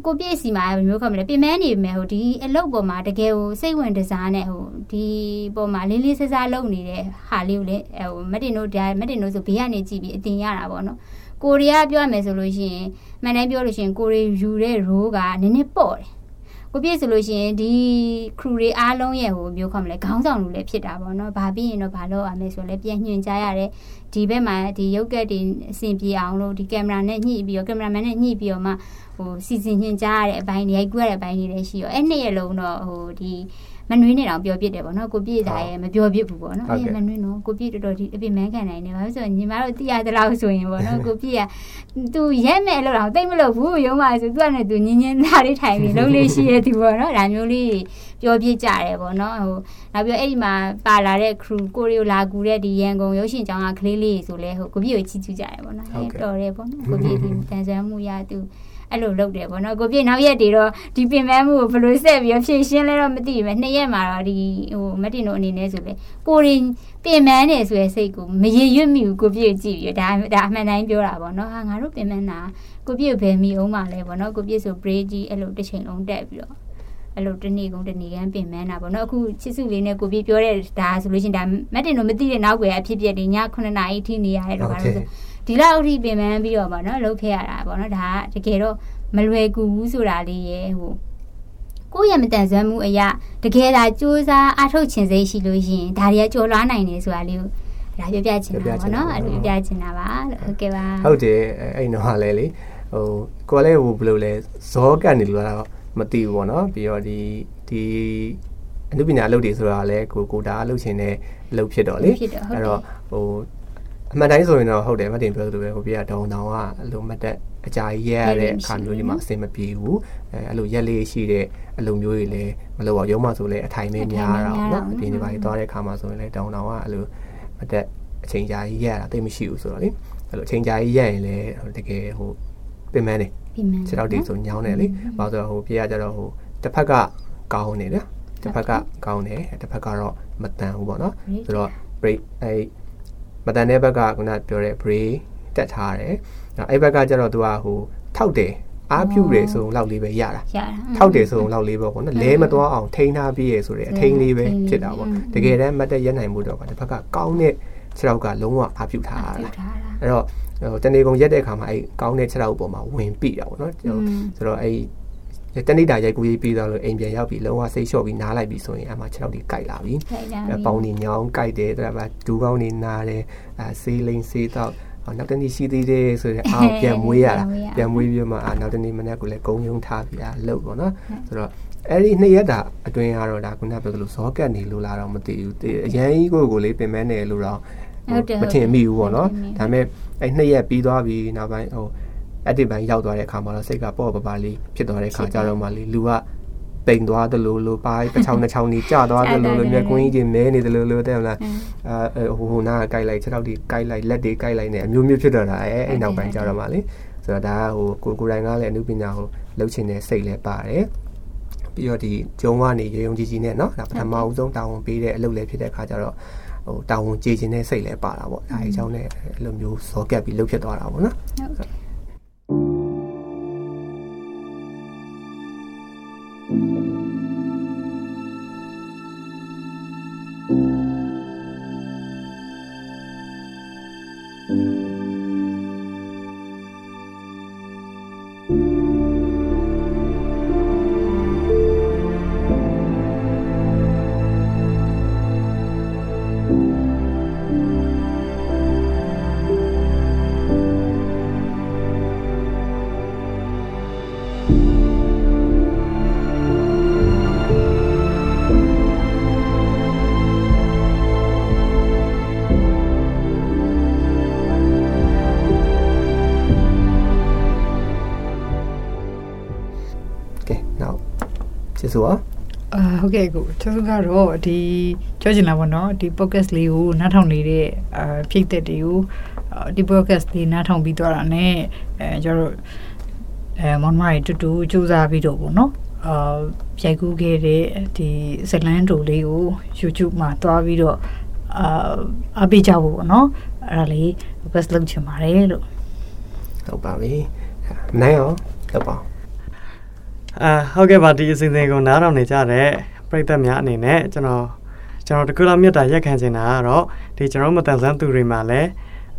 ကိုပြည့်စီမှာဘယ်မျိုးခေါ်မလဲပင်မန်းနေမယ်ဟိုဒီအလုပ်ပေါ်မှာတကယ်ဟိုစိတ်ဝင်တစားနဲ့ဟိုဒီပေါ်မှာလေးလေးဆဆလုပ်နေတဲ့ဟာလေးကိုလေဟိုမက်တင်တို့ဒါမက်တင်တို့ဆိုဘေးကနေကြည့်ပြီးအတင်ရတာပေါ့နော်ကိုရီးယားပြောရမယ်ဆိုလို့ရှိရင်မှန်တယ်ပြောလို့ရှိရင်ကိုရီယူတဲ့ role ကနည်းနည်းပေါ့တယ်ကိုပြည့်ဆိုလို့ရှိရင်ဒီ crew တွေအားလုံးရဲ့ဟိုမျိုးခေါ်မလဲခေါင်းဆောင်လူလည်းဖြစ်တာပေါ့နော်။ဘာပြီးရင်တော့ဘာလို့ရမယ်ဆိုလဲပြန်ညွှန်ကြားရတယ်။ဒီဘက်မှာဒီရုပ်ကက်တွေအဆင်ပြေအောင်လို့ဒီကင်မရာနဲ့ညှိပြီးတော့ကင်မရာမန်နဲ့ညှိပြီးတော့မှ ဟိုစီစဉ်ညွှန်ကြားရတဲ့အပိုင်းတွေရိုက်ကူးရတဲ့အပိုင်းတွေလည်းရှိရောအဲ့နှစ်ရက်လုံးတော့ဟိုဒီမနှွေးနေတော့ပြောပြတယ်ပေါ့နော်ကိုပြည့်တာရဲ့မပြောပြဘူးပေါ့နော်အဲ့မနှွေးနော်ကိုပြည့်တော်တော်ဒီအပြစ်မန်းခံနိုင်နေပါဆိုတော့ညီမတို့သိရသလောက်ဆိုရင်ပေါ့နော်ကိုပြည့်ကသူရဲမဲ့လို့တော့တိတ်မလို့ဘူးရုံးပါဆိုသူကလည်းသူညင်ညင်သားလေးထိုင်ပြီးလုံးလေးရှိရသူပေါ့နော်ဒါမျိုးလေးပြောပြကြတယ်ပေါ့နော်ဟိုနောက်ပြီးအဲ့ဒီမှာပါလာတဲ့ crew ကိုရီယိုလာကူတဲ့ဒီရန်ကုန်ရုပ်ရှင်ကျောင်းကကလေးလေးဆိုလဲဟိုကိုပြည့်ကိုချီးကျူးကြတယ်ပေါ့နော်အဲ့တော်တယ်ပေါ့နော်ကိုပြည့်ဒီတန်ဆွမ်းမှုရသူ အဲ့လိုလုပ်တယ်ပေါ့နော်ကိုပြည့်နောက်ရက်တွေတော့ဒီပင်ပန်းမှုကိုဘယ်လိုဆက်ပြီးဖြည့်ရှင်းလဲတော့မသိဘူးနှစ်ရက်မှာတော့ဒီဟိုမတင်တို့အနေနဲ့ဆိုလေကိုရင်ပင်ပန်းနေဆိုရစိတ်ကိုမရေရွတ်မိဘူးကိုပြည့်ကြည့်ပြီးဒါဒါအမှန်တိုင်းပြောတာပေါ့နော်ဟာငါတို့ပင်ပန်းတာကိုပြည့်ဘယ်မိအောင်မလဲပေါ့နော်ကိုပြည့်ဆို break ကြီးအဲ့လိုတစ်ချိန်လုံးတက်ပြီးတော့အဲ့လိုတနေ့ကုန်တနေ့ကန်းပင်မန်းတာပေါ့နော်အခုချစ်စုလေးနဲ့ကိုပြပြောတဲ့ဒါဆိုလို့ရှိရင်ဒါမက်တင်တို့မသိတဲ့နောက်ွယ်အဖြစ်ပြက်တွေည9နာရီထိနေရတယ်တော့ဘာလို့ဆို ဒီလောက်အထိပင်ပန်းပြီးတော့ပေါ့နော်လှုပ်ခဲ့ရတာပေါ့နော်ဒါကတကယ်တော့မလွယ်ကူဘူးဆိုတာလေးရဲ့ဟိုကိုယ့်ရဲ့မတန်ဆွမ်းမှုအရာတကယ်သာစူးစမ်းအထုတ်ခြင်းစိတ်ရှိလို့ရှိရင်ဒါတွေကကြော်လွှားနိုင်တယ်ဆိုတာလေးကိုဒါပြပြချင်တာပေါ့နော်အဲ့လိုပြပြချင်တာပါလို့ဟုတ်ကဲ့ပါဟုတ်တယ်အဲ့တော့ဟာလဲလေဟိုကိုလည်းဟိုဘယ်လိုလဲဇောကတ်နေလို့တော့မသိဘူးပေါ့နော်ပြီးတော့ဒီဒီအနုပညာအလုပ်တွေဆိုတာလဲကိုကိုဒါအလုပ်ချင်တဲ့အလုပ်ဖြစ်တော့လေအဲ့တော့ဟို အမှန်တိုင်းဆိုရင်တော့ဟုတ်တယ်မတင်ပြောသလိုပဲဟိုပြတောင်းတောင်းကအလိုမတက်အကြာကြီးရက်ရတဲ့အခါမျိုးကြီးမှာအဆင်မပြေဘူးအဲအဲ့လိုရက်လေးရှိတဲ့အလုပ်မျိုးတွေလည်းမလုပ်အောင်ရုံးမှဆိုလည်းအထိုင်မဲများတာပေါ့နော်အပြင်တွေပါသွားတဲ့အခါမှာဆိုရင်လည်းတောင်းတောင်းကအဲ့လိုမတက်အချိန်ကြာကြီးရက်ရတာတိတ်မရှိဘူးဆိုတော့လေအဲ့လိုအချိန်ကြာကြီးရက်ရင်လည်းတကယ်ဟိုပင်မနေခြေထောက်တွေဆိုညောင်းတယ်လေဘာလို့ဆိုတော့ဟိုပြေကကြတော့ဟိုတစ်ဖက်ကကောင်းနေတယ်တစ်ဖက်ကကောင်းတယ်တစ်ဖက်ကတော့မတန်ဘူးပေါ့နော်ဆိုတော့ break အဲ့ မတန်တဲ့ဘက်ကခုနပြောတဲ့ break တက်ထားတယ်အဲ့ဘက်ကကျတော့သူကဟိုထောက်တယ်အားပြုတယ်ဆိုလောက်လေးပဲရတာထောက်တယ်ဆိုလောက်လေးပဲပေါ့နော်လဲမသွားအောင်ထိန်းထားပြီးရဆိုတဲ့အထိန်းလေးပဲဖြစ်တာပေါ့တကယ်တမ်းမတ်တက်ရက်နိုင်မှုတော့ကတစ်ဖက်ကကောင်းတဲ့ခြေထောက်ကလုံးဝအားပြုထားတာအဲ့တော့ဟိုတနေကုန်ရက်တဲ့အခါမှာအဲ့ကောင်းတဲ့ခြေထောက်ပေါ်မှာဝင်ပြီတာပေါ့နော်ဆိုတော့အဲ့ တနေ့တာရိုက်ကူးရေးပြီးတော့လို့အိမ်ပြန်ရောက်ပြီးလုံးဝစိတ်လျှော့ပြီးနားလိုက်ပြီးဆိုရင်အမှခြေထောက်တွေကြိုက်လာပြီပေါင်းနေညောင်းကြိုက်တယ်ဒါပေမဲ့ဒူးကောင်းနေနားတယ်အဲဆေးလိန်ဆေးတော့နောက်တနေ့ရှိသေးတယ်ဆိုရင်အာပြန်မွေးရတာပြန်မွေးပြီးမှအာနောက်တနေ့မနေ့ကလည်းဂုံယုံထားပြီးအာလှုပ်ပေါ့နော်ဆိုတော့အဲ့ဒီနှစ်ရက်တာအတွင်းကတော့ဒါခုနပြောသလိုဇောကတ်နေလို့လာတော့မသိဘူးအရန်ကြီးကိုကိုလေးပင်မနေလို့တော့မထင်မိဘူးပေါ့နော်ဒါပေမဲ့အဲ့နှစ်ရက်ပြီးသွားပြီးနောက်ပိုင်းဟို အဲ့ဒီပိုင်းရောက်သွားတဲ့အခါမှာတော့စိတ်ကပေါ့ပပလေးဖြစ်သွားတဲ့အခါကျတော့မှလေလူကပိန်သွားတယ်လို့လို့ပိုင်းပချောင်းနှချောင်းကြီးကျသွားတယ်လို့လို့မျက်ကွင်းကြီးမဲနေတယ်လို့လို့တဲ့မလားအဲဟိုဟိုနားကိုက်လိုက်ခြေထောက်တွေကိုက်လိုက်လက်တွေကိုက်လိုက်နေအမျိုးမျိုးဖြစ်တော့တာအဲအဲ့နောက်ပိုင်းကျတော့မှလေဆိုတော့ဒါကဟိုကိုကိုတိုင်ကလည်းအမှုပညာကိုလှုပ်ချင်တဲ့စိတ်လည်းပါတယ်ပြီးတော့ဒီကျုံကနေရုံကြီးကြီးနဲ့เนาะဒါပထမအဦးဆုံးတာဝန်ပေးတဲ့အလုပ်လည်းဖြစ်တဲ့အခါကျတော့ဟိုတာဝန်ကျေခြင်းတဲ့စိတ်လည်းပါတာပေါ့ဒါအကြောင်းနဲ့အဲ့လိုမျိုးဇောကက်ပြီးလှုပ်ဖြစ်သွားတာပေါ့နော်ဟုတ် Thank you. ဆိုတော့အာဟုတ်ကဲ့ကိုကျွန်တော်ကတော့ဒီပြောချင်တာပေါ့နော်ဒီ podcast လေးကိုနားထောင်နေတဲ့အာဖြည့်သက်တွေကိုဒီ podcast လေးနားထောင်ပြီးတော့တာ ਨੇ အဲကျွန်တော်အဲမွန်မိုင်တူတူစူးစမ်းပြီးတော့ပေါ့နော်အာရိုက်ကူးခဲ့တဲ့ဒီဇလန်တိုလေးကို YouTube မှာတွားပြီးတော့အာအပိကြဖို့ပေါ့နော်အဲ့ဒါလေး podcast လုပ်ချင်ပါတယ်လို့ဟုတ်ပါပြီနိုင်အောင်လုပ်ပါ အာဟုတ်ကဲ့ပါဒီအစီအစဉ်ကိုနားထောင်နေကြတဲ့ပရိသတ်များအနေနဲ့ကျွန်တော်ကျွန်တော်တကူလာမြတ်တာရက်ခံချင်တာကတော့ဒီကျွန်တော်မတန်ဆန်းသူတွေမှာလည်း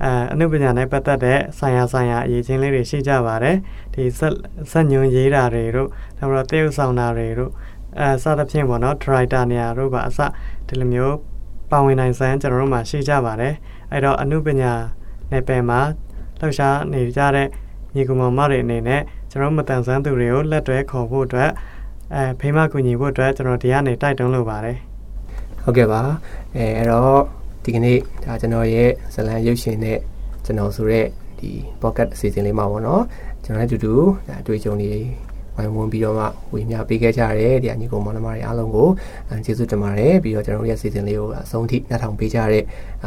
အဲအနုပညာနဲ့ပတ်သက်တဲ့ဆိုင်ရာဆိုင်ရာအရေးချင်းလေးတွေရှိကြပါတယ်ဒီဆက်ဆက်ညွန်ရေးတာတွေတို့ဒါမှမဟုတ်တရုပ်ဆောင်တာတွေတို့အဲစသဖြင့်ပေါ့နော် writer နေရာတို့ပါအစဒီလိုမျိုးပါဝင်နိုင်စမ်းကျွန်တော်တို့မှာရှိကြပါတယ်အဲ့တော့အနုပညာနယ်ပယ်မှာလှူရှားနေကြတဲ့ညီကောင်မတွေအနေနဲ့ ကျွန်တော်မတန်ဆန်းသူတွေကိုလက်တွဲခေါ်ဖို့အတွက်အဲဖိမကူညီဖို့အတွက်ကျွန်တော်ဒီကနေတိုက်တွန်းလိုပါတယ်ဟုတ်ကဲ့ပါအဲအဲ့တော့ဒီကနေ့ဒါကျွန်တော်ရဲ့ဇလန်ရုပ်ရှင်နဲ့ကျွန်တော်ဆိုတဲ့ဒီ pocket အစီအစဉ်လေးမှာပေါ့နော်ကျွန်တော်လည်းအတူတူဒါအတွေ့အကြုံတွေဝိုင်းဝန်းပြီးတော့မှဝေမျှပေးခဲ့ကြတယ်ဒီအညီကောင်မောင်နှမတွေအားလုံးကိုကျေးဇူးတင်ပါတယ်ပြီးတော့ကျွန်တော်တို့ရဲ့အစီအစဉ်လေးကိုအဆုံးထိနှာထောင်ပေးကြတဲ့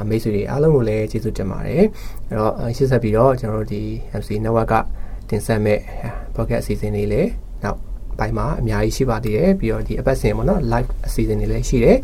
မိတ်ဆွေတွေအားလုံးကိုလည်းကျေးဇူးတင်ပါတယ်အဲ့တော့ရှင်းဆက်ပြီးတော့ကျွန်တော်တို့ဒီ MC network က တင်ဆက်မဲ့ pocket အစီအစဉ်လေးလည်းနောက်ဘိုင်မှာအများကြီးရှိပါသေးတယ်ပြီးတော့ဒီအပတ်စဉ်ပေါ့နော် live အစီအစဉ်တွေလည်းရှိတယ်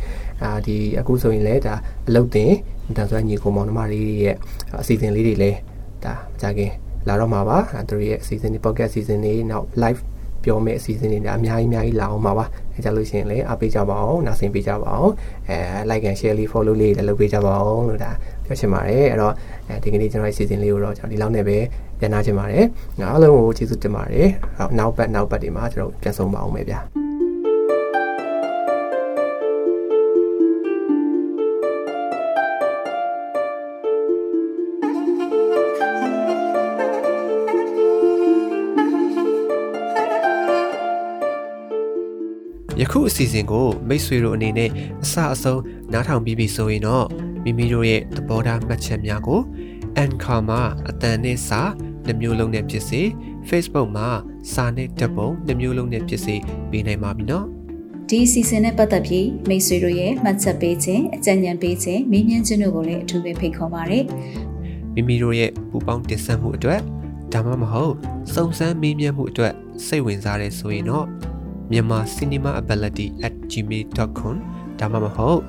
အာဒီအခုဆိုရင်လည်းဒါအလုပ်တင်တန်ဆွမ်းညီကိုမောင်နှမလေးတွေရဲ့အစီအစဉ်လေးတွေလည်းဒါမကြခင်လာတော့မှာပါသူတို့ရဲ့အစီအစဉ်တွေ pocket အစီအစဉ်တွေနောက် live ပြောမယ့်အစီအစဉ်တွေလည်းအများကြီးအများကြီးလာအောင်ပါပါအဲကြလို့ရှိရင်လည်းအားပေးကြပါအောင်နားဆင်ပေးကြပါအောင်အဲ like and share လေး follow လေးလည်းလုပ်ပေးကြပါအောင်လို့ဒါပြောချင်ပါတယ်အဲ့တော့အဲဒီကနေ့ကျွန်တော်ရဲ့အစီအစဉ်လေးကိုတော့ကျွန်တော်ဒီလောက်နဲ့ပဲ ပြန်နာချင်ပါတယ်အားလုံးကိုကျေးဇူးတင်ပါတယ်နောက်ပတ်နောက်ပတ်တွေမှာကျွန်တော်ပြန်ဆုံပါအောင်မယ်ဗျာယခုအစီအစဉ်ကိုမိတ်ဆွေတို့အနေနဲ့အစအဆုံးနားထောင်ပြီးပြီဆိုရင်တော့မိမိတို့ရဲ့သဘောထားမှတ်ချက်များကို Anchor မှာအတန်နဲ့စာနှမျိုးလုံးနဲ့ဖြစ်စေ Facebook မှာစာနဲ့ဓာတ်ပုံနှမျိုးလုံးနဲ့ဖြစ်စေပေးနိုင်ပါပြီနော်ဒီအစီအစဉ်နဲ့ပတ်သက်ပြီးမိတ်ဆွေတို့ရဲ့မှတ်ချက်ပေးခြင်းအကြံဉာဏ်ပေးခြင်းမေးမြန်းခြင်းတို့ကိုလည်းအထူးပဲဖိတ်ခေါ်ပါရစေမိမိတို့ရဲ့ပူပေါင်းတင်ဆက်မှုအတွက်ဒါမှမဟုတ်စုံစမ်းမေးမြန်းမှုအတွက်စိတ်ဝင်စားတဲ့ဆိုရင်တော့မြန်မာ cinemaability@gmail.com ဒါမှမဟုတ်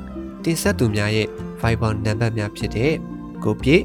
တင်ဆက်သူများရဲ့ Viber နံပါတ်များဖြစ်တဲ့ကိုပြည့်